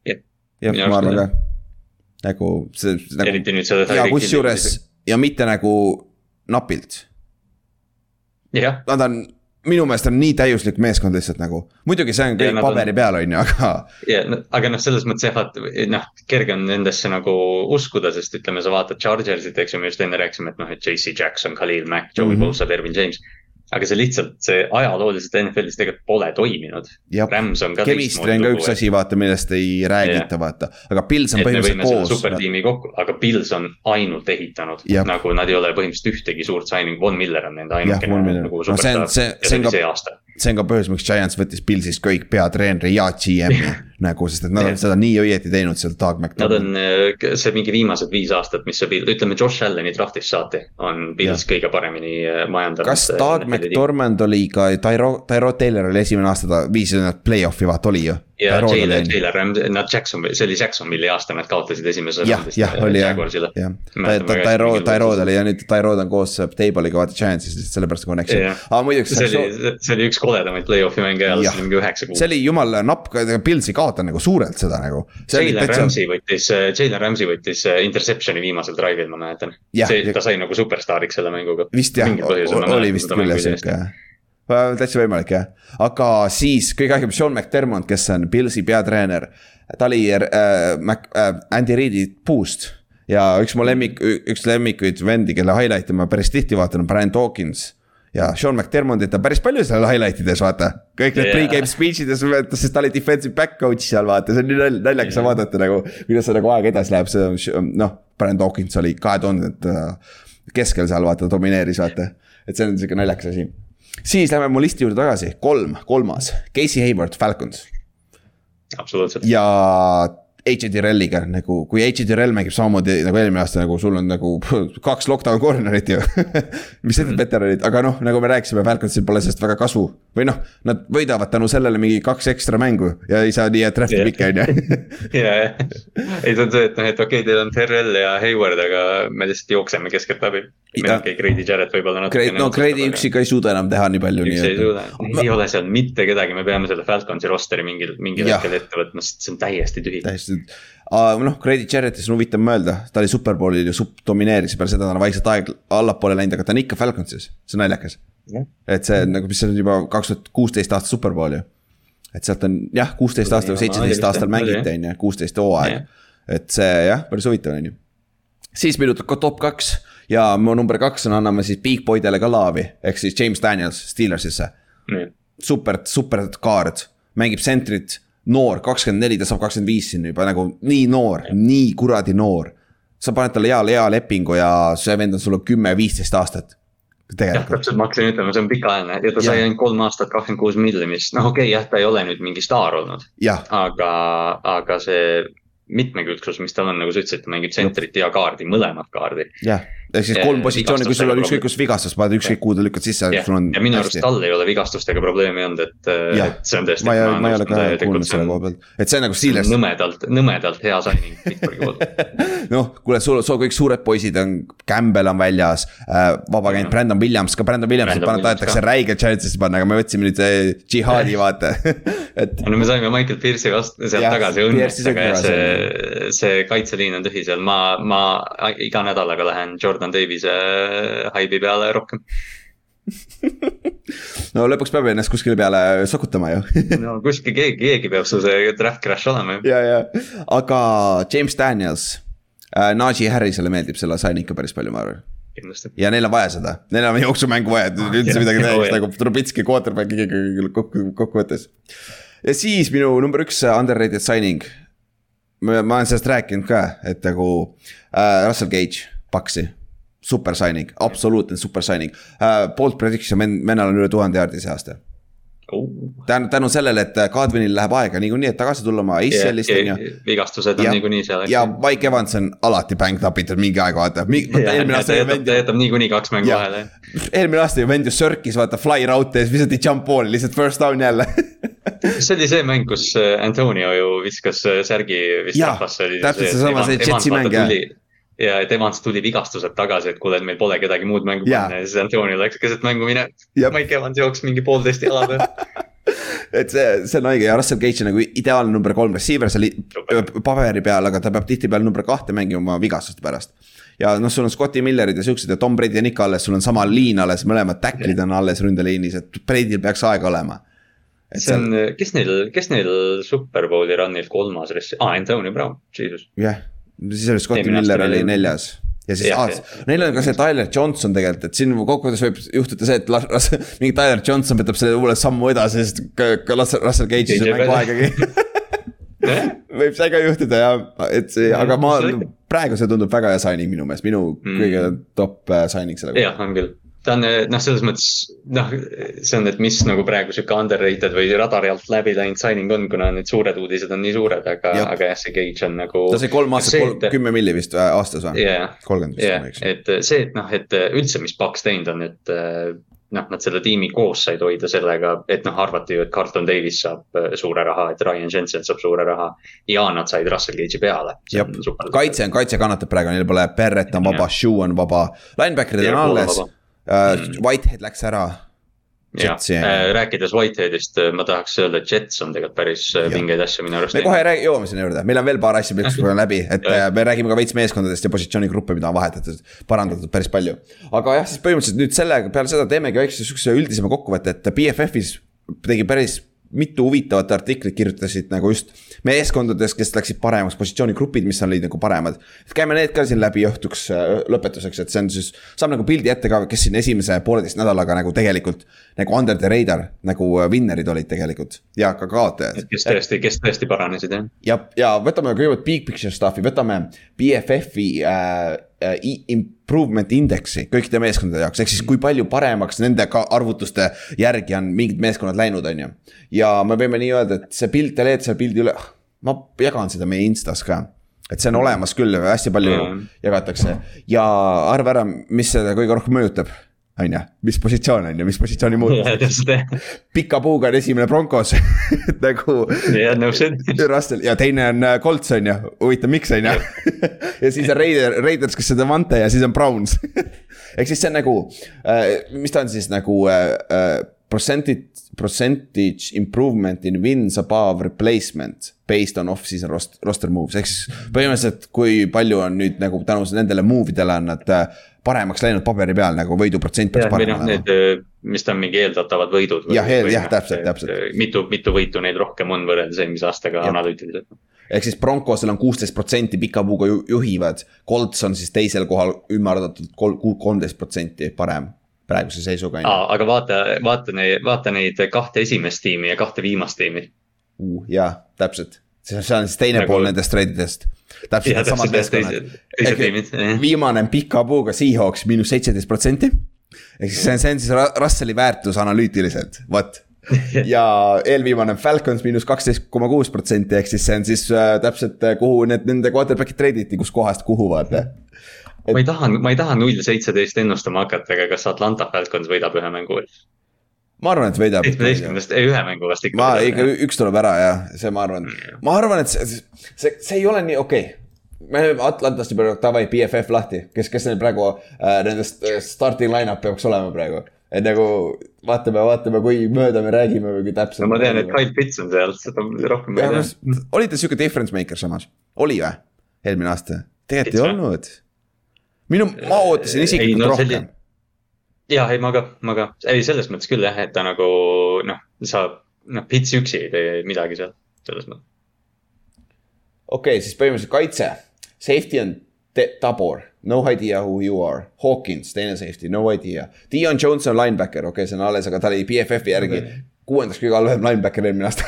jah, ma arvan ka. nagu see nagu.... eriti nüüd seda. ja kusjuures ja mitte nagu napilt. Nad on minu meelest on nii täiuslik meeskond lihtsalt nagu, muidugi see on kõik paberi on... peal, on ju, aga. ja, aga noh, selles mõttes jah, et noh, kerge on nendesse nagu uskuda, sest ütleme, sa vaatad Chargersit, eks ju, me just enne rääkisime, et noh, et JC Jackson, Khalil Mack, Joey mm -hmm. Bosa, Dervin James. Aga see lihtsalt, see ajalooliselt NFL-is tegelikult pole toiminud. Rams on ka. Chemistry on ka üks asi, vaata, millest ei räägita, vaata, aga Pils on põhimõtteliselt koos. supertiimi kokku, aga Pils on ainult ehitanud, nagu nad ei ole põhimõtteliselt ühtegi suurt signing, Von Miller on nende ainukene nagu superstaar no,. see, on ka, see on ka põhjus, miks Giants võttis Pilsist kõik peatreeneri ja GM-i nagu, sest et nad on seda nii õieti teinud seal Doug McDonald. Nad on, see mingi viimased viis aastat, mis see ütleme Josh Allan'i draftist saati, on Pils kõige paremini äh, majandanud. kas Doug McDormand oli ka, Tyro, Tyro Taylor oli esimene aasta, ta viis nad play-off'i vaata oli ju ja Taylor, Taylor nad Jacksonville, see oli Jacksonville'i aasta, nad kaotasid esimese. jah, jah, oli jah, jah. Tyrod, Tyrod oli ja nüüd Tyrod on koos Table'iga vaata Giantsis, lihtsalt sellepärast connection. aga muidugi. see oli, see oli üks koledamaid play-off'i mänge ajal, see oli mingi üheksa kuud. see oli jumala napp, Pils ei kaotanud nagu suurelt seda nagu. Jalen Ramsey võttis, Jalen Ramsey võttis äh, interception'i viimasel drive'il, ma mäletan. see, ta sai nagu superstaariks selle mänguga. vist jah, oli vist küll jah sihuke täitsa võimalik jah, aga siis kõige ägedam Sean McDermott, kes on Pilsi peatreener. ta oli äh, Mac, äh, Andy Reidi puust ja üks mu lemmik, üks lemmikuid vendi, kelle highlight'e ma päris tihti vaatan, on Brian Dawkins ja Sean McDermottit on päris palju seal highlight ides, vaata. kõik need yeah. pre-game speech ides, sest ta oli defensive back coach seal, vaata, see on nii naljakas yeah. vaadata nagu. kuidas see nagu aeg edasi läheb, see noh, Brian Dawkins oli kahe tuhandete keskel seal, vaata, domineeris, vaata. et see on sihuke naljakas asi siis lähme mu listi juurde tagasi, kolm, kolmas, Casey Hayward, Falcons. absoluutselt. ja Tyrelliga nagu, kui Tyrell mängib samamoodi nagu eelmine aasta, nagu sul on nagu kaks lockdown corner'it ju mis need veteranid, aga noh, nagu me rääkisime, Falconsil pole sellest väga kasu. või noh, nad võidavad tänu sellele mingi kaks ekstra mängu ja ei saa nii head draft'i pikki, on ju. ja, jah, ei see on see, et noh, et okei okay,, teil on Tyrell ja Hayward, aga me lihtsalt jookseme keskeltläbi. meil on okei, Grady Jarrett võib-olla natuke. no Grady üksi ka ei suuda enam teha nii palju. üksi ei suuda, ei ole seal mitte kedagi, me peame selle Falconsi roster'i mingil, mingil hetkel ette võtma, sest see on täiesti tühi. täiesti nüüd. noh, Grady Jarrettist on huvitav mõelda, ta oli superbowlil ju sup-, domineeris, peale seda ta on vaikselt aeg allapoole läinud, aga ta on ikka Falconsis, see on naljakas. et see on nagu, mis see on juba kaks tuhat kuusteist aasta superbowl ju. et sealt on jah, kuusteist aastat või seitseteist aastal mängiti, on ju, kuusteist hooaeg. et see jah, päris huvitav on ju. siis minu top kaks ja mu number kaks on, anname siis Big Boydele ka laavi, ehk siis James Daniels Steelersisse. super, super kaard, mängib sentrit noor, kakskümmend neli, ta saab kakskümmend viis siin juba nagu nii noor, nii kuradi noor. sa paned talle hea, hea lepingu ja see vend on sul kümme, viisteist aastat. jah, täpselt, ma hakkasin ütlema, see on pikaajaline ja ta sai ainult kolm aastat, kakskümmend kuus miljonit, noh, okei okay,, jah, ta ei ole nüüd mingi staar olnud. aga, aga see mitmekülgsus, mis tal on, nagu sa ütlesid, ta mängib tsentrit ja kaardi, mõlemat kaardi. jah, ehk siis kolm positsiooni, kui sul on ükskõik kus vigastus, paned ükskõik kuhu ta lükkad sisse. ja minu arust tal ei ole vigastustega probleemi olnud, et, et see on tõesti. ma ei, ma ei ole ka kuulnud selle koha pealt, et see on nagu Steelers. nõmedalt, nõmedalt hea signing Pittsburghi poolt. noh, kuule, sul, sul kõik suured poisid on, Campbell on väljas äh,, vaba agent Brandon Williams, ka Brandon Williamsit tahetakse räigelt chance'isse panna, aga me võtsime nüüd äh, džihaadi vaata et. no me saime Michael Pierce'i vastu sealt tagasi õnneks, aga see, see kaitseliin on tühi seal, ma, ma iga nädalaga lähen Jordan Jordan Davise äh, haibi peale rohkem no lõpuks peab ennast kuskile peale sokutama ju no kuskil keegi, keegi peab su see draft crash olema ju. ja, ja, aga James Daniels äh,, Najee Harrisele meeldib selle sign ikka päris palju, ma arvan kindlasti. ja neil on vaja seda, neil on jooksumängu vaja, et üldse midagi teha, nagu Trubitski quarterback'i kokku, kokkuvõttes. ja siis minu number üks underrated signing. ma olen sellest rääkinud ka, et nagu äh, Russell Gage, Paxi super signing, absoluutne super signing uh,. Bolt prediction, vennal on üle tuhande jaardi see aasta oh.. tänu, tänu sellele, et Kadrinil läheb aega niikuinii, et tagasi tulla oma ACL-ist on ju. vigastused on niikuinii seal. ja Mike Evans on alati bängd upitud mingi aeg, vaata. ta jätab niikuinii kaks mängu vahele. eelmine aasta ju vend ju sörkis, vaata fly raudtee ees, visati jump ball'i lihtsalt first down jälle see oli see mäng, kus Antonio ju viskas särgi vist rahvasse. täpselt seesama, see Jetsi mäng jah ja Evans tuli vigastused tagasi, et kuule, et meil polegi kedagi muud mängu panna ja siis Antonio läks keset mängu minema. Mike Evans jooksis mingi poolteist jala peal et see, see on õige ja Russell Gage on nagu ideaalne number kolm receiver seal paberi peal, aga ta peab tihtipeale number kahte mängima vigastuste pärast. ja noh, sul on Scotti Millerid ja siuksed ja Tom Brady on ikka alles, sul on sama liin alles, mõlemad tacklid on alles ründeliinis, et Brady'l peaks aega olema. see on, kes neil, kes neil Superbowli run'il kolmas res-, aa, Antonio Brown, jesus. jah yeah siis oli Scotti Miller oli neljas. Ja siis, ah, neil on ka see Tyler Johnson tegelikult, et siin kokkuvõttes võib juhtuda see, et las, las, mingi Tyler Johnson võtab selle uue sammu edasi, sest ka, ka Russell Cage'is on mängu aegagi. Võib see ka juhtuda ja, et see, aga ma, praegu see tundub väga hea signing minu meelest, minu mm. kõige top äh, signing selle kohta. jah, on küll ta on noh, selles mõttes noh, see on, et mis nagu praegu sihuke underrated või radari alt läbi läinud signing on, kuna need suured uudised on nii suured, aga, aga jah, see Cage on nagu. ta sai kolm aastat, kümme milli vist äh, aastas või yeah,? kolmkümmend vist yeah,. et see, et noh, et üldse, mis Paks teinud on, et noh, nad selle tiimi koos said hoida sellega, et noh, arvati ju, et Carlton Davis saab suure raha, et Ryan Jensen saab suure raha. ja nad said Russell Cage'i peale. kaitse on, kaitse kannatab praegu, neil pole, Barrett on vaba, Shoe on vaba, linebacker'id on alles. Whitehead läks ära. jah äh,, rääkides Whiteheadist, äh, ma tahaks öelda, et Jets on tegelikult päris äh, vingeid asju minu arust. me kohe räägi, jõuame sinna juurde, meil on veel paar asja, millest me läbi, et me räägime ka veits meeskondadest ja positsioonigruppe, mida on vahetatud, parandatud päris palju. aga jah, siis põhimõtteliselt nüüd sellega, peale seda teemegi väikse sihukese üldisema kokkuvõtte, et BFF-is tegi päris mitu huvitavat artiklit kirjutasid nagu just meeskondades, kes läksid paremaks, positsioonigrupid, mis olid nagu paremad. käime need ka siin läbi õhtuks äh, lõpetuseks, et see on siis, saab nagu pildi ette ka, kes siin esimese pooleteist nädalaga nagu tegelikult. nagu under the radar nagu winner'id äh, olid tegelikult ja ka kaotajad. kes tõesti, kes tõesti paranesid jah. ja, ja võtame kõigepealt big picture stuff'i, võtame BFF-i äh improvement index'i kõikide meeskondade jaoks, ehk siis kui palju paremaks nende ka arvutuste järgi on mingid meeskonnad läinud, on ju. ja me võime nii öelda, et see pilt, te leiate selle pildi üle, ma jagan seda meie Instas ka et see on olemas küll, hästi palju mm. jagatakse ja arva ära, mis seda kõige rohkem mõjutab on ju, mis positsioon on ju, mis positsiooni muutus. pika puuga on esimene Broncos nagu. jah, nõus. Russell ja teine on äh, Colts on ju, huvitav, miks on ju. ja siis on Raider, Raiders, kes on Devante ja siis on Browns ehk siis see on nagu äh,, mis ta on siis nagu äh, äh, percentage, percentage improvement in wins above replacement based on off-season roster, roster moves, ehk siis põhimõtteliselt, kui palju on nüüd nagu tänu nendele move idele on nad äh, paremaks läinud paberi peal nagu võiduprotsent peaks parem noh, olema. Need, äh, mis ta on mingi eeldatavad võidud. jah, jah, täpselt, täpselt. Äh, mitu, mitu võitu neil rohkem on võrreldes eelmise aastaga analüütiliselt. ehk siis Broncosel on kuusteist protsenti pika puuga juhivad, Colts on siis teisel kohal ümardatud kolmteist protsenti parem praeguse seisuga. aga vaata, vaata neid, vaata neid kahte esimest tiimi ja kahte viimast tiimi uh,. jaa, täpselt, see on siis teine nagu... pool nendest treididest. täpselt needsamad meeskonnad. viimane on pika puuga Seahawks miinus seitseteist protsenti. ehk siis see on, see on siis Russelli väärtus analüütiliselt, vot ja eelviimane on Falcons miinus kaksteist koma kuus protsenti, ehk siis see on siis äh, täpselt äh, kuhu need nende quarterback'id treiditi, kuskohast kuhu vaata et.... ma ei taha, ma ei taha null seitseteist ennustama hakata, aga kas Atlanta Falcons võidab ühe mängu? Ma arvan, et võidab. seitsmeteistkümnendast, ei ühe mängu vast ikka. ma ikka, üks tuleb ära jah, see ma arvan, ma arvan, et see, see, see ei ole nii okei okay me Atlantast juba davai, BFF lahti, kes, kes neil praegu äh, nendest äh, starting line-up peaks olema praegu. et nagu vaatame, vaatame, kui mööda me räägime või kui täpselt. no ma tean, et Kyle Pitts on seal, seda rohkem ei tea. oli ta sihuke difference maker samas, oli või, eelmine aasta? tegelikult ei olnud minu, ma ootasin isiklikult no, rohkem. Jah, ei ma ka, ma ka, ei selles mõttes küll jah, et ta nagu noh, saab, noh, Pits üksi ei tee midagi seal, selles mõttes. okei okay,, siis põhimõtteliselt kaitse, safety on Tabor, no idea who you are, Hawkins, teine safety, no idea. Dion Jones on linebacker, okei okay,, see on alles, aga ta oli BFF-i järgi okay. kuuendaks kõige halvem linebacker eelmine aasta.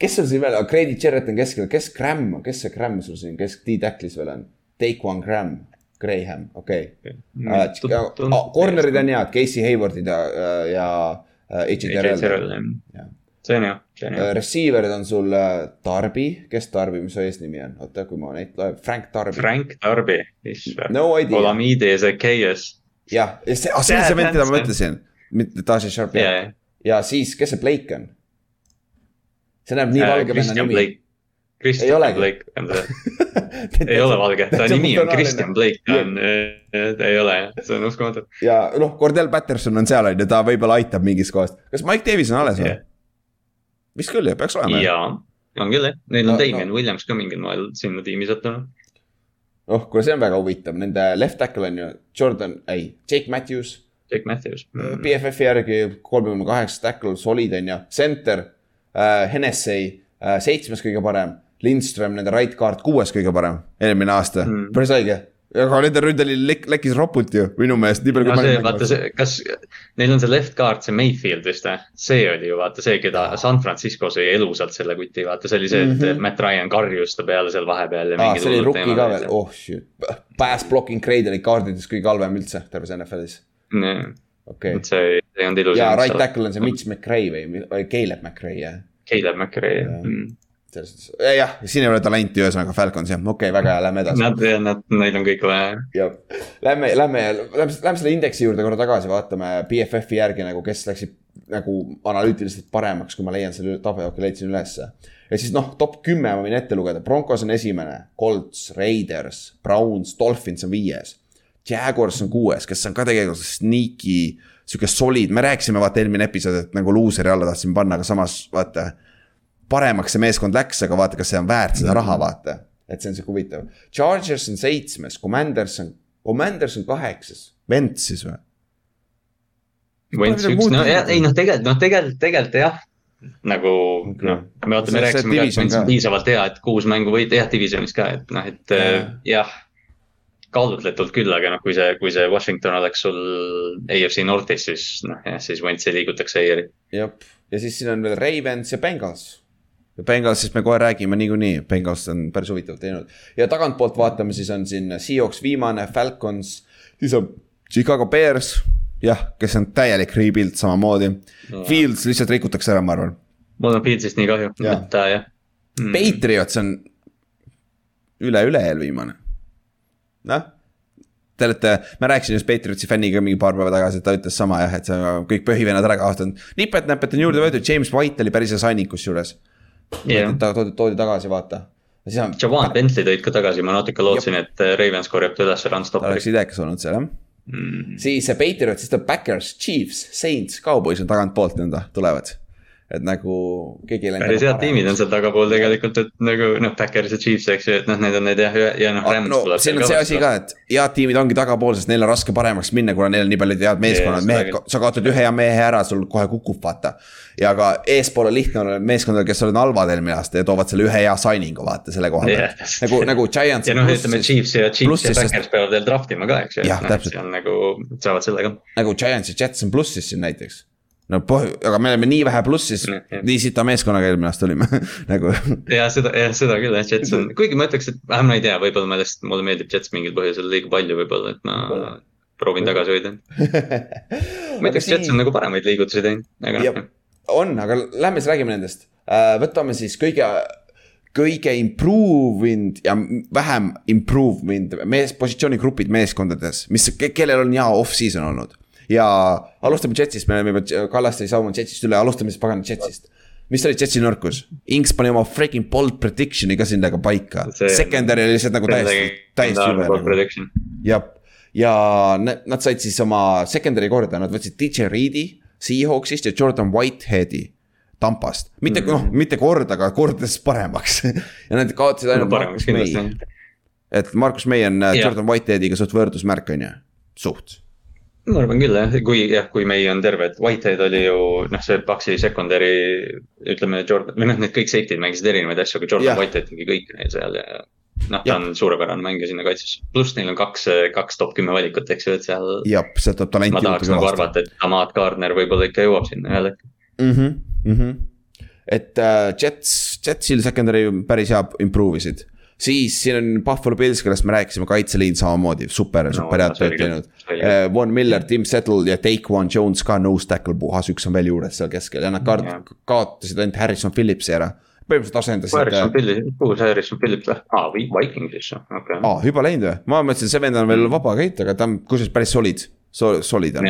Kes on siin veel, Grady Jarrett on keskel, kes Graham, kes see Graham sul siin kesk, D-tacklis veel on? Take one Graham, Graham, okei okay. uh,. Oh, corner'id on head, Casey Haywardid ja, ja uh, H.J. Terrell. see on hea, see on hea. Receiver'id on sul Darby, kes Darby, mis su eesnimi on, oota, kui ma neid loen, Frank Darby. Frank Darby, no idea. Olamide Zacchaeus. jah, see, ah, see on see vend, keda ma mõtlesin, mitte Tasha Sharp yeah.. ja siis, kes see Blake on? see näeb nii valge venna nimi Christian Blake on ta ei ole valge, ta nimi on Christian Blake, ta on, ta ei ole jah, see on uskumatu. ja noh, Cordell Patterson on seal on ju, ta võib-olla aitab mingist kohast, kas Mike Davis on alles või yeah.? vist küll jah, peaks olema. jaa, on küll jah, neil on no, Damien no. Williams ka mingil moel sinna tiimi sattunud. oh, kuule, see on väga huvitav, nende left tackle on ju Jordan, ei, Jake Matthews. Jake Matthews mm. -hmm. BFF-i järgi kolmekümne kaheksa tackle, solid on ju, center äh,, Hennessy äh, seitsmes kõige parem Lindström, nende right guard kuues kõige parem, eelmine aasta mm., päris õige aga nende ründel lek-, lekkis ropult ju minu meelest, nii palju kui ma. vaata see, kas neil on see left guard, see Mayfield vist või? see oli ju vaata see, keda San Francisco sõi elusalt selle kuti, vaata see oli see, et mm -hmm. Matt Ryan karjus ta peale seal vahepeal. aa, see oli rookie ka veel, oh shit. Pass blocking grade oli kaardides kõige halvem üldse terves NFL-is. okei. see ei olnud ilus. ja right tackle on see Mitch McRae või, või Caleb McRae jah. Caleb McRae jah mm selles suhtes, jah, siin ei ole talenti, ühesõnaga Falcons jah, okei okay,, väga hea, lähme edasi. Nad, nad, neil on kõik vaja. jah, lähme, lähme, lähme, lähme selle indeksi juurde korra tagasi, vaatame BFF-i järgi nagu, kes läksid nagu analüütiliselt paremaks, kui ma leian selle tabeli, okei, leidsin ülesse. ja siis noh, top kümme ma võin ette lugeda, Broncos on esimene, Colts, Raiders, Browns, Dolphins on viies. Jaguars on kuues, kes on ka tegelikult sneaky, sihuke solid, me rääkisime vaata eelmine episood, et nagu luuser'i alla tahtsime panna, aga samas vaata paremaks see meeskond läks, aga vaata, kas see on väärt seda raha, vaata. et see on sihuke huvitav. Chargers on seitsmes, Commanders on, Commanders on kaheksas, Vents siis või? Vents üks, no jah, ei noh, tegelikult noh, tegelikult, tegelikult jah. nagu okay. noh, me vaata, me rääkisime ka, et Vents on piisavalt hea, et kuus mängu võita, jah, divisionis ka, et noh, et yeah. jah kaalutletult küll, aga noh, kui see, kui see Washington oleks sul AFC Northis, siis noh, jah, siis Wentzi liigutakse EIR-i. jah, ja siis siin on veel Ravens ja Bengals Bengalsist me kohe räägime niikuinii, Bengals on päris huvitavalt teinud. ja tagantpoolt vaatame, siis on siin Seahawks viimane, Falcons, siis on Chicago Bears, jah, kes on täielik rebuild samamoodi no.. Fields lihtsalt rikutakse ära, ma arvan. mul on Fieldsist nii kahju, et ta jah mm.. Patriots on üle-üle-eelviimane. noh, te olete, ma rääkisin just Patriotsi fänniga mingi paar päeva tagasi, et ta ütles sama jah, et see kõik põhivennad ära kaotanud. nipet-näpet on juurde võetud, James White oli päris hea signing kusjuures yeah.. ta toodi, toodi tagasi, vaata. Javan Bentley tõid ka tagasi, ma natuke lootsin, et äh, Ravens korjab ta üles run-stop'i. oleks idekas olnud seal jah. Mm.. siis Patriot, siis tuleb Backers, Chiefs, Saints, Cowboys on tagantpoolt nõnda tulevad et nagu keegi ei läinud. päris head tiimid on seal tagapool tegelikult, et nagu noh, Backers ja Chiefs, eks ju, et noh, need on need jah, ja, ja noh, Rams no, siin on see asi ka, et head tiimid ongi tagapool, sest neil on raske paremaks minna, kuna neil on nii palju head meeskonnad, mehed, sa kaotad ühe hea mehe ära, sul kohe kukub, vaata. ja ka eespool on lihtne meeskondadel, kes olid halvad eelmine aasta ja toovad selle ühe hea signing'u, vaata selle koha pealt yeah.. nagu, nagu Giants. ja noh, ütleme Chiefs ja, Chiefs ja Backers sest... peavad veel draft ima ka, eks ju. jah, täpselt. nagu, saavad selle ka. nagu Giants ja Jets on plussis siin näiteks no poh-, aga me oleme nii vähe plussis mm,, nii sita meeskonnaga eelmine aasta olime nagu. ja seda, jah seda küll jah, Jets on, kuigi ma ütleks, et vähem ma ei tea, võib-olla ma lihtsalt, mulle meeldib Jets mingil põhjusel liiga palju võib-olla, et ma proovin tagasi hoida. Ma ütleks, Jets on nagu paremaid liigutusi teinud, aga noh. on, aga lähme siis räägime nendest, äh, võtame siis kõige kõige improvement ja vähem improvement mees, positsioonigrupid meeskondades, mis, kellel on hea off-season olnud ja alustame Jetsist, me oleme juba, Kallaste ei saabunud Jetsist üle, alustame siis pagan Jetsist. mis oli Jetsi nõrkus? Inks pani oma freaking bold prediction'i ka sinna paika. Secondary oli lihtsalt nagu täiesti, täiesti jube nagu. jah, ja nad said siis oma secondary korda, nad võtsid DJ Reed'i Seahawksist ja Jordan Whitehead'i Tampast, mitte mm -hmm. noh, mitte korda, aga kordades paremaks ja nad kaotasid ainult no, Markus May. et Markus May on yeah. Jordan Whiteheadiga suht võrdusmärk on ju, suht ma arvan küll jah, kui jah, kui May on terve, et Whitehead oli ju noh, see Paxi secondary. ütleme Jordan või noh, need kõik safety'd mängisid erinevaid asju, aga Jordan yeah. Whitehead tegi kõik neil seal ja. noh, ta on suurepärane mängija sinna kaitsesse, pluss neil on kaks, kaks top kümme valikut, eks ju, et seal. jah, sealt tuleb talenti. ma tahaks nagu arvata, et Amat Gardner võib-olla ikka jõuab sinna ühel hetkel mm. -hmm, mm -hmm. et uh, Jets, Jetsil secondary päris hea improve isid siis siin on Buffalo Bills, kellest me rääkisime, kaitseliin samamoodi, super no,, super head tööd teinud. Eh, Von Miller, Tim Settle ja Take-One Jones ka nose tackle puhas, üks on veel juures seal keskel ja nad ka kaotasid ainult Harrison Phillipsi ära. Põhimõtteliselt asendasid. Harrison Phillips, kuhu see Harrison Phillips läks, aa Vikingsisse, okei. Okay.. aa, juba läinud või, ma mõtlesin, see vend on veel vaba käit, aga ta on kusjuures päris solid, solid on.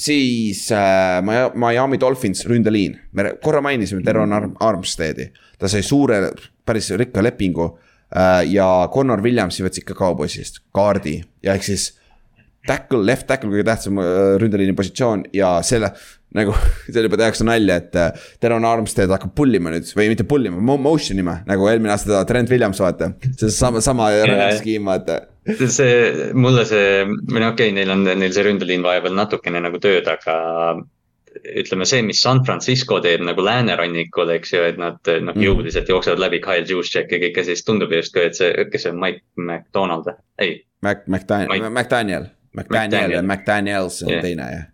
siis äh, Miami Dolphins ründeliin, me korra mainisime Teron Armsteadi, ta sai suure päris rikka lepingu äh,. ja Connor Williamsi võtsid ka kauboisist, kaardi ja ehk siis. Tackle, left tackle kõige tähtsam äh, ründeliini positsioon ja selle nagu seal juba tehakse nalja, et äh, Teron Armstead hakkab pull ima nüüd või mitte pull ima, motion ima nagu eelmine aasta Trent Williams vaata. see sama, sama skeem vaata. see, mulle see, või no okei okay,, neil on, neil see ründeliin veel natukene nagu tööd, aga ütleme see, mis San Francisco teeb nagu läänerannikul, eks ju, et nad noh mm. jõuliselt jooksevad läbi Kyle Juszczyk ja kõike, siis tundub justkui, et see, kes see on Mike McDonald, ei. Mac, McDaniel, McDaniel, McDaniel ja McDaniels on yeah. teine jah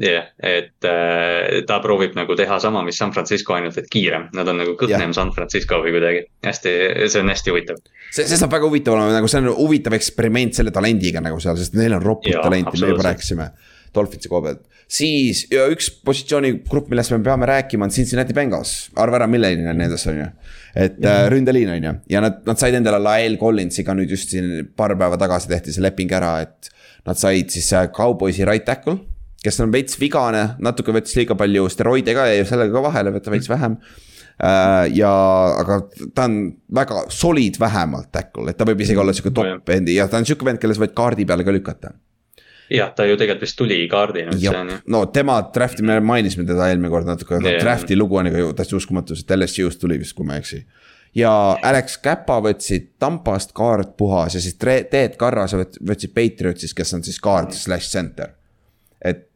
jah yeah,, et äh, ta proovib nagu teha sama, mis San Francisco, ainult et kiirem, nad on nagu kõhnem yeah. San Francisco või kuidagi, hästi, see on hästi huvitav. see, see saab väga huvitav olema, nagu see on huvitav eksperiment selle talendiga nagu seal, sest neil on roput talenti, me juba rääkisime Dolphinsi koha pealt. siis ja üks positsioonigrupp, millest me peame rääkima, on Cincinnati Bengals, arva ära, milline on nendest, on ju. et mm -hmm. ründeliin on ju, ja nad, nad said endale Lael Collinsiga nüüd just siin paar päeva tagasi tehti see leping ära, et. Nad said siis äh, Cowboysi right tackle, kes on veits vigane, natuke võttis liiga palju steroide ka ja sellega ka vahele võtta veits vähem Uh, ja, aga ta on väga solid vähemalt tackle, et ta võib isegi olla sihuke top endi ja ta on sihuke vend, kelle sa võid kaardi peale ka lükata jah, ta ju tegelikult vist tuli kaardina üldse on ju. no tema draft'i, me mainisime teda eelmine kord natuke, aga draft'i lugu on ikka ju täitsa uskumatu, sest LSU-st tuli vist, kui ma ei eksi. ja Alex Käpa võtsid Tampast kaart puhas ja siis Teet Karrase võtsid Patriotsist, kes on siis kaart slash center. et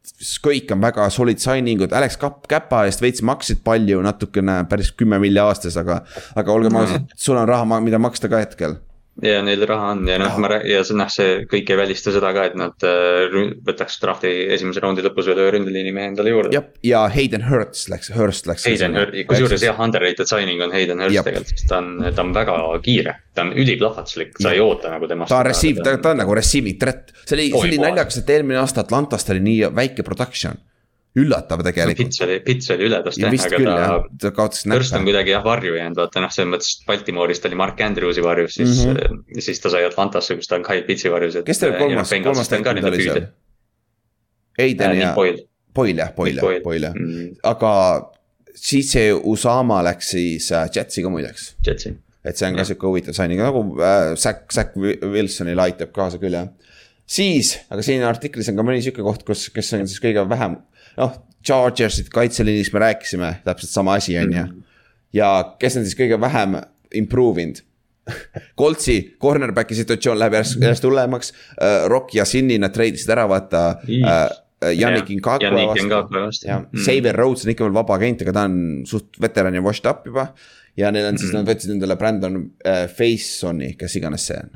kõik on väga solid signing ud, Alex Kap-, Käpa eest veits maksid palju, natukene päris kümme milli aastas, aga. aga olgem ausad, sul on raha, mida maksta ka hetkel ja neil raha on ja noh, ma räägin ja see noh, see kõik ei välista seda ka, et nad äh, võtaks drafti esimese raundi lõpus veel ühe ründeliini mehe endale juurde. jah, ja Hayden Hurts läks, Hurst läks. Hayden Hurst, kusjuures jah, underrated signing on Hayden Hurst tegelikult, sest ta on, ta on väga kiire. ta on üliplahvatuslik, sa ei oota nagu temast. ta on receive, ta, ta on nagu receiving threat, see oli, see oli naljakas, et eelmine aasta Atlantast oli nii väike production üllatav tegelikult. Pits oli, Pits oli üledast jah, aga küll, ta, ta kaotas näppe. Hurst on kuidagi jah varju jäänud, vaata noh, selles mõttes Baltimooris ta oli Mark Andrewsi varjus, siis mm, -hmm. siis ta sai Atlantasse, kus ta on Kyle Pitsi varjus. kes teil kolmas, kolmas täitmine oli seal? Aiden äh, ja. Boyle jah, Boyle jah, Boyle jah, mm. aga siis see Usama läks siis äh, Jetsi ka muideks. Jetsi. et see on ka sihuke huvitav signing, nagu äh, Zack, Zack Wilsonile aitab kaasa küll jah siis, aga siin artiklis on ka mõni sihuke koht, kus, kes on siis kõige vähem noh, Chargersid kaitseliinis me rääkisime, täpselt sama asi, on ju. Ja kes on siis kõige vähem improve inud Koltsi cornerback'i situatsioon läheb järjest, järjest hullemaks uh,. Rock ja Sinni nad treidisid ära, vaata uh,. Yannick Ngakwe vastu, jah, mm. Xavier Rhodes on ikka veel vaba agent, aga ta on suht veteran ja washed up juba. ja neil on siis mm, -hmm. nad võtsid endale Brandon uh, Faisoni, kes iganes see on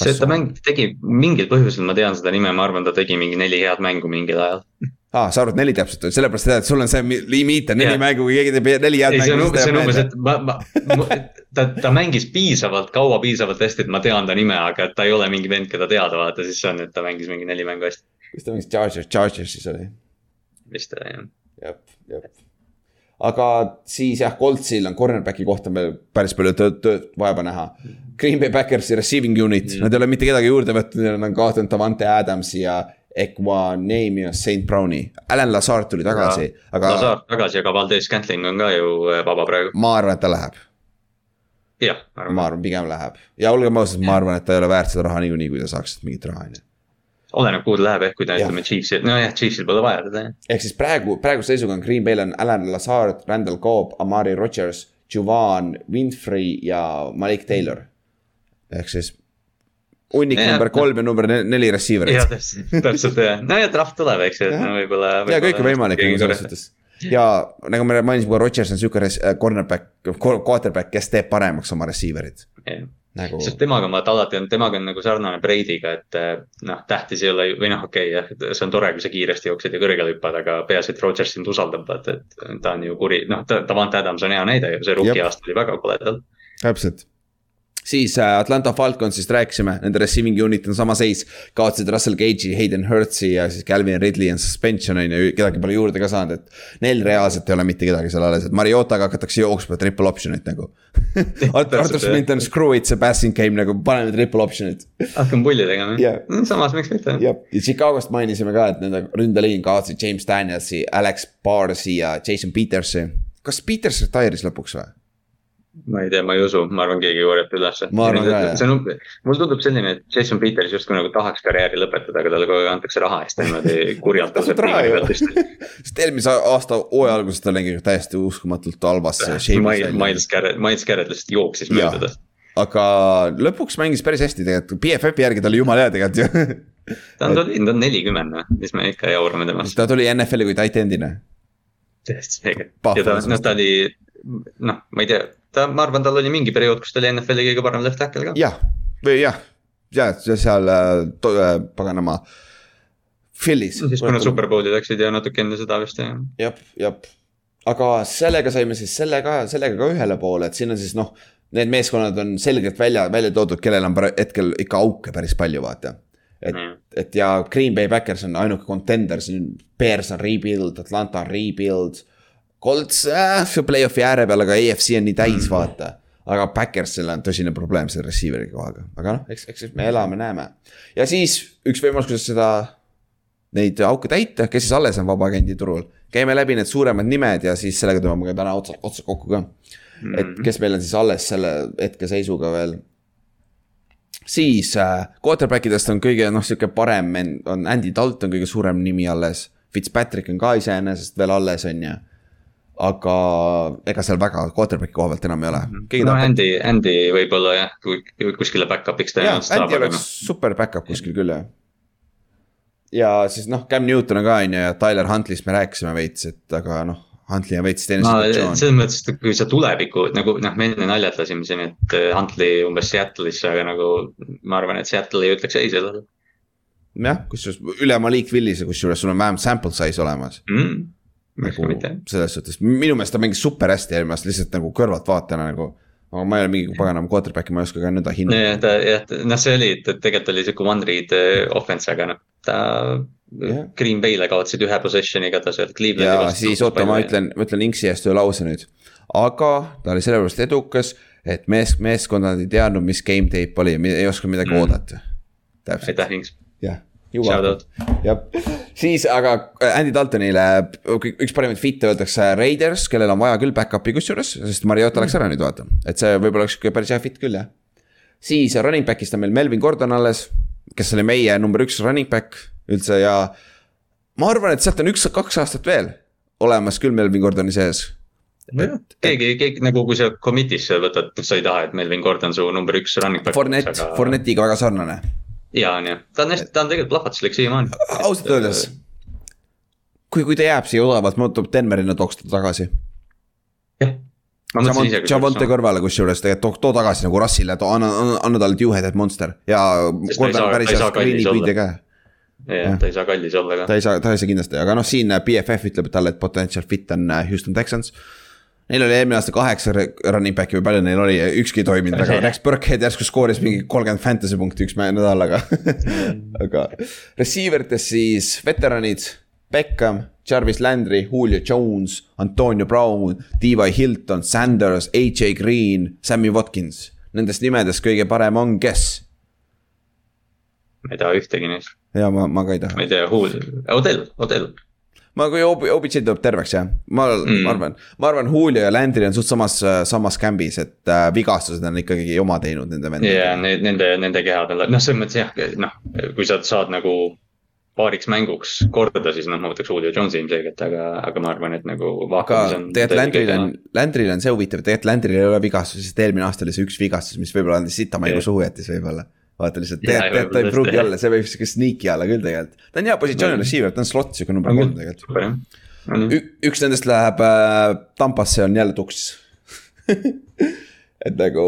see, et ta mäng, tegi mingil põhjusel, ma tean seda nime, ma arvan, ta tegi mingi neli head mängu mingil ajal aa ah,, sa arvad neli täpselt, sellepärast sa tead, sul on see limiit on neli mängu, kui keegi teeb neli head mängu. see on umbes, et ma, ma, ta, ta mängis piisavalt kaua, piisavalt hästi, et ma tean ta nime, aga ta ei ole mingi vend, keda teada vaata, siis see on, et ta mängis mingi neli mängu hästi. kus ta mängis, Chargers, Chargersis oli? vist oli jah. jah, jah. aga siis jah, Coltsil on cornerback'i kohta veel päris palju tööd, tööd vaeva näha. Green Bay Packersi receiving unit mm., nad ei ole mitte kedagi juurde võtnud, nad on kaotanud Davante Adamsi ja Equanimous St Browni, Alan Lazard tuli tagasi, aga. Lazard tagasi, aga Valdez Scantling on ka ju äh, vaba praegu. ma arvan, et ta läheb. jah, ma arvan. ma arvan, pigem läheb ja olgem ausad, ma arvan, et ta ei ole väärt seda raha niikuinii, kui ta saaks mingit raha, on ju oleneb, kuhu ta läheb, ehk kui ta ütleme Chiefsi, nojah, Chiefsil pole vaja teda jah. ehk siis praegu, praeguse seisuga on Green Bay'l on Alan Lazard, Randall Cobb, Amari Rodgers, Juvan Winfrey ja Malik Taylor. ehk siis hunnik number kolm ja number neli receiver'it. jah, täpselt jah, no ja trahv tuleb, eks ju, et no võib-olla. ja kõik on võimalik nagu selles suhtes. Ja nagu me mainisime, Rodgers on sihuke äh, cornerback, quarterback, kes teeb paremaks oma receiver'id. Yeah.. Nagu... sest temaga ma alati on, temaga on nagu sarnane Brady'ga, et äh, noh, tähtis ei ole või noh, okei okay, jah, see on tore, kui sa kiiresti jooksed ja kõrgele hüppad, aga peaasi, et Rodgers sind usaldab, vaata, et ta on ju kuri, noh, Davante Adams on hea näide ju, see rookie aasta oli väga koledal. täpselt siis äh, Atlanta Falconsist rääkisime, nende receiving unit on sama seis. kaotasid Russell Cage'i, Hayden Hurtsi ja siis Calvin Ridley on suspension on ju, kedagi pole juurde ka saanud, et. Neil reaalselt ei ole mitte kedagi seal alles, et Mariotaga hakatakse jooksma triple option'it nagu Artur Smith on screw it, see passing game nagu, paneme triple option'it. hakkame pulli tegema yeah., samas miks mitte. ja Chicagost mainisime ka, et nende ründeliin kaotasid James Danielsi, Alex Barsi ja Jason Petersi. kas Peters retire'is lõpuks või? Ma ei tea, ma ei usu, ma arvan, keegi ei korjata ülesse. see on, mulle tundub selline, et Jason Peters justkui nagu tahaks karjääri lõpetada, aga talle kogu aeg antakse raha eest niimoodi kurjalt. sest eelmise aasta hooaja alguses ta nägi täiesti uskumatult halvas. Miles Garrett, Miles Garrett lihtsalt jooksis mööda ta. aga lõpuks mängis päris hästi tegelikult, BFF-i järgi ta oli jumala hea tegelikult ju ta on, ta on nelikümmend või, mis me ikka jaurame temast. ta tuli NFL-i kui tight end'ina täiesti selge ja ta, noh ta oli, noh, ma ei tea, ta, ma arvan, tal oli mingi periood, kus ta oli NFL-i kõige parem left tackle ka. jah, või jah, ja seal äh, paganama Philly's. siis kui nad superbowli läksid ja natuke enne seda vist jah. jah, jah, aga sellega saime siis sellega, sellega ka ühele poole, et siin on siis noh. Need meeskonnad on selgelt välja, välja toodud, kellel on hetkel ikka auke päris palju, vaata. et mm., et ja Green Bay Backers on ainuke contender, siin Bears on rebuild, Atlanta on rebuild. Colts äh,, play-off'i ääre peal, aga AFC on nii täis, vaata aga Backersil on tõsine probleem selle receiver'i kohaga, aga noh, eks, eks me elame, näeme. ja siis üks võimalus, kuidas seda neid auke täita, kes siis alles on vabaagendi turul. käime läbi need suuremad nimed ja siis sellega tõmbame ka täna otsa, otsa kokku ka. et mhm. kes meil on siis alles selle hetkeseisuga veel. siis äh, quarterback idest on kõige noh, sihuke parem on Andy Dalton kõige suurem nimi alles. Fitzpatrick on ka iseenesest veel alles, on ju aga ega seal väga quarterback'i koha pealt enam ei ole. Mhm. no Andy, Andy võib-olla jah, kuskile back-up'iks tõenäoliselt. Andy oleks super back-up kuskil küll jah ja siis noh, Cam Newton on ka on ju ja Tyler Huntley'st me rääkisime veits, et aga noh. Huntley on veits teine situatsioon. selles mõttes, et kui sa tulevikku nagu noh, me enne naljatasime siin, et äh, Huntley umbes Seattle'isse, aga nagu ma arvan, et Seattle ei ütleks ei sellele. jah, kusjuures üle Malik Willise, kusjuures sul on vähemalt sample size olemas mm,. Nagu selles suhtes, minu meelest ta mängis super hästi eelmine aasta, lihtsalt nagu kõrvaltvaatajana nagu aga ma ei ole mingi paganama quarterback'i, ma ei oska ka nõnda hinnata. jah, ta jah, noh, see oli, tegelikult oli sihuke one read äh, offense, aga noh, ta yeah.. Green Bay'le kaotasid ühe possession'iga ta sealt Clevelandi vastu. siis oota, ma ütlen, ma ütlen Inksi eest ühe lause nüüd. aga ta oli sellepärast edukas, et mees, meeskonnad ei teadnud, mis game tape oli, ei osanud midagi mm. oodata. aitäh, Inks. jah jah, siis aga äh, Andy Daltonile üks parimaid fit'e öeldakse Raiders, kellel on vaja küll back-up'i kusjuures, sest Mariota läks ära nüüd vaata, et see võib-olla oleks päris hea fit küll jah. siis running back'ist on meil Melvin Gordon alles, kes oli meie number üks running back üldse ja. ma arvan, et sealt on üks, kaks aastat veel olemas küll Melvin Gordoni sees et, keegi, keegi nagu, kui sa commit'isse võtad, sa ei taha, et Melvin Gordon su number üks running back. Fournette aga..., Fournette'iga väga sarnane ja on ju, ta on hästi, ta on tegelikult plahvatuslik siiamaani. ausalt öeldes. kui, kui ta jääb siia odavalt, tuleb Denverina tooks ta tagasi. jah. Javonte kõrvale kusjuures tegelikult too, too tagasi nagu Russile, anna, anna, anna talle two-headed monster ja. jah, ta ei saa kallis olla ka. ta ei saa, ta ei saa kindlasti, aga noh, siin BFF ütleb talle, et potential fit on äh, Houston Texans Neil oli eelmine aasta kaheksa running back'i või palju neil oli, ükski ei toiminud, aga Rex Burkhead järsku skooris mingi kolmkümmend fantasy punkti üks nädalaga aga receiver ites siis veteranid, Beckham, Jarvis Landry, Julio Jones, Antonio Brown, Levi Hilton, Sanders, AJ Green, Sammy Watkins. Nendest nimedest kõige parem on kes? ma ei taha ühtegi neist. ja ma, ma ka ei taha. ma ei tea, Julio, Odell, Odell ma, kui OBJ tuleb terveks jah, ma mm., ma arvan, ma arvan, Julio ja Landry on suht samas, samas kämbis, et äh, vigastused on ikkagi oma teinud nende vendadega. ja yeah, nende, nende kehad on, noh, selles mõttes jah, noh, kui sa saad nagu paariks mänguks korda, siis noh, ma võtaks Julio Jonesi ilmselgelt, aga, aga ma arvan, et nagu. aga tegelikult Landry'l on, Landry'l on see huvitav, tegelikult Landry'l ei ole vigastusi, sest eelmine aasta oli see üks vigastus, mis võib-olla andis sita mängu yeah. suhu jättis võib-olla vaata lihtsalt, tegelikult ta ei pruugi olla, see võib sihuke sneaky olla küll tegelikult. ta on hea positsiooni receiver, ta on slot sihuke number kolm tegelikult. üks nendest läheb äh, Tampasse, on jälle tuks et nagu,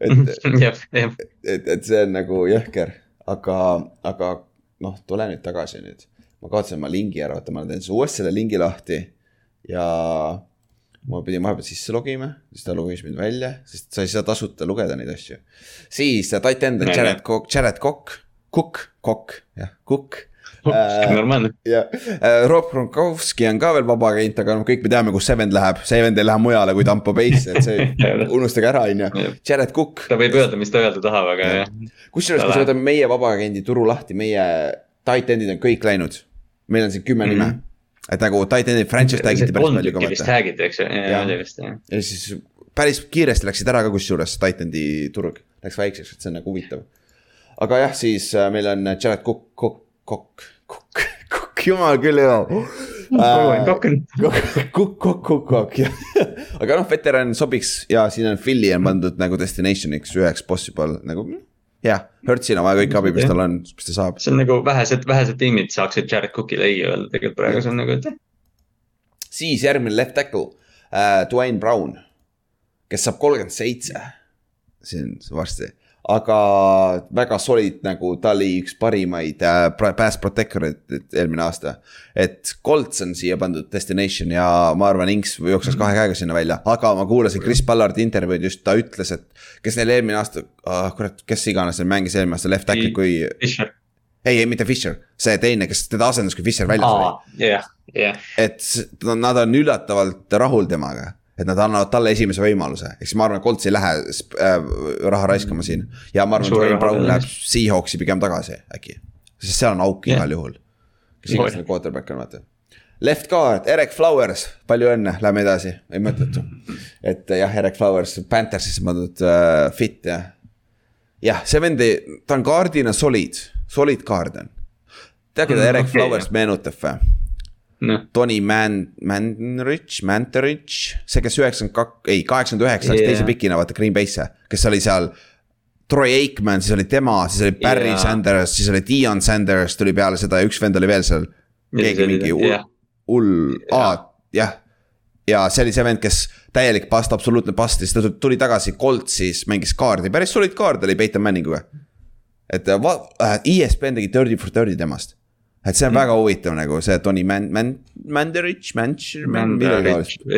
et et, et see on nagu jõhker, aga, aga noh, tule nüüd tagasi nüüd. ma kaotasin oma lingi ära, oota, ma teen siis uuesti selle lingi lahti. Ja ma pidin vahepeal sisse logima, siis ta logis mind välja, sest sa ei saa tasuta lugeda neid asju. siis äh, tight end on Jared Cook, Jared Cook, Cook, Cook, jah, Cook äh,. normaalne. ja äh,, Rob Gronkowski on ka veel vaba agent, aga noh, kõik me teame, kus see vend läheb, see vend ei lähe mujale kui Tampo Bay'sse, et see unustage ära, on ju. Jared Cook. ta võib öelda, mis ta öelda tahab, aga jah. kusjuures, kui sa võtad meie vaba agendi turu lahti, meie tight end'id on kõik läinud. meil on siin kümme mm -hmm. nime et nagu Titan'i franchise tag iti päris palju ka vaata. tag iti, eks ju, oli vist jah. ja siis päris kiiresti läksid ära ka kusjuures Titan'i turg, läks väikseks, et see on nagu huvitav. aga jah, siis äh, meil on Jared Cook, Cook, Cook, Cook, Cook, jumal küll hea. Kukk, kukk, kukk, kukk, jah. aga noh, veteran sobiks ja siin on Philly on pandud nagu destination'iks üheks possible nagu jah, Hertzil on vaja kõik abi, mis tal on, mis ta saab. see on nagu vähesed, vähesed tiimid saaksid Jared Cookile ei öelda tegelikult praegu, see on nagu, et. siis järgmine left tackle äh,, Dwayne Brown, kes saab kolmkümmend seitse. see on varsti, aga väga solid nagu, ta oli üks parimaid äh, pass protector eid eelmine aasta. et Colts on siia pandud destination ja ma arvan, Inks jookseks kahe käega sinna välja, aga ma kuulasin Chris Ballardi intervjuud just, ta ütles, et. kes neil eelmine aasta oh,, kurat, kes iganes neil mängis eelmine aasta left tackle kui. ei, ei mitte Fisher, see teine, kes teda asendas, kui Fisher väljas oli. jah, jah. et nad on üllatavalt rahul temaga et nad annavad talle esimese võimaluse, ehk siis ma arvan, et Colts ei lähe äh, raha raiskama siin. ja ma arvan, et Wayne Brown läheb Seahawksi pigem tagasi äkki, sest seal on auk igal juhul. kes iganes neil quarterback on, vaata. Left guard, Eric Flowers, palju õnne, lähme edasi, ei mõttetu. et jah, Eric Flowers, Panthersisse pandud äh, fit jah. jah, see vend ta on kaardina solid, solid kaard on. tead, keda mm, Eric okay, Flowers meenutab või? No.. Tony Man-, Manrich, Manterich, see, kes üheksakümmend kaks, ei kaheksakümmend üheksa läks teise pikina vaata Green Bay'sse, kes oli seal. Troy Aikman, siis oli tema, siis oli Barry yeah. Sanders, siis oli Dion Sanders tuli peale seda ja üks vend oli veel seal. keegi mingi hull yeah., hull, aa, jah. ja see oli see vend, kes täielik past, absoluutne past ja siis ta tuli tagasi Coltsis, mängis kaardi, päris solid kaart oli Peyton Manninguga. et va-, ESPN tegi thirty for thirty temast et see on mm. väga huvitav nagu see Tony Man-, Man-, Mandarich, Manch-,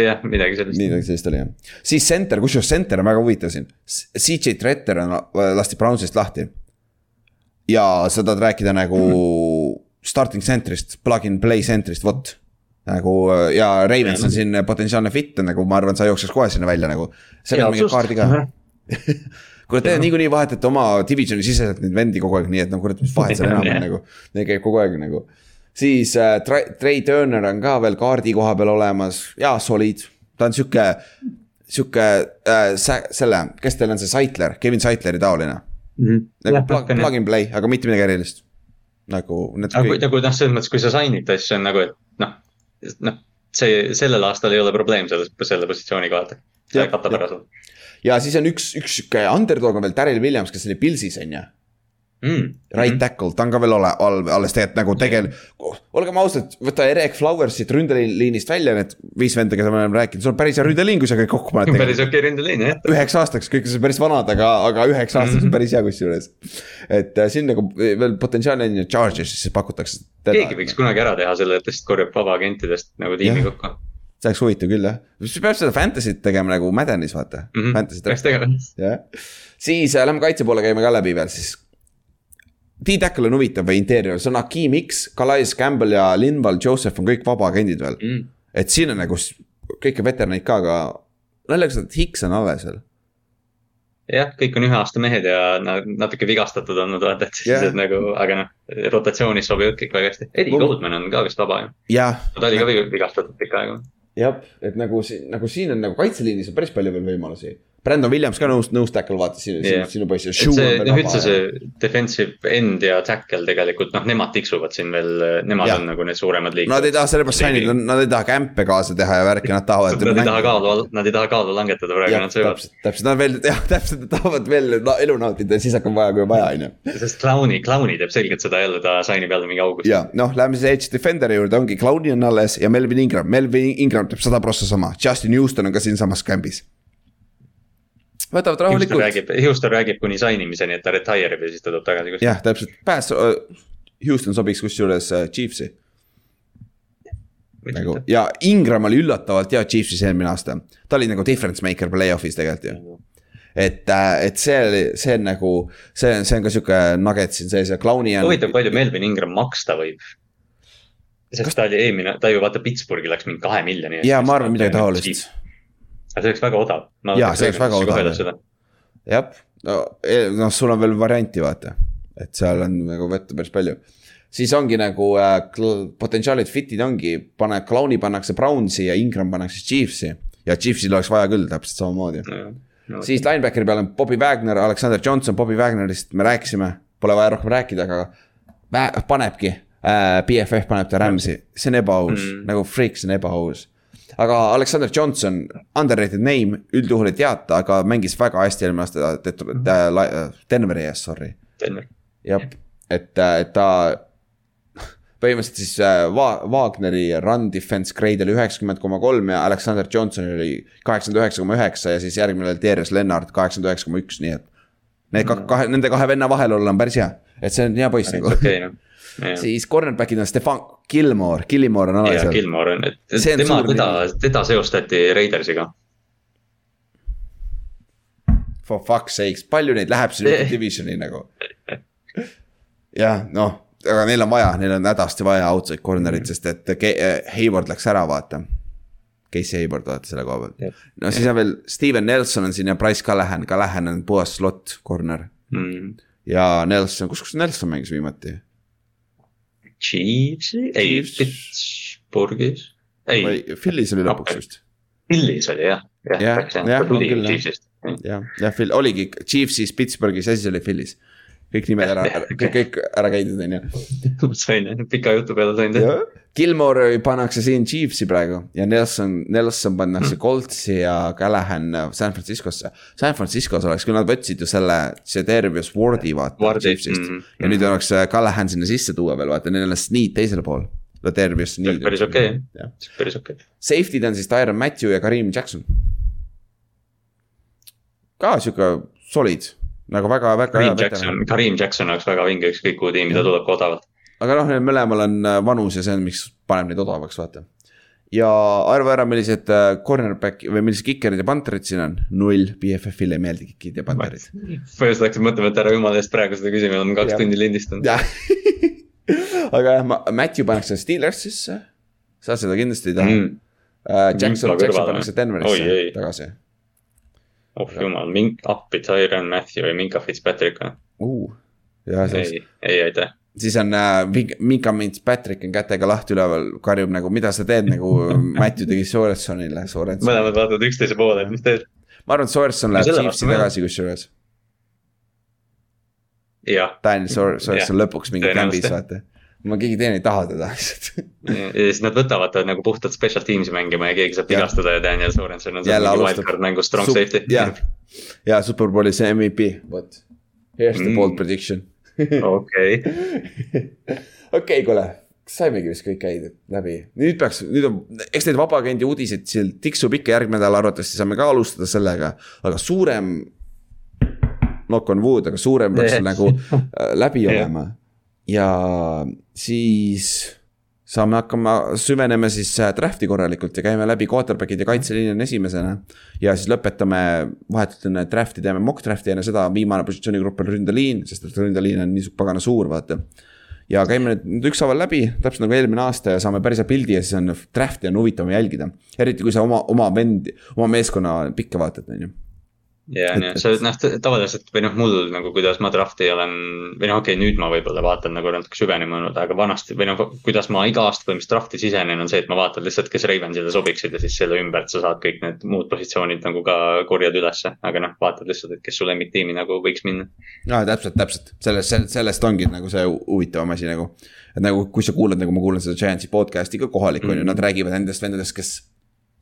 jah, midagi sellist. midagi sellist oli jah. siis center, kusjuures center on väga huvitav siin. CJ Tretter on, lasti Brownsist lahti. ja sa tahad rääkida nagu mm. starting center'ist, plug and play center'ist, vot. nagu ja Ravens on siin potentsiaalne fit nagu ma arvan, sa jookseks kohe sinna välja nagu. seal on mingi kaardi ka kuule, te niikuinii vahetate oma divisioni siseselt neid vendi kogu aeg, nii et no kurat, mis vahet seal enam on nagu. Neil käib kogu aeg nagu. siis äh, Trey Turner on ka veel kaardi koha peal olemas ja solid, ta on sihuke, sihuke äh, selle, kes teil on see Saitler, Kevin Saitleri taoline mm. -hmm. nagu plug, plug and play, aga mitte midagi erilist. nagu. aga kui, nagu noh, selles mõttes, kui sa sign'id ta, siis see on nagu, et noh, noh see sellel aastal ei ole probleem selles, selle positsiooniga vaata. see katab ära sul ja siis on üks, üks sihuke underdog on veel Daryl Williams, kes oli Pilsis on ju mm.. Right tackle, ta on ka veel ole, all, alles tegelikult nagu tegel-, olgem ausad, võta Eric Flowers siit ründeliinist välja, need viis venda, keda me oleme rääkinud, sul on päris hea ründeliin, kui sa kõik kokku paned. päris okei okay ründeliin jah. üheks aastaks, kõik on päris vanad, aga, aga üheks aastaks mm -hmm. on päris hea kusjuures. et äh, siin nagu veel potentsiaali on ju, Charges'isse pakutakse. keegi võiks kunagi ära teha selle, et lihtsalt korjab vabaagentidest nagu tiimi kokku see oleks huvitav küll jah, peab seda fantasy't tegema nagu Maddenis vaata mm. -hmm. Fantasy't peaks tegema. jah, siis äh, lähme kaitse poole käime ka läbi veel siis. D-Tackle on huvitav või interior, see on Akeem X, Calais Campbell ja Linval Joseph on kõik vabaagendid veel mm.. et siin on nagu kõiki veteranid ka, aga naljakas, et Hicks on alles veel jah, kõik on ühe aasta mehed ja nad natuke vigastatud olnud, vaata, et siis yeah. nagu, aga noh, rotatsioonis sobivad kõik väga hästi. Eddie Goldman on ka vist vaba ju. ta oli ka vigastatud pikka aega jah, et nagu siin, nagu siin on nagu kaitseliinis on päris palju veel võimalusi Brandon Williams ka nõus, nõus tackle, vaata sinu yeah., sinu poiss. see, noh üldse see defensive end ja tackle tegelikult noh, nemad tiksuvad siin veel, nemad ja. on nagu need suuremad liikmed. Nad ei taha sellepärast sign ida, nad ei taha kämpe kaasa teha ja värki, nad tahavad. Nad ei taha kaalu, nad ei taha kaalu langetada praegu, nad söövad. täpselt, nad veel, jah, täpselt, nad tahavad veel no, elu nautida ja siis hakkab vaja, kui on vaja, on ju. sest Clowni, Clowni teeb selgelt seda jälle, ta sign'ib jälle mingi august. ja noh, läheme siis Edge Defenderi juurde, ongi Clowni on alles ja Melvin Ingram, Melvin Ingram teeb sada prossa sama, Justin Houston on ka siinsamas kämbis võtavad rahulikult. Houston räägib, Houston räägib kuni sign imiseni, et ta retire ib ja siis ta tuleb tagasi. jah, täpselt, pääs uh,, Houston sobiks kusjuures uh, Chiefsi. nagu ja Ingram oli üllatavalt hea Chiefsis eelmine aasta, ta oli nagu difference maker play-off'is tegelikult ju et, äh, et see oli, see on nagu, see on, see on ka sihuke nugget siin sees ja Clowni on. huvitav, palju Melvin Ingram maksta võib? sest ta oli eelmine, ta ju vaata Pittsburghi läks mingi kahe miljoni. ja ma arvan midagi taolist aga see oleks väga odav. jaa, see oleks väga odav. jah, no e, noh, sul on veel varianti, vaata, et seal on nagu võtta päris palju. siis ongi nagu äh, potentsiaalid fit'id ongi, pane, Clowni pannakse Brownsi ja Ingram pannakse Chiefsi. ja Chiefsil oleks vaja küll täpselt samamoodi no,. No, siis linebackeri peal on Bobby Wagner, Alexander Johnson, Bobby Wagnerist me rääkisime, pole vaja rohkem rääkida, aga panebki äh,. BFF paneb ta Rams'i, see on ebaaus mm., nagu freak, see on ebaaus aga Alexander Johnson, underrated name, üldjuhul ei teata, aga mängis väga hästi eelmine aasta äh, Denveri ees, sorry. jah, et, et ta põhimõtteliselt siis äh, Va-, Wagneri run defense grade oli üheksakümmend koma kolm ja Alexander Johnsonil oli kaheksakümmend üheksa koma üheksa ja siis järgmine oli Darius Lennart kaheksakümmend üheksa koma üks, nii et. Need kahe, nende kahe venna vahel olla on päris hea, et see on hea poiss nagu. okay, no siis cornerback'id on Stefan Gilmore, Gilmore on alalisel. Gilmore on, et tema, teda, teda seostati Raidersiga. For fuck's sakes, palju neid läheb sinna divisioni nagu? jah, noh, aga neil on vaja, neil on hädasti vaja outside corner'it, sest et Hayward läks ära, vaata. Casey Hayward, vaata selle koha peal. no siis on veel Steven Nelson on siin ja Price Callahan, Callahan on puhas slot corner mm.. ja Nelson, kus, kus Nelson mängis viimati? Chiefsi, ei Pittsburghis, ei. Philly's oli lõpuks vist. Philly's oli jah, jah, jah, jah, jah, jah, oligi Chiefsis, Pittsburghis ja siis oli Philly's kõik nimed ära, kõik, ära käidud, on ju. sain jah, pika jutu peale sain teha. Gilmore pannakse siin Chiefsi praegu ja Nelson, Nelson pannakse mm. Coltsi ja Callahan San Franciscosse. San Franciscos oleks, kui nad võtsid ju selle, see Tervius Wardi vaata Chiefsist mm. -hmm. ja nüüd oleks äh, Callahan sinna sisse tuua veel vaata, neil on Sneed teisel pool. Latervius Sneed. päris okei okay., päris okei okay.. Safety'd on siis Tyron Matthew ja Karim Jackson. ka sihuke solid nagu väga, väga. Kareem Jackson, Kareem Jackson oleks väga vinge, ükskõik kuhu tiimi ta tuleb ka odavalt. aga noh, neil mõlemal on äh, vanus ja see on, miks paneb neid odavaks, vaata. ja arva ära, millised äh, cornerback või millised kikerid ja panterid siin on, null, BFF-ile ei meeldi kikid ja panterid. põhimõtteliselt hakkasin mõtlema, et ära jumala eest praegu seda küsima, olen kaks ja. tundi lindistanud. aga jah, Matthew pannakse Steelersisse, sa seda kindlasti ei taha mm.. Uh, Jackson, Jackson pannakse Denverisse tagasi oh jumal, mink-, appi Tyron Matthew ja Minka Fitzpatrick või uh,? ei, ei aitäh. siis on äh, Minka Fitzpatrick on kätega lahti üleval, karjub nagu, mida sa teed nagu Matthew tegi Sorensonile, Sorenson. mõlemad vaatavad üksteise poole, mis teed. ma arvan, et Sorenson läheb Chiefsi tagasi kusjuures. Daniel Sorenson lõpuks mingi kämbis, vaata ma keegi teine ei taha teda lihtsalt ja siis nad võtavad ta nagu puhtalt special teams'i mängima ja keegi saab vigastada ja Daniel Sorensen on seal wildcard mängus strong Sup safety. ja, ja Superbowli see MVP, vot. Here's the mm. bold prediction. okei. okei, kuule, saimegi vist kõik käidud läbi, nüüd peaks, nüüd on, eks neid vabaagendi uudiseid seal tiksub ikka järgmine nädal, arvatavasti saame ka alustada sellega, aga suurem. Knock on wood, aga suurem peaks nagu äh, läbi olema ja siis saame hakkama, süveneme siis äh, draft'i korralikult ja käime läbi quarterback'id ja kaitseliin on esimesena. ja siis lõpetame vahetult enne draft'i teeme mock draft'i enne seda, viimane positsioonigrupp on ründeliin, sest et ründeliin on nii pagana suur, vaata. ja käime nüüd ükshaaval läbi, täpselt nagu eelmine aasta ja saame päris hea pildi ja siis on draft'i on huvitavam jälgida. eriti kui sa oma, oma vendi, oma meeskonna pikke vaatad, on ju ja, ja see noh, tavaliselt või noh, mul nagu kuidas ma draft'i olen või noh, okei okay,, nüüd ma võib-olla vaatan nagu natuke süvenenud, aga vanasti või noh, kuidas ma iga aasta põhimõtteliselt draft'i sisenen, on see, et ma vaatan lihtsalt, kes Ravensile sobiksid ja siis selle ümbert sa saad kõik need muud positsioonid nagu ka korjad ülesse. aga noh, vaatad lihtsalt, et kes su lemmiktiimi nagu võiks minna. no täpselt, täpselt, sellest, sellest ongi nagu see huvitavam asi nagu. et nagu, kui sa kuulad, nagu ma kuulan seda Giantsi podcast'i ka kohalik on mm -hmm. ju, nad räägivad nendest vendadest, kes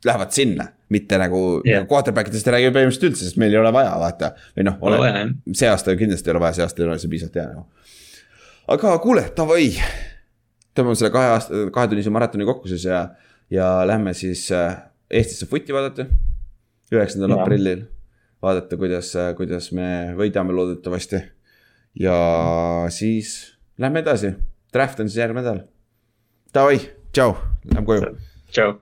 lähevad sinna, mitte nagu yeah. nagu quarterback idest ei räägi põhimõtteliselt üldse, sest meil ei ole vaja, vaata. või noh, ole see aasta kindlasti ei ole vaja, see aasta ei ole see piisavalt hea nagu. aga kuule, davai. tõmbame selle kahe aasta, kahetunnise maratoni kokku siis ja, ja lähme siis äh, Eestisse footi vaadata. üheksandal aprillil, vaadata, kuidas, äh, kuidas me võidame loodetavasti. ja siis lähme edasi, draft on siis järgmine nädal. Davai, tšau, lähme koju. tšau